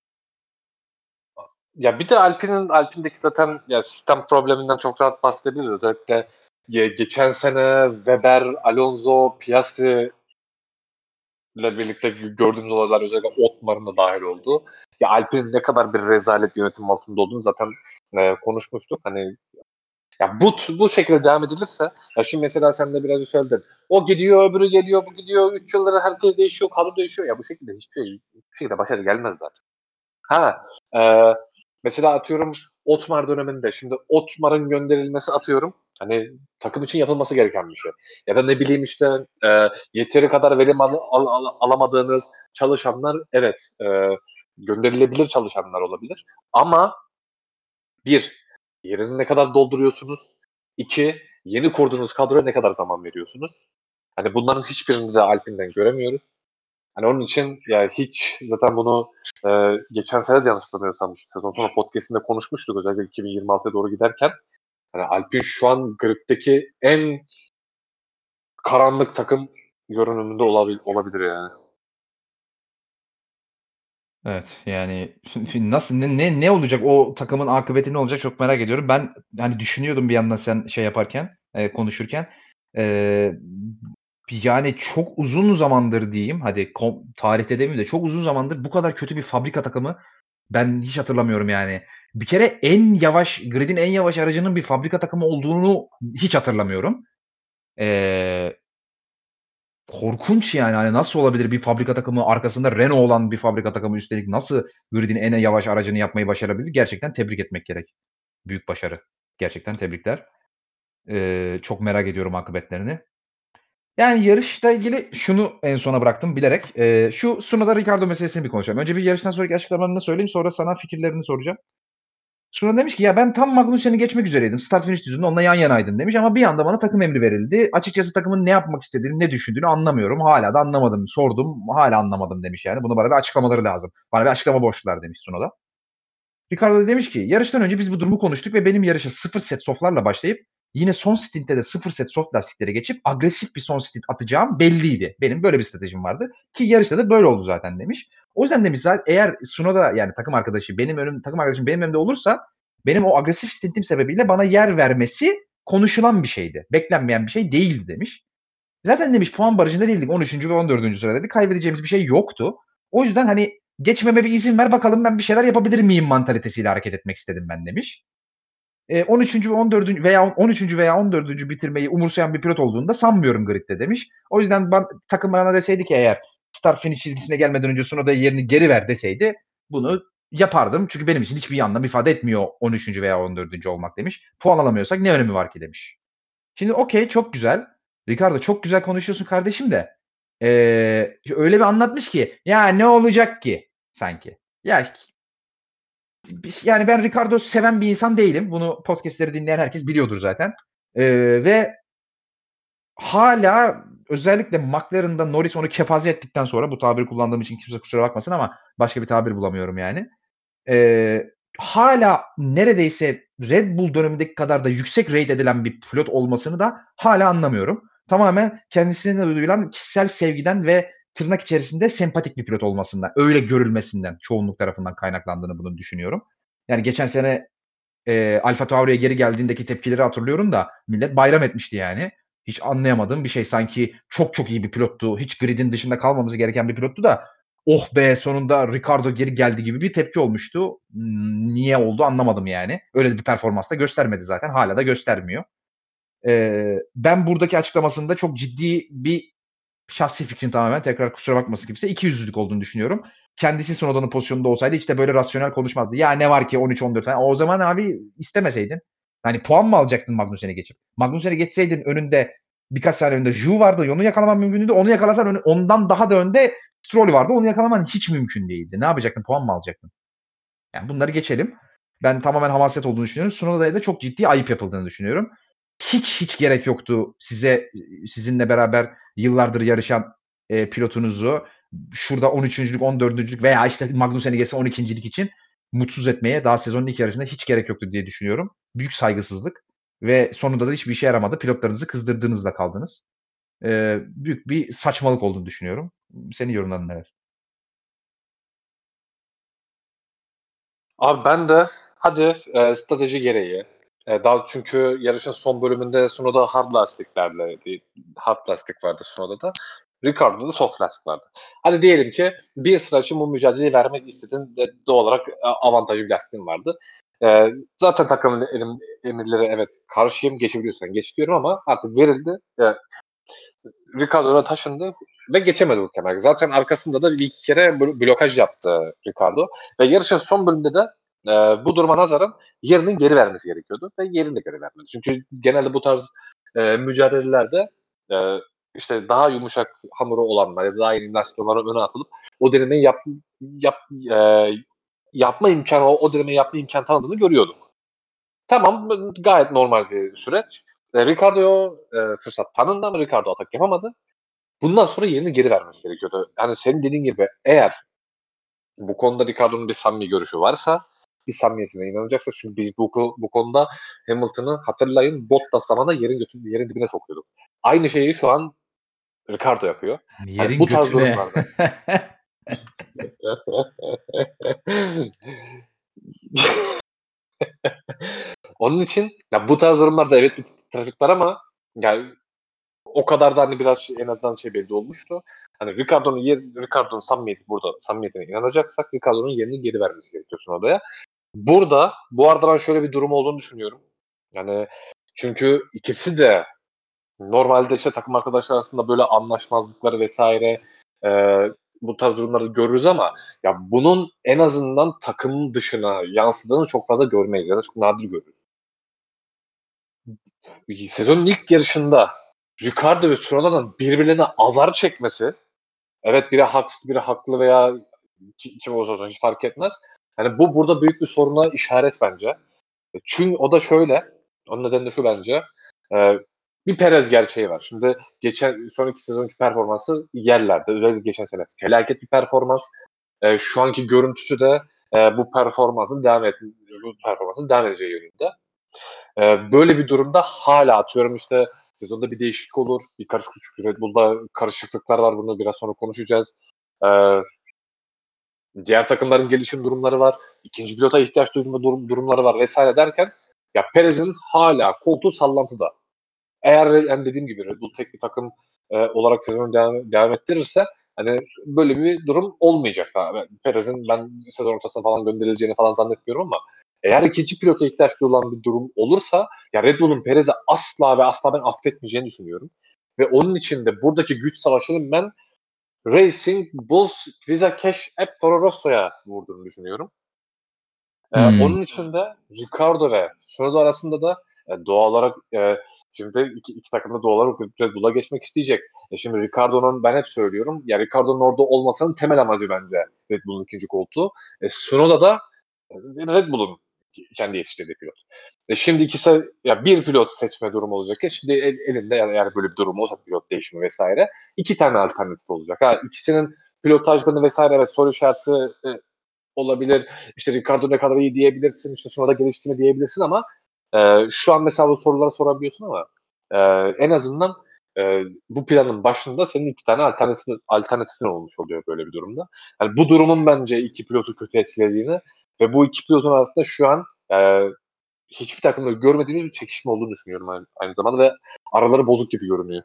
Ya bir de Alpine'in Alpine'deki zaten ya sistem probleminden çok rahat bahsedebiliriz. Özellikle ge- geçen sene Weber, Alonso, Piastri ile birlikte gördüğümüz olaylar özellikle Otmar'ın da dahil olduğu. Ya Alpine'in ne kadar bir rezalet yönetim altında olduğunu zaten e, konuşmuştuk. Hani ya bu bu şekilde devam edilirse ya şimdi mesela sen de biraz söyledin. O gidiyor, öbürü geliyor, bu gidiyor. Üç yıllara herkes değişiyor, kadro değişiyor. Ya bu şekilde hiçbir, şey, hiçbir şekilde başarı gelmez zaten. Ha, e, mesela atıyorum Otmar döneminde şimdi Otmar'ın gönderilmesi atıyorum hani takım için yapılması gereken bir şey. Ya da ne bileyim işte e, yeteri kadar verim al, al, al, alamadığınız çalışanlar evet e, gönderilebilir çalışanlar olabilir. Ama bir, yerini ne kadar dolduruyorsunuz? İki, yeni kurduğunuz kadroya ne kadar zaman veriyorsunuz? Hani bunların hiçbirini de Alpine'den göremiyoruz. Hani onun için yani hiç zaten bunu e, geçen sene de yanlış hatırlamıyorsam sezon sonu podcastinde konuşmuştuk özellikle 2026'ya doğru giderken. Hani Alpine şu an griddeki en karanlık takım görünümünde olabil, olabilir yani. Evet yani nasıl ne, ne ne olacak o takımın akıbeti ne olacak çok merak ediyorum. Ben hani düşünüyordum bir yandan sen şey yaparken e, konuşurken e, yani çok uzun zamandır diyeyim hadi kom, tarihte demeyeyim de çok uzun zamandır bu kadar kötü bir fabrika takımı ben hiç hatırlamıyorum yani. Bir kere en yavaş gridin en yavaş aracının bir fabrika takımı olduğunu hiç hatırlamıyorum. Eee korkunç yani. Hani nasıl olabilir bir fabrika takımı arkasında Renault olan bir fabrika takımı üstelik nasıl gridin en yavaş aracını yapmayı başarabilir? Gerçekten tebrik etmek gerek. Büyük başarı. Gerçekten tebrikler. Ee, çok merak ediyorum akıbetlerini. Yani yarışla ilgili şunu en sona bıraktım bilerek. Ee, şu Suna'da Ricardo meselesini bir konuşalım. Önce bir yarıştan sonraki açıklamalarını söyleyeyim sonra sana fikirlerini soracağım. Sonra demiş ki ya ben tam Magnussen'i geçmek üzereydim. Start finish düzünde onunla yan yanaydım demiş ama bir anda bana takım emri verildi. Açıkçası takımın ne yapmak istediğini, ne düşündüğünü anlamıyorum. Hala da anlamadım. Sordum, hala anlamadım demiş yani. Bunu bana bir açıklamaları lazım. Bana bir açıklama borçlular demiş Sunoda. Ricardo demiş ki yarıştan önce biz bu durumu konuştuk ve benim yarışa sıfır set softlarla başlayıp yine son stintte de sıfır set soft lastiklere geçip agresif bir son stint atacağım belliydi. Benim böyle bir stratejim vardı. Ki yarışta da böyle oldu zaten demiş. O yüzden demiş zaten eğer Sunoda yani takım arkadaşı benim önüm takım arkadaşım benim önümde olursa benim o agresif stintim sebebiyle bana yer vermesi konuşulan bir şeydi. Beklenmeyen bir şey değildi demiş. Zaten demiş puan barajında değildik. 13. ve 14. sıradaydık. Kaybedeceğimiz bir şey yoktu. O yüzden hani geçmeme bir izin ver bakalım ben bir şeyler yapabilir miyim mantalitesiyle hareket etmek istedim ben demiş. E, 13. ve 14. veya 13. veya 14. bitirmeyi umursayan bir pilot olduğunda sanmıyorum gridde demiş. O yüzden ben, takım bana deseydi ki eğer start finish çizgisine gelmeden önce Sunoda'ya yerini geri ver deseydi bunu yapardım. Çünkü benim için hiçbir anlam ifade etmiyor 13. veya 14. olmak demiş. Puan alamıyorsak ne önemi var ki demiş. Şimdi okey çok güzel. Ricardo çok güzel konuşuyorsun kardeşim de. Ee, öyle bir anlatmış ki ya ne olacak ki sanki. Ya yani ben Ricardo seven bir insan değilim. Bunu podcastleri dinleyen herkes biliyordur zaten. Ee, ve hala özellikle McLaren'da Norris onu kepaze ettikten sonra bu tabiri kullandığım için kimse kusura bakmasın ama başka bir tabir bulamıyorum yani. Ee, hala neredeyse Red Bull dönemindeki kadar da yüksek rate edilen bir pilot olmasını da hala anlamıyorum. Tamamen kendisine duyulan kişisel sevgiden ve tırnak içerisinde sempatik bir pilot olmasından, öyle görülmesinden çoğunluk tarafından kaynaklandığını bunu düşünüyorum. Yani geçen sene e, Alfa Tauri'ye geri geldiğindeki tepkileri hatırlıyorum da millet bayram etmişti yani. Hiç anlayamadığım bir şey. Sanki çok çok iyi bir pilottu. Hiç gridin dışında kalmamız gereken bir pilottu da oh be sonunda Ricardo geri geldi gibi bir tepki olmuştu. Hmm, niye oldu anlamadım yani. Öyle bir performans da göstermedi zaten. Hala da göstermiyor. Ee, ben buradaki açıklamasında çok ciddi bir şahsi fikrim tamamen tekrar kusura bakmasın kimse iki yüzlülük olduğunu düşünüyorum. Kendisi son odanın pozisyonunda olsaydı işte böyle rasyonel konuşmazdı. Ya ne var ki 13-14 falan. O zaman abi istemeseydin. Hani puan mı alacaktın Magnussen'e geçip? Magnussen'e geçseydin önünde birkaç saniye önünde Ju vardı. Onu yakalaman mümkündü. Onu yakalasan ondan daha da önde Stroll vardı. Onu yakalaman hiç mümkün değildi. Ne yapacaktın? Puan mı alacaktın? Yani bunları geçelim. Ben tamamen hamaset olduğunu düşünüyorum. Sunoda'ya da çok ciddi ayıp yapıldığını düşünüyorum. Hiç hiç gerek yoktu size sizinle beraber yıllardır yarışan e, pilotunuzu şurada 13.lük 14.lük veya işte Magnussen'e gelse 12.lik için mutsuz etmeye daha sezonun ilk yarışında hiç gerek yoktu diye düşünüyorum. Büyük saygısızlık ve sonunda da hiçbir işe yaramadı. Pilotlarınızı kızdırdığınızda kaldınız. Ee, büyük bir saçmalık olduğunu düşünüyorum. Senin yorumların neler? Abi ben de hadi e, strateji gereği e, daha çünkü yarışın son bölümünde Sunoda hard lastiklerle hard lastik vardı Sunoda'da da. Ricardo'da da soft lastik vardı. Hadi diyelim ki bir sıra için bu mücadeleyi vermek istedin doğal olarak e, avantajlı bir lastiğin vardı. E, zaten takımın elim, emirleri evet karşıyım geçebiliyorsan geç diyorum ama artık verildi. E, Ricardo'na taşındı ve geçemedi Hülkenberg. Zaten arkasında da bir iki kere blokaj yaptı Ricardo. Ve yarışın son bölümünde de e, bu duruma nazaran yerinin geri vermesi gerekiyordu ve yerini geri vermedi. Çünkü genelde bu tarz e, mücadelelerde e, işte daha yumuşak hamuru olanlar ya da daha yeni lastiklerin öne atılıp o denemeyi yap, yap, e, yapma imkanı, o, o denemeyi yapma imkanı tanıdığını görüyorduk. Tamam gayet normal bir süreç. E, Ricardo'ya e, fırsat tanındı ama Ricardo atak yapamadı. Bundan sonra yerini geri vermesi gerekiyordu. Yani senin dediğin gibi eğer bu konuda Ricardo'nun bir samimi görüşü varsa bir samimiyetine inanacaksa çünkü biz bu, bu konuda Hamilton'ı hatırlayın Bottas zamanında yerin götü, yerin dibine sokuyorduk. Aynı şeyi şu an Ricardo yapıyor. Yerin yani bu tarz götüne. durumlarda. Onun için ya bu tarz durumlarda evet bir trafik var ama yani o kadar da hani biraz en azından şey belli olmuştu. Hani Ricardo'nun yer, Ricardo'nun samimiyeti burada samimiyetine inanacaksak Ricardo'nun yerini geri vermesi gerekiyor odaya. Burada bu arada ben şöyle bir durum olduğunu düşünüyorum. Yani çünkü ikisi de normalde işte takım arkadaşlar arasında böyle anlaşmazlıkları vesaire e, bu tarz durumları görürüz ama ya bunun en azından takımın dışına yansıdığını çok fazla görmeyiz ya çok nadir görürüz. Sezonun ilk yarışında Ricardo ve Tsunoda'nın birbirlerine azar çekmesi evet biri haksız biri haklı veya kim olursa hiç fark etmez. Yani bu burada büyük bir soruna işaret bence. E, çünkü o da şöyle, onun nedeni de şu bence. E, bir Perez gerçeği var. Şimdi geçen son iki sezonki performansı yerlerde. Özellikle geçen sene felaket bir performans. E, şu anki görüntüsü de e, bu performansın devam et bu performansın devam edeceği yönünde. e, böyle bir durumda hala atıyorum işte sezonda bir değişiklik olur. Bir karışıklık Red Bull'da karışıklıklar var. Bunu biraz sonra konuşacağız. E, diğer takımların gelişim durumları var. İkinci pilota ihtiyaç duyma durum, durumları var vesaire derken ya Perez'in hala koltuğu sallantıda. Eğer yani dediğim gibi Red Bull tek bir takım e, olarak sezonu devam, devam ettirirse hani böyle bir durum olmayacak. Abi. Perez'in ben sezon ortasına falan gönderileceğini falan zannetmiyorum ama eğer ikinci pilota ihtiyaç duyulan bir durum olursa ya Red Bull'un Perez'i asla ve asla ben affetmeyeceğini düşünüyorum. Ve onun için de buradaki güç savaşının ben Racing Bulls Visa Cash App Toro Rosso'ya vurduğunu düşünüyorum. Ee, hmm. Onun için de Ricardo ve Sonoda arasında da e, doğal olarak e, şimdi iki, iki takım da doğal olarak Red Bull'a geçmek isteyecek. E şimdi Ricardo'nun ben hep söylüyorum ya Ricardo'nun orada olmasının temel amacı bence Red Bull'un ikinci koltuğu. E, Sonoda da e, Red Bull'un kendi yetiştirdiği pilot. E şimdi ikisi ya bir pilot seçme durumu olacak ya şimdi el, elinde eğer böyle bir durum olsa pilot değişimi vesaire iki tane alternatif olacak. Ha ikisinin pilotajlarını vesaire evet soru işareti e, olabilir. İşte Ricardo ne kadar iyi diyebilirsin. işte sonra da geliştirme diyebilirsin ama e, şu an mesela bu soruları sorabiliyorsun ama e, en azından e, bu planın başında senin iki tane alternatif, alternatifin olmuş oluyor böyle bir durumda. Yani bu durumun bence iki pilotu kötü etkilediğini ve bu iki pilotun arasında şu an e, hiçbir takımda görmediğimiz bir çekişme olduğunu düşünüyorum aynı, aynı zamanda ve araları bozuk gibi görünüyor.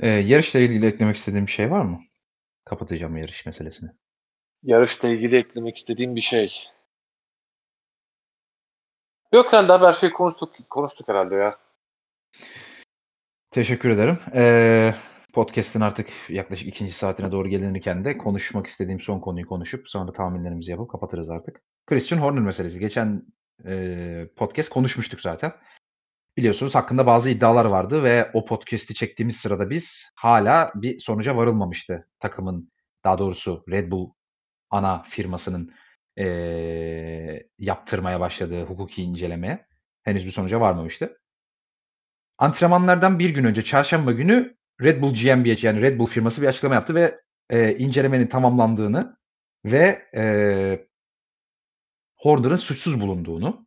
Ee, yarışla ilgili eklemek istediğim bir şey var mı? Kapatacağım yarış meselesini. Yarışla ilgili eklemek istediğim bir şey. Yok herhalde her şey konuştuk konuştuk herhalde ya. Teşekkür ederim. Ee, podcast'in artık yaklaşık ikinci saatine doğru gelinirken de konuşmak istediğim son konuyu konuşup sonra tahminlerimizi yapıp kapatırız artık. Christian Horner meselesi. Geçen e, podcast konuşmuştuk zaten. Biliyorsunuz hakkında bazı iddialar vardı ve o podcast'i çektiğimiz sırada biz hala bir sonuca varılmamıştı. Takımın daha doğrusu Red Bull ana firmasının e, yaptırmaya başladığı hukuki incelemeye henüz bir sonuca varmamıştı. Antrenmanlardan bir gün önce çarşamba günü Red Bull GmbH yani Red Bull firması bir açıklama yaptı ve e, incelemenin tamamlandığını ve e, Horner'ın suçsuz bulunduğunu,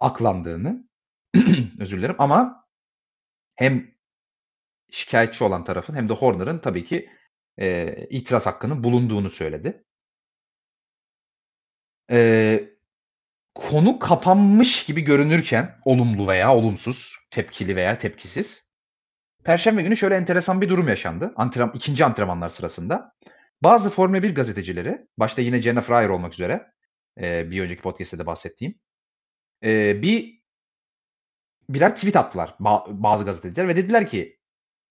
aklandığını, özür dilerim ama hem şikayetçi olan tarafın hem de Horner'ın tabii ki e, itiraz hakkının bulunduğunu söyledi. E, konu kapanmış gibi görünürken olumlu veya olumsuz, tepkili veya tepkisiz Perşembe günü şöyle enteresan bir durum yaşandı. Antrenman, ikinci antrenmanlar sırasında. Bazı Formula 1 gazetecileri, başta yine Jennifer Ayer olmak üzere, e, bir önceki podcast'te de bahsettiğim, e, bir birer tweet attılar bazı gazeteciler ve dediler ki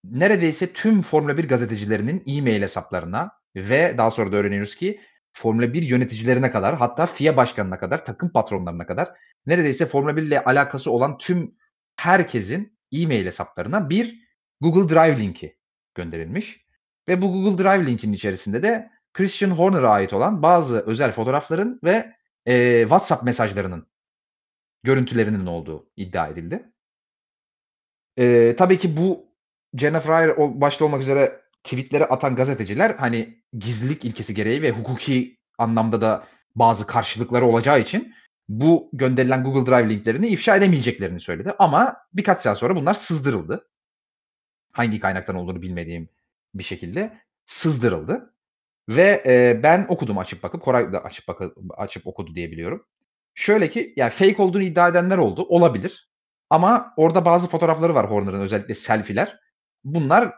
neredeyse tüm Formula 1 gazetecilerinin e-mail hesaplarına ve daha sonra da öğreniyoruz ki Formula 1 yöneticilerine kadar hatta FIA başkanına kadar takım patronlarına kadar neredeyse Formula 1 ile alakası olan tüm herkesin e-mail hesaplarına bir Google Drive linki gönderilmiş. Ve bu Google Drive linkinin içerisinde de Christian Horner'a ait olan bazı özel fotoğrafların ve e, WhatsApp mesajlarının görüntülerinin olduğu iddia edildi. E, tabii ki bu Jennifer Ayer başta olmak üzere tweetleri atan gazeteciler hani gizlilik ilkesi gereği ve hukuki anlamda da bazı karşılıkları olacağı için bu gönderilen Google Drive linklerini ifşa edemeyeceklerini söyledi. Ama birkaç saat sonra bunlar sızdırıldı hangi kaynaktan olduğunu bilmediğim bir şekilde sızdırıldı. Ve e, ben okudum açıp bakıp, Koray da açıp bakıp, açıp okudu diye biliyorum. Şöyle ki yani fake olduğunu iddia edenler oldu. Olabilir. Ama orada bazı fotoğrafları var Horner'ın özellikle selfiler. Bunlar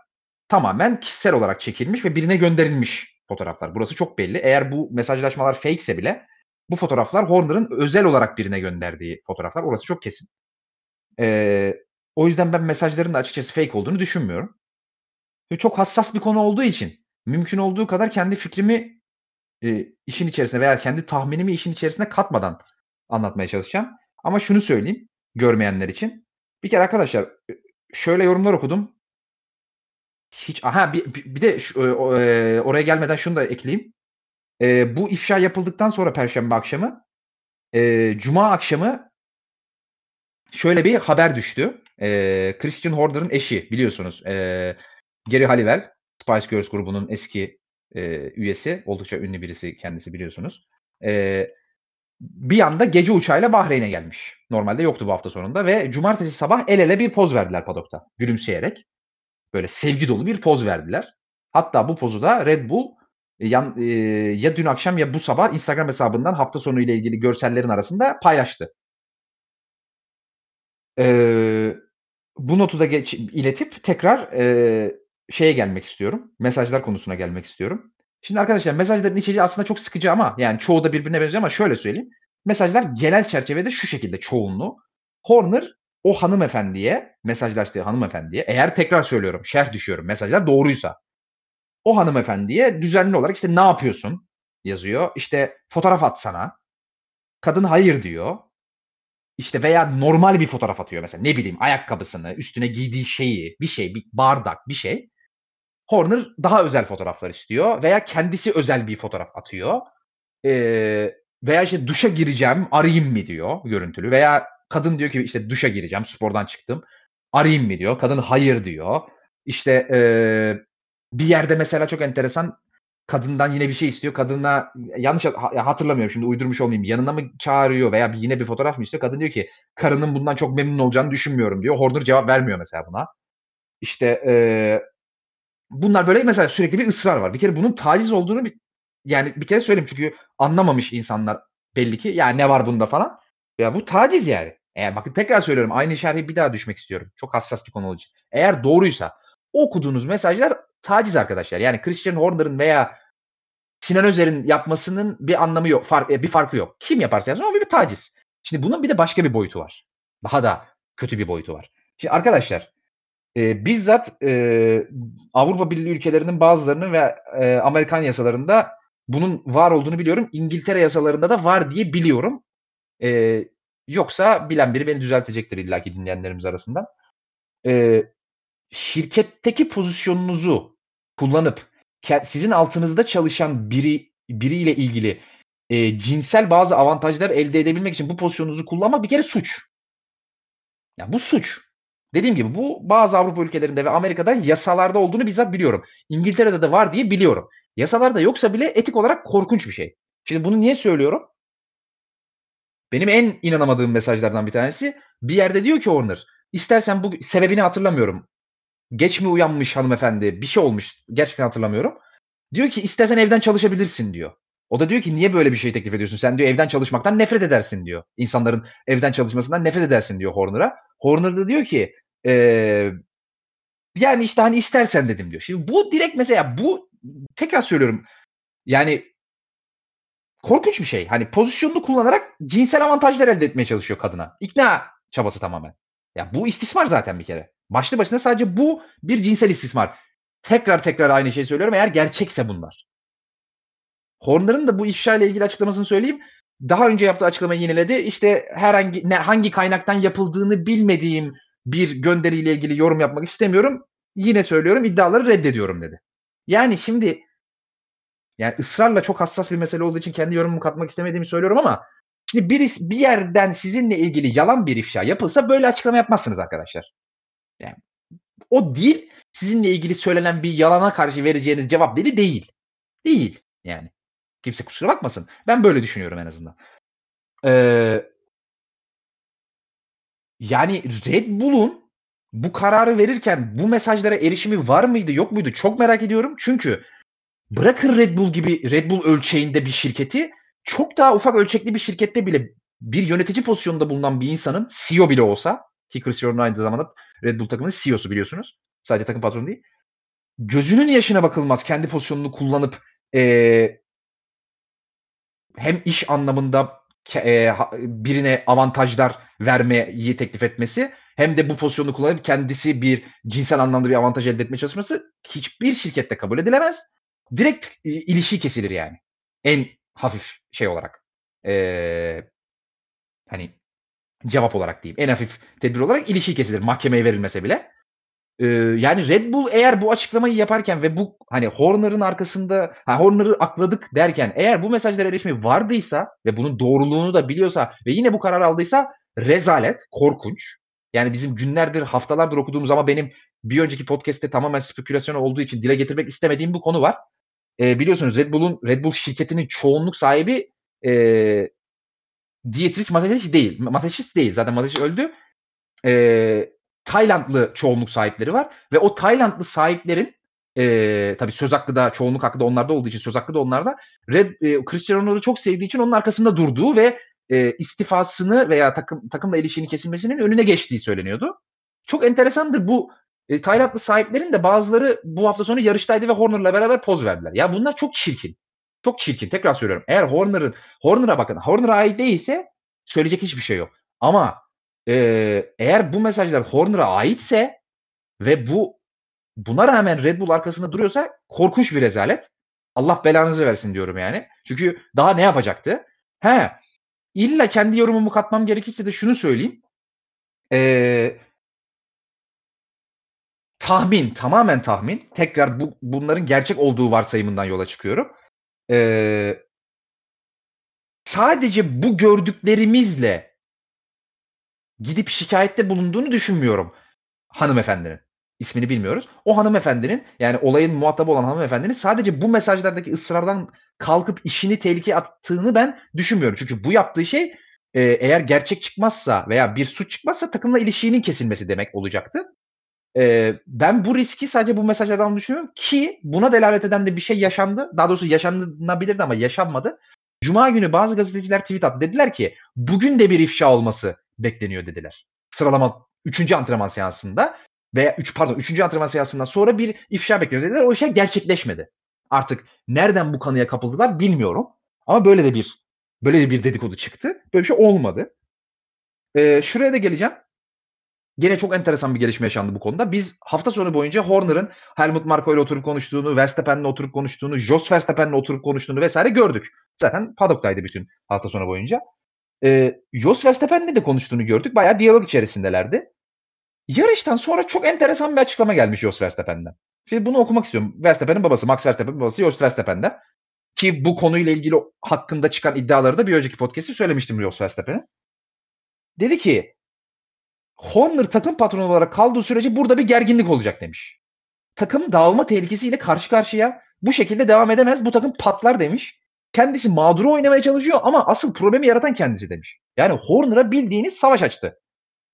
tamamen kişisel olarak çekilmiş ve birine gönderilmiş fotoğraflar. Burası çok belli. Eğer bu mesajlaşmalar fake ise bile bu fotoğraflar Horner'ın özel olarak birine gönderdiği fotoğraflar. Orası çok kesin. Ee, o yüzden ben mesajların da açıkçası fake olduğunu düşünmüyorum. Ve çok hassas bir konu olduğu için mümkün olduğu kadar kendi fikrimi e, işin içerisine veya kendi tahminimi işin içerisine katmadan anlatmaya çalışacağım. Ama şunu söyleyeyim görmeyenler için. Bir kere arkadaşlar e, şöyle yorumlar okudum. Hiç aha bir, bir de şu, e, oraya gelmeden şunu da ekleyeyim. E, bu ifşa yapıldıktan sonra perşembe akşamı e, cuma akşamı şöyle bir haber düştü. E, Christian Horner'ın eşi biliyorsunuz. E, Gary Halliwell, Spice Girls grubunun eski e, üyesi. Oldukça ünlü birisi kendisi biliyorsunuz. E, bir anda gece uçağıyla Bahreyn'e gelmiş. Normalde yoktu bu hafta sonunda ve cumartesi sabah el ele bir poz verdiler padokta gülümseyerek. Böyle sevgi dolu bir poz verdiler. Hatta bu pozu da Red Bull yan, e, ya dün akşam ya bu sabah Instagram hesabından hafta sonu ile ilgili görsellerin arasında paylaştı. Ee, bu notu da geç, iletip tekrar e, şeye gelmek istiyorum. Mesajlar konusuna gelmek istiyorum. Şimdi arkadaşlar mesajların içeriği aslında çok sıkıcı ama yani çoğu da birbirine benziyor ama şöyle söyleyeyim. Mesajlar genel çerçevede şu şekilde çoğunluğu. Horner o hanımefendiye, mesajlaştığı hanımefendiye, eğer tekrar söylüyorum, şerh düşüyorum, mesajlar doğruysa. O hanımefendiye düzenli olarak işte ne yapıyorsun yazıyor. İşte fotoğraf atsana. Kadın hayır diyor. İşte veya normal bir fotoğraf atıyor mesela. Ne bileyim ayakkabısını, üstüne giydiği şeyi, bir şey, bir bardak, bir şey. Horner daha özel fotoğraflar istiyor veya kendisi özel bir fotoğraf atıyor. Ee, veya işte duşa gireceğim, arayayım mı diyor görüntülü veya kadın diyor ki işte duşa gireceğim, spordan çıktım. Arayayım mı diyor. Kadın hayır diyor. İşte e, bir yerde mesela çok enteresan kadından yine bir şey istiyor. Kadına yanlış hatırlamıyorum şimdi uydurmuş olmayayım. Yanına mı çağırıyor veya bir, yine bir fotoğraf mı istiyor? Kadın diyor ki karının bundan çok memnun olacağını düşünmüyorum diyor. Horner cevap vermiyor mesela buna. İşte e, bunlar böyle mesela sürekli bir ısrar var. Bir kere bunun taciz olduğunu bir, yani bir kere söyleyeyim çünkü anlamamış insanlar belli ki. Yani ne var bunda falan. Ya bu taciz yani. Eğer bakın tekrar söylüyorum aynı şerhi bir daha düşmek istiyorum. Çok hassas bir konu olacak. Eğer doğruysa okuduğunuz mesajlar taciz arkadaşlar. Yani Christian Horner'ın veya Sinan Özer'in yapmasının bir anlamı yok. Fark, e, bir farkı yok. Kim yaparsa yapsın ama bir, taciz. Şimdi bunun bir de başka bir boyutu var. Daha da kötü bir boyutu var. Şimdi arkadaşlar e, bizzat e, Avrupa Birliği ülkelerinin bazılarının ve e, Amerikan yasalarında bunun var olduğunu biliyorum. İngiltere yasalarında da var diye biliyorum. E, yoksa bilen biri beni düzeltecektir illaki dinleyenlerimiz arasında. E, şirketteki pozisyonunuzu kullanıp sizin altınızda çalışan biri biriyle ilgili e, cinsel bazı avantajlar elde edebilmek için bu pozisyonunuzu kullanmak bir kere suç. Yani bu suç. Dediğim gibi bu bazı Avrupa ülkelerinde ve Amerika'da yasalarda olduğunu bizzat biliyorum. İngiltere'de de var diye biliyorum. Yasalarda yoksa bile etik olarak korkunç bir şey. Şimdi bunu niye söylüyorum? Benim en inanamadığım mesajlardan bir tanesi bir yerde diyor ki Warner istersen bu sebebini hatırlamıyorum. Geç mi uyanmış hanımefendi bir şey olmuş gerçekten hatırlamıyorum. Diyor ki istersen evden çalışabilirsin diyor. O da diyor ki niye böyle bir şey teklif ediyorsun? Sen diyor evden çalışmaktan nefret edersin diyor. İnsanların evden çalışmasından nefret edersin diyor Horner'a. Horner da diyor ki ee, yani işte hani istersen dedim diyor. Şimdi bu direkt mesela bu tekrar söylüyorum yani korkunç bir şey. Hani pozisyonunu kullanarak cinsel avantajlar elde etmeye çalışıyor kadına. İkna çabası tamamen. Ya bu istismar zaten bir kere. Başlı başına sadece bu bir cinsel istismar. Tekrar tekrar aynı şeyi söylüyorum eğer gerçekse bunlar. Horner'ın da bu ifşa ile ilgili açıklamasını söyleyeyim. Daha önce yaptığı açıklamayı yineledi. İşte herhangi ne hangi kaynaktan yapıldığını bilmediğim bir gönderiyle ilgili yorum yapmak istemiyorum. Yine söylüyorum iddiaları reddediyorum dedi. Yani şimdi yani ısrarla çok hassas bir mesele olduğu için kendi yorumumu katmak istemediğimi söylüyorum ama şimdi bir, bir yerden sizinle ilgili yalan bir ifşa yapılsa böyle açıklama yapmazsınız arkadaşlar. Yani o değil sizinle ilgili söylenen bir yalana karşı vereceğiniz cevap dili değil. Değil yani. Kimse kusura bakmasın. Ben böyle düşünüyorum en azından. Ee, yani Red Bull'un bu kararı verirken bu mesajlara erişimi var mıydı yok muydu çok merak ediyorum. Çünkü bırakın Red Bull gibi Red Bull ölçeğinde bir şirketi çok daha ufak ölçekli bir şirkette bile bir yönetici pozisyonunda bulunan bir insanın CEO bile olsa ki Chris Jordan aynı zamanda Red Bull takımının CEO'su biliyorsunuz. Sadece takım patronu değil. Gözünün yaşına bakılmaz kendi pozisyonunu kullanıp e, hem iş anlamında e, birine avantajlar vermeyi teklif etmesi hem de bu pozisyonu kullanıp kendisi bir cinsel anlamda bir avantaj elde etmeye çalışması hiçbir şirkette kabul edilemez. Direkt e, ilişki kesilir yani. En hafif şey olarak. Ee, hani cevap olarak diyeyim. En hafif tedbir olarak ilişki kesilir. Mahkemeye verilmese bile. Ee, yani Red Bull eğer bu açıklamayı yaparken ve bu hani Horner'ın arkasında ha, Horner'ı akladık derken eğer bu mesajlara erişimi vardıysa ve bunun doğruluğunu da biliyorsa ve yine bu karar aldıysa rezalet, korkunç. Yani bizim günlerdir, haftalardır okuduğumuz ama benim bir önceki podcast'te tamamen spekülasyon olduğu için dile getirmek istemediğim bir konu var. Ee, biliyorsunuz Red Bull'un Red Bull şirketinin çoğunluk sahibi e, Dietrich Mateschitz değil. Mateschitz değil. Zaten Mateschitz öldü. Ee, Taylandlı çoğunluk sahipleri var ve o Taylandlı sahiplerin e, tabii söz hakkı da çoğunluk hakkı da onlarda olduğu için söz hakkı da onlarda. Red, e, Cristiano Ronaldo'yu çok sevdiği için onun arkasında durduğu ve e, istifasını veya takım takımla ilişkinin kesilmesinin önüne geçtiği söyleniyordu. Çok enteresandır bu e, Taylandlı sahiplerin de bazıları bu hafta sonu yarıştaydı ve Horner'la beraber poz verdiler. Ya bunlar çok çirkin. Çok çirkin. Tekrar söylüyorum. Eğer Horner'ın Horner'a bakın. Horner'a ait değilse söyleyecek hiçbir şey yok. Ama e, eğer bu mesajlar Horner'a aitse ve bu buna rağmen Red Bull arkasında duruyorsa korkunç bir rezalet. Allah belanızı versin diyorum yani. Çünkü daha ne yapacaktı? He. İlla kendi yorumumu katmam gerekirse de şunu söyleyeyim. Ee, tahmin, tamamen tahmin. Tekrar bu, bunların gerçek olduğu varsayımından yola çıkıyorum. Ee, sadece bu gördüklerimizle gidip şikayette bulunduğunu düşünmüyorum hanımefendinin. İsmini bilmiyoruz. O hanımefendinin yani olayın muhatabı olan hanımefendinin sadece bu mesajlardaki ısrardan kalkıp işini tehlikeye attığını ben düşünmüyorum. Çünkü bu yaptığı şey eğer gerçek çıkmazsa veya bir suç çıkmazsa takımla ilişkinin kesilmesi demek olacaktı. E, ben bu riski sadece bu mesajlardan düşünüyorum ki buna delalet eden de bir şey yaşandı. Daha doğrusu yaşanabilirdi ama yaşanmadı. Cuma günü bazı gazeteciler tweet attı. Dediler ki bugün de bir ifşa olması bekleniyor dediler. Sıralama 3. antrenman seansında veya 3 pardon 3. antrenman seansından sonra bir ifşa bekliyor dediler. O şey gerçekleşmedi. Artık nereden bu kanıya kapıldılar bilmiyorum. Ama böyle de bir böyle de bir dedikodu çıktı. Böyle bir şey olmadı. Ee, şuraya da geleceğim. Gene çok enteresan bir gelişme yaşandı bu konuda. Biz hafta sonu boyunca Horner'ın Helmut Marko ile oturup konuştuğunu, Verstappen'le oturup konuştuğunu, Jos Verstappen'le oturup konuştuğunu vesaire gördük. Zaten paddock'taydı bütün hafta sonu boyunca. Ee, Jos Verstappen'le de konuştuğunu gördük. Bayağı diyalog içerisindelerdi. Yarıştan sonra çok enteresan bir açıklama gelmiş Jos Verstappen'den. Şimdi bunu okumak istiyorum. Verstappen'in babası, Max Verstappen'in babası Jos Verstappen'den. Ki bu konuyla ilgili hakkında çıkan iddiaları da bir önceki podcast'te söylemiştim Jos Verstappen'e. Dedi ki Horner takım patronu olarak kaldığı sürece burada bir gerginlik olacak demiş. Takım dağılma tehlikesiyle karşı karşıya bu şekilde devam edemez. Bu takım patlar demiş. Kendisi mağduru oynamaya çalışıyor ama asıl problemi yaratan kendisi demiş. Yani Horner'a bildiğiniz savaş açtı.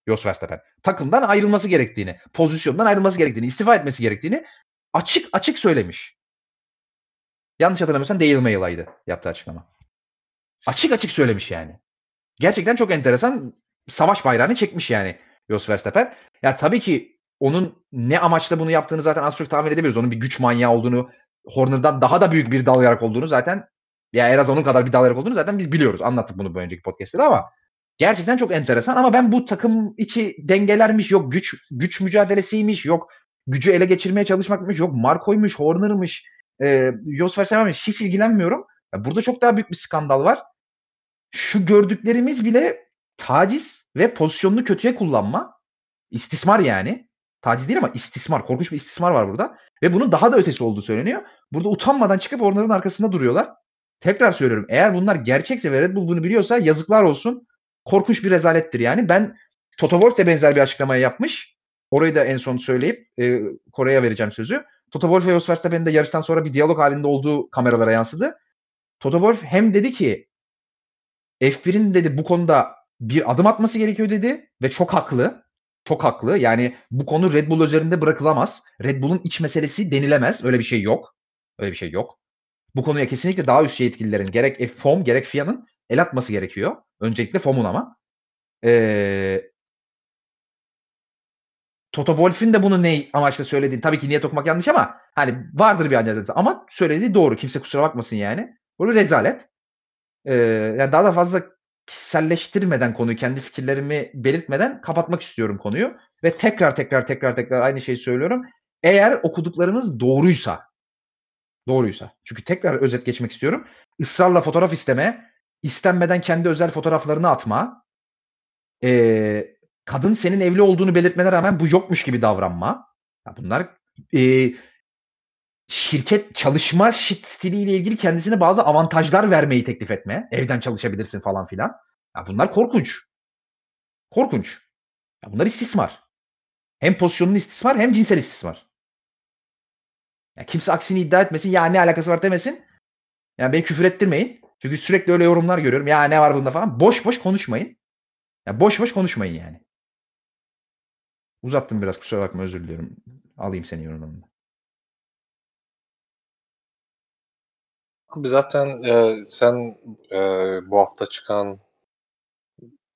Jos Verstappen. Takımdan ayrılması gerektiğini, pozisyondan ayrılması gerektiğini, istifa etmesi gerektiğini açık açık söylemiş. Yanlış hatırlamıyorsam Dale Maila'ydı yaptığı açıklama. Açık açık söylemiş yani. Gerçekten çok enteresan. Savaş bayrağını çekmiş yani Jos Verstappen. Ya tabii ki onun ne amaçla bunu yaptığını zaten az çok tahmin edebiliyoruz. Onun bir güç manyağı olduğunu, Horner'dan daha da büyük bir dal yarak olduğunu zaten ya en az onun kadar bir dal yarak olduğunu zaten biz biliyoruz. Anlattık bunu bu önceki podcast'te ama gerçekten çok enteresan ama ben bu takım içi dengelermiş, yok güç güç mücadelesiymiş, yok gücü ele geçirmeye çalışmakmış, yok Marco'ymuş, Horner'mış, e, Jos Verstappen'miş hiç ilgilenmiyorum. Ya burada çok daha büyük bir skandal var. Şu gördüklerimiz bile taciz ve pozisyonunu kötüye kullanma. istismar yani. Taciz değil ama istismar. Korkunç bir istismar var burada. Ve bunun daha da ötesi olduğu söyleniyor. Burada utanmadan çıkıp onların arkasında duruyorlar. Tekrar söylüyorum. Eğer bunlar gerçekse ve Red Bull bunu biliyorsa yazıklar olsun. Korkunç bir rezalettir yani. Ben Toto Wolff de benzer bir açıklamaya yapmış. Orayı da en son söyleyip e, Kore'ye vereceğim sözü. Toto Wolff ve Jos Verstappen'in de yarıştan sonra bir diyalog halinde olduğu kameralara yansıdı. Toto Wolff hem dedi ki F1'in dedi bu konuda bir adım atması gerekiyor dedi ve çok haklı. Çok haklı. Yani bu konu Red Bull üzerinde bırakılamaz. Red Bull'un iç meselesi denilemez. Öyle bir şey yok. Öyle bir şey yok. Bu konuya kesinlikle daha üst yetkililerin gerek FOM gerek FIA'nın el atması gerekiyor. Öncelikle FOM'un ama. Ee, Toto Wolff'ün de bunu ne amaçla söylediğini tabii ki niyet okumak yanlış ama hani vardır bir anlayış ama söylediği doğru. Kimse kusura bakmasın yani. Bu rezalet. Ee, yani daha da fazla kişiselleştirmeden konuyu, kendi fikirlerimi belirtmeden kapatmak istiyorum konuyu. Ve tekrar tekrar tekrar tekrar aynı şeyi söylüyorum. Eğer okuduklarımız doğruysa, doğruysa, çünkü tekrar özet geçmek istiyorum. Israrla fotoğraf isteme, istenmeden kendi özel fotoğraflarını atma, e, kadın senin evli olduğunu belirtmene rağmen bu yokmuş gibi davranma. Ya bunlar e, şirket çalışma stiliyle ilgili kendisine bazı avantajlar vermeyi teklif etme. Evden çalışabilirsin falan filan. Ya bunlar korkunç. Korkunç. Ya bunlar istismar. Hem pozisyonun istismar hem cinsel istismar. Ya kimse aksini iddia etmesin. Ya ne alakası var demesin. Yani beni küfür ettirmeyin. Çünkü sürekli öyle yorumlar görüyorum. Ya ne var bunda falan. Boş boş konuşmayın. Ya boş boş konuşmayın yani. Uzattım biraz kusura bakma özür diliyorum. Alayım senin yorumunu. Zaten e, sen e, bu hafta çıkan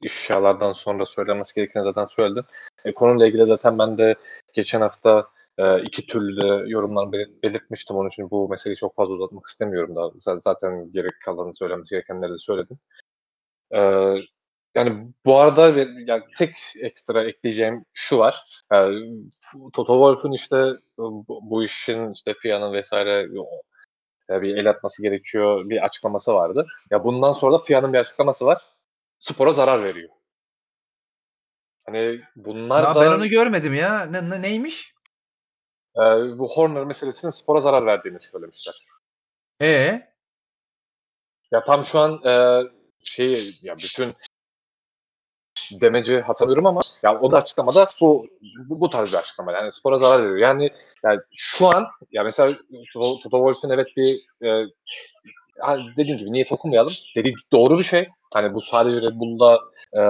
ifşalardan sonra söylemesi gereken zaten söyledin. E, konuyla ilgili zaten ben de geçen hafta e, iki türlü de yorumlar belir- belirtmiştim. Onun için bu meseleyi çok fazla uzatmak istemiyorum da. Z- Zaten gerek kalanı söylemesi gerekenleri de söyledim. E, yani bu arada yani tek ekstra ekleyeceğim şu var. Yani, Toto Wolff'un işte bu, bu işin işte FIA'nın vesaire e, bir el atması gerekiyor bir açıklaması vardı. Ya bundan sonra da FIA'nın bir açıklaması var. Spora zarar veriyor. Hani bunlar Ya da ben onu görmedim ya. Ne, ne- neymiş? e, bu Horner meselesinin spora zarar verdiğini söylemişler. E Ya tam şu an e, şeyi ya bütün demeci hatırlıyorum ama ya o da açıklamada bu bu, bu tarz bir açıklama. Yani spora zarar veriyor. Yani yani şu an ya mesela Toto Toto evet bir e, hani dediğim gibi niyet okumayalım. Dediği doğru bir şey. Hani bu sadece Red Bull'da e,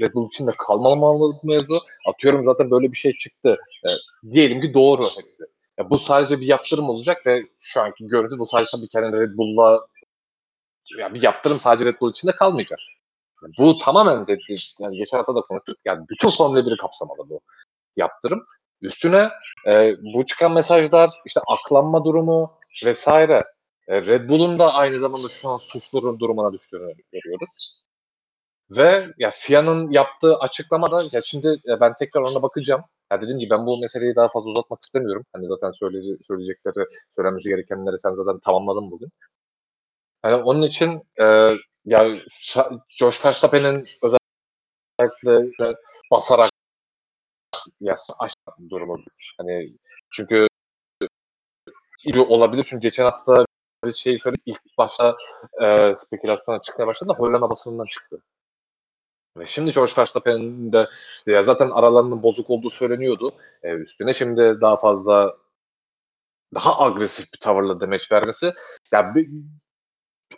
Red Bull için de kalmamalı mevzu. Atıyorum zaten böyle bir şey çıktı. E, diyelim ki doğru hepsi. Ya bu sadece bir yaptırım olacak ve şu anki görüntü bu sadece bir kere Red Bull'la ya bir yaptırım sadece Red Bull içinde kalmayacak. Bu tamamen dedi, yani geçen hafta da konuştuk. Yani bütün Formula 1'i kapsamalı bu yaptırım. Üstüne e, bu çıkan mesajlar, işte aklanma durumu vesaire. E, Red Bull'un da aynı zamanda şu an suçlu durumuna düştüğünü görüyoruz. Ve ya FIA'nın yaptığı açıklamada ya şimdi e, ben tekrar ona bakacağım. Ya dediğim gibi ben bu meseleyi daha fazla uzatmak istemiyorum. Hani zaten söyleye, söyleyecekleri, söylenmesi gerekenleri sen zaten tamamladın bugün. Yani onun için e, ya Josh Verstappen'in özellikle basarak ya aşağı durumu hani çünkü iyi olabilir çünkü geçen hafta bir şey şöyle ilk başta e, spekülasyona çıkmaya başladı da Hollanda basınından çıktı. Ve şimdi George Verstappen'in de ya zaten aralarının bozuk olduğu söyleniyordu. E, üstüne şimdi daha fazla daha agresif bir tavırla demeç vermesi ya bir,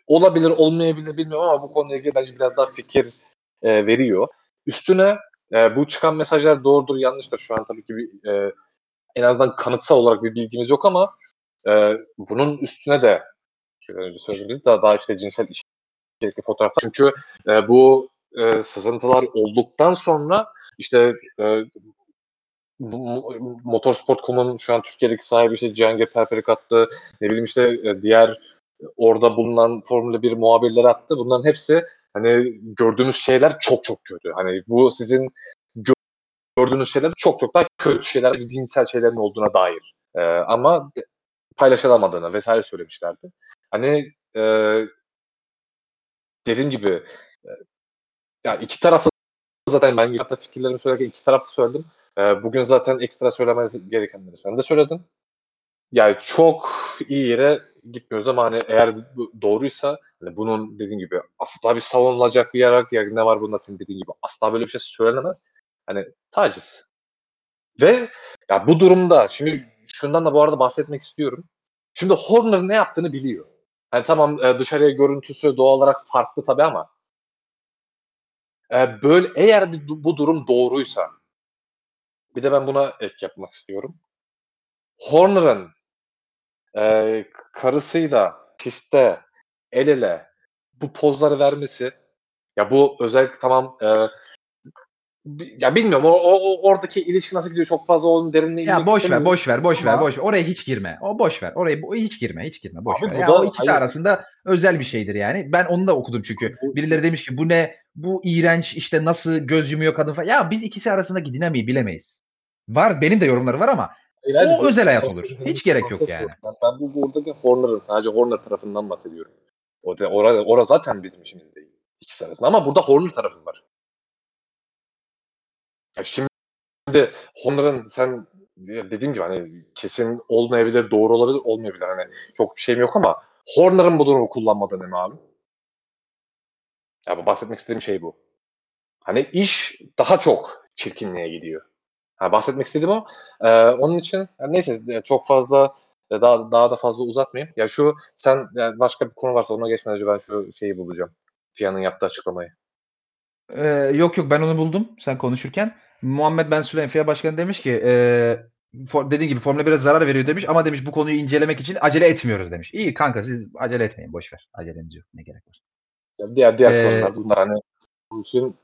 olabilir olmayabilir bilmiyorum ama bu konuyla ilgili bence biraz daha fikir e, veriyor. Üstüne e, bu çıkan mesajlar doğrudur yanlıştır. Şu an tabii ki bir, e, en azından kanıtsal olarak bir bilgimiz yok ama e, bunun üstüne de söylediğimiz daha, daha işte cinsel içerikli fotoğraflar. Çünkü e, bu e, sızıntılar olduktan sonra işte e, Motorsport.com'un şu an Türkiye'deki sahibi işte Cihangir Perperik attı. Ne bileyim işte e, diğer orada bulunan Formula 1 muhabirleri attı. Bunların hepsi hani gördüğünüz şeyler çok çok kötü. Hani bu sizin gördüğünüz şeyler çok çok daha kötü şeyler, dinsel şeylerin olduğuna dair. Ee, ama paylaşılamadığını vesaire söylemişlerdi. Hani e, dediğim gibi e, yani iki tarafı zaten ben hatta fikirlerimi söylerken iki tarafı söyledim. E, bugün zaten ekstra söylemesi gerekenleri sen de söyledin. Yani çok iyi yere gitmiyoruz ama hani eğer doğruysa hani bunun dediğim gibi asla bir savunulacak bir yer ya ne var bunda senin dediğin gibi asla böyle bir şey söylenemez. Hani taciz. Ve ya bu durumda şimdi şundan da bu arada bahsetmek istiyorum. Şimdi Horner ne yaptığını biliyor. Hani tamam e, dışarıya görüntüsü doğal olarak farklı tabii ama e, böyle eğer bu durum doğruysa bir de ben buna ek yapmak istiyorum. Horner'ın e, karısıyla pistte el ele bu pozları vermesi ya bu özellikle tamam e, ya bilmiyorum o, o, oradaki ilişki nasıl gidiyor çok fazla onun derinliğine Ya boş ver, boş ver, boş ver, boş. Oraya hiç girme. O boş ver. Oraya hiç girme, hiç girme. Boş Abi ver. Ya da- o ikisi hayır. arasında özel bir şeydir yani. Ben onu da okudum çünkü. Birileri demiş ki bu ne? Bu iğrenç işte nasıl göz yumuyor kadın falan. Ya biz ikisi arasındaki dinamiği bilemeyiz. Var benim de yorumları var ama Hayır, o bu- özel hayat olur. Hiç gerek yok yani. Ben, bu buradaki Horner'ın sadece Horner tarafından bahsediyorum. O da, orada, orada zaten bizim işimiz değil. İkisi arasında ama burada Horner tarafı var. Ya şimdi Horner'ın sen ya dediğim gibi hani kesin olmayabilir, doğru olabilir, olmayabilir. Hani çok bir şeyim yok ama Horner'ın bu durumu kullanmadığını malum. Ya bu bahsetmek istediğim şey bu. Hani iş daha çok çirkinliğe gidiyor. Ha, bahsetmek istediğim o. Ee, onun için yani neyse e, çok fazla E, daha daha da fazla uzatmayayım. Ya şu sen yani başka bir konu varsa ona geçmeden önce ben şu şeyi bulacağım. FIA'nın yaptığı açıklamayı. Ee, yok yok ben onu buldum sen konuşurken. Muhammed Ben Süleyman FIA Başkanı demiş ki e, for, dediğin gibi Formula 1'e zarar veriyor demiş ama demiş bu konuyu incelemek için acele etmiyoruz demiş. İyi kanka siz acele etmeyin boş ver. Aceleniz yok. Ne gerek var. Ya diğer diğer Ee, sorunlar bunlar hani bu işin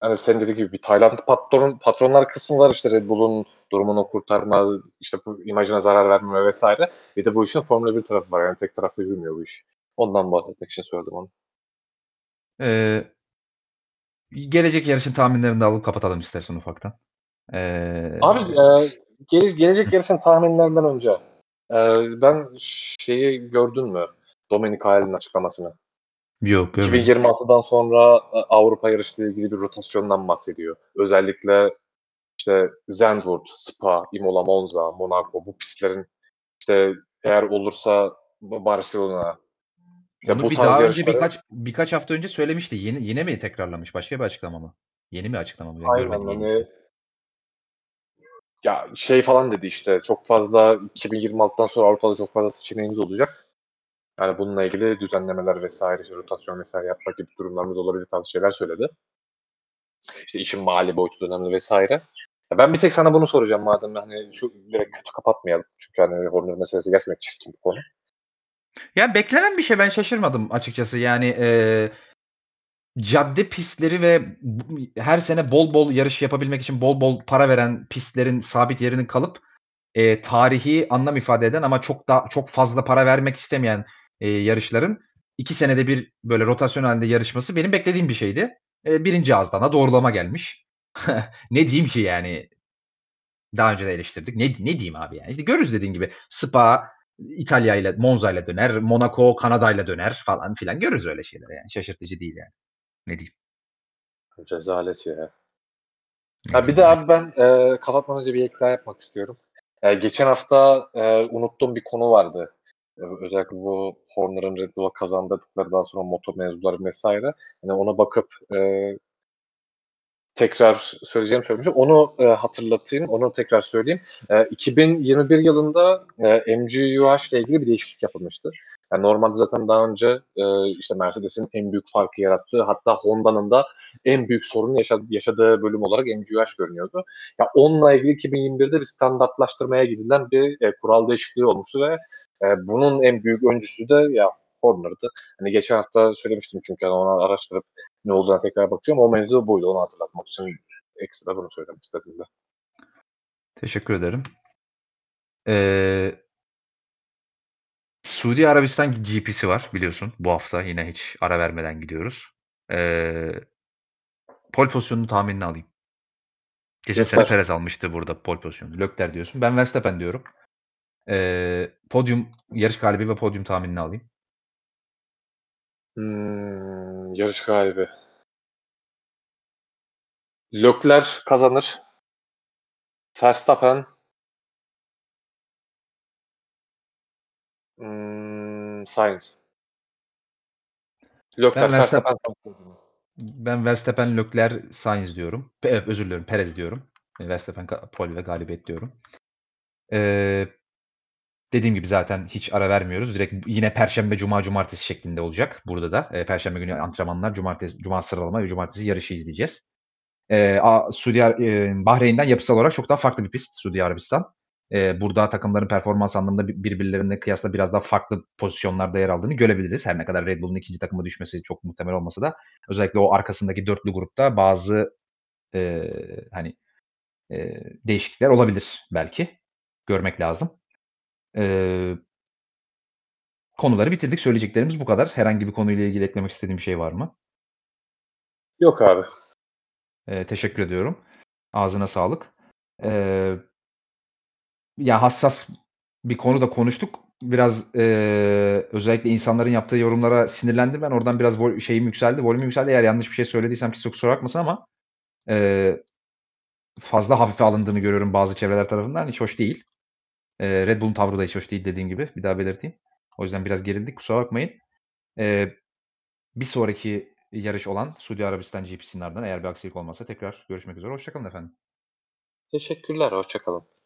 hani senin dediğin gibi bir Tayland patron, patronlar kısmı var işte Red Bull'un durumunu kurtarma, işte bu imajına zarar vermeme vesaire. Bir de bu işin Formula 1 tarafı var. Yani tek taraflı yürümüyor bu iş. Ondan bahsetmek için söyledim onu. Ee, gelecek yarışın tahminlerini de alıp kapatalım istersen ufaktan. Ee, Abi e, gele- gelecek yarışın tahminlerinden önce e, ben şeyi gördün mü? Dominik Hayal'in açıklamasını. Yok görmedim. 2026'dan sonra e, Avrupa yarışıyla ilgili bir rotasyondan bahsediyor. Özellikle işte Zandvoort, Spa, Imola, Monza, Monaco bu pistlerin işte eğer olursa Barcelona ya bu bir tarz daha önce yarışları birkaç birkaç hafta önce söylemişti. Yeni yine mi tekrarlamış? Başka bir açıklama mı? Yeni bir açıklama mı? Ben aynen hani ya şey falan dedi işte çok fazla 2026'dan sonra Avrupa'da çok fazla seçeneğimiz olacak. Yani bununla ilgili düzenlemeler vesaire, işte rotasyon vesaire yapmak gibi durumlarımız olabilir tarzı şeyler söyledi. İşte işin mali boyutu önemli vesaire. Ya ben bir tek sana bunu soracağım madem hani şu direkt kötü kapatmayalım. Çünkü hani Horner meselesi gerçekten çirkin bir konu. Ya beklenen bir şey ben şaşırmadım açıkçası. Yani e, cadde pistleri ve her sene bol bol yarış yapabilmek için bol bol para veren pistlerin sabit yerinin kalıp e, tarihi anlam ifade eden ama çok da çok fazla para vermek istemeyen e, yarışların iki senede bir böyle rotasyon halinde yarışması benim beklediğim bir şeydi. E, birinci ağızdan da doğrulama gelmiş. ne diyeyim ki yani daha önce de eleştirdik. Ne, ne diyeyim abi yani? İşte görürüz dediğin gibi. Spa İtalya ile Monza ile döner. Monaco Kanada ile döner falan filan. Görürüz öyle şeyler yani. Şaşırtıcı değil yani. Ne diyeyim? Rezalet ya. Ha, bir de abi ben e, kapatmadan önce bir ek daha yapmak istiyorum. E, geçen hafta e, unuttuğum bir konu vardı. Özellikle bu Horner'ın Red Bull'a kazandırdıkları daha sonra motor mevzuları vesaire. Yani ona bakıp e, tekrar söyleyeceğim söylemişim. Onu e, hatırlatayım, onu tekrar söyleyeyim. E, 2021 yılında e, MGUH ile ilgili bir değişiklik yapılmıştı. Yani normalde zaten daha önce e, işte Mercedes'in en büyük farkı yarattığı hatta Honda'nın da en büyük sorunu yaşadığı, yaşadığı bölüm olarak MGUH görünüyordu. Ya onunla ilgili 2021'de bir standartlaştırmaya gidilen bir e, kural değişikliği olmuştu ve e, bunun en büyük öncüsü de ya Horner'dı. Hani geçen hafta söylemiştim çünkü hani onu araştırıp ne olduğuna tekrar bakacağım. O mevzu buydu. Onu hatırlatmak için ekstra bunu söylemek istedim de. Teşekkür ederim. Ee, Suudi Arabistan GP'si var biliyorsun. Bu hafta yine hiç ara vermeden gidiyoruz. Ee, pol pozisyonunu tahminini alayım. Geçen sene Leclerc. Perez almıştı burada pol pozisyonu. Lökler diyorsun. Ben Verstappen diyorum. Ee, podyum, yarış galibi ve podyum tahminini alayım. Hmm, yarış galibi. Leclerc kazanır. Verstappen hmm, Sainz. Ben Verstappen, Verstappen. Ben Verstappen, Lökler, Sainz diyorum. Evet, özür dilerim Perez diyorum. Verstappen ka- pol ve galibiyet diyorum. Ee, dediğim gibi zaten hiç ara vermiyoruz. Direkt yine Perşembe, Cuma, Cumartesi şeklinde olacak burada da. Ee, Perşembe günü antrenmanlar, Cumartesi, Cuma sıralama ve Cumartesi yarışı izleyeceğiz. A- Suudi e, Bahreyn'den yapısal olarak çok daha farklı bir pist Suudi Arabistan. Ee, burada takımların performans anlamında bir- birbirlerine kıyasla biraz daha farklı pozisyonlarda yer aldığını görebiliriz. Her ne kadar Red Bull'un ikinci takıma düşmesi çok muhtemel olmasa da özellikle o arkasındaki dörtlü grupta bazı e, hani e, değişiklikler olabilir belki. Görmek lazım. Ee, konuları bitirdik. Söyleyeceklerimiz bu kadar. Herhangi bir konuyla ilgili eklemek istediğim bir şey var mı? Yok abi. Ee, teşekkür ediyorum. Ağzına sağlık. Ee, ya hassas bir konu da konuştuk. Biraz e, özellikle insanların yaptığı yorumlara sinirlendim ben. Oradan biraz vol- şeyim yükseldi, volümüm yükseldi. Eğer yanlış bir şey söylediysem kimse kusura bakmasın ama e, fazla hafife alındığını görüyorum bazı çevreler tarafından. Hiç hoş değil. E, Red Bull'un tavrı da hiç hoş değil dediğim gibi. Bir daha belirteyim. O yüzden biraz gerildik. Kusura bakmayın. E, bir sonraki yarış olan Suudi Arabistan GP'sinden eğer bir aksilik olmazsa tekrar görüşmek üzere. Hoşçakalın efendim. Teşekkürler. Hoşçakalın.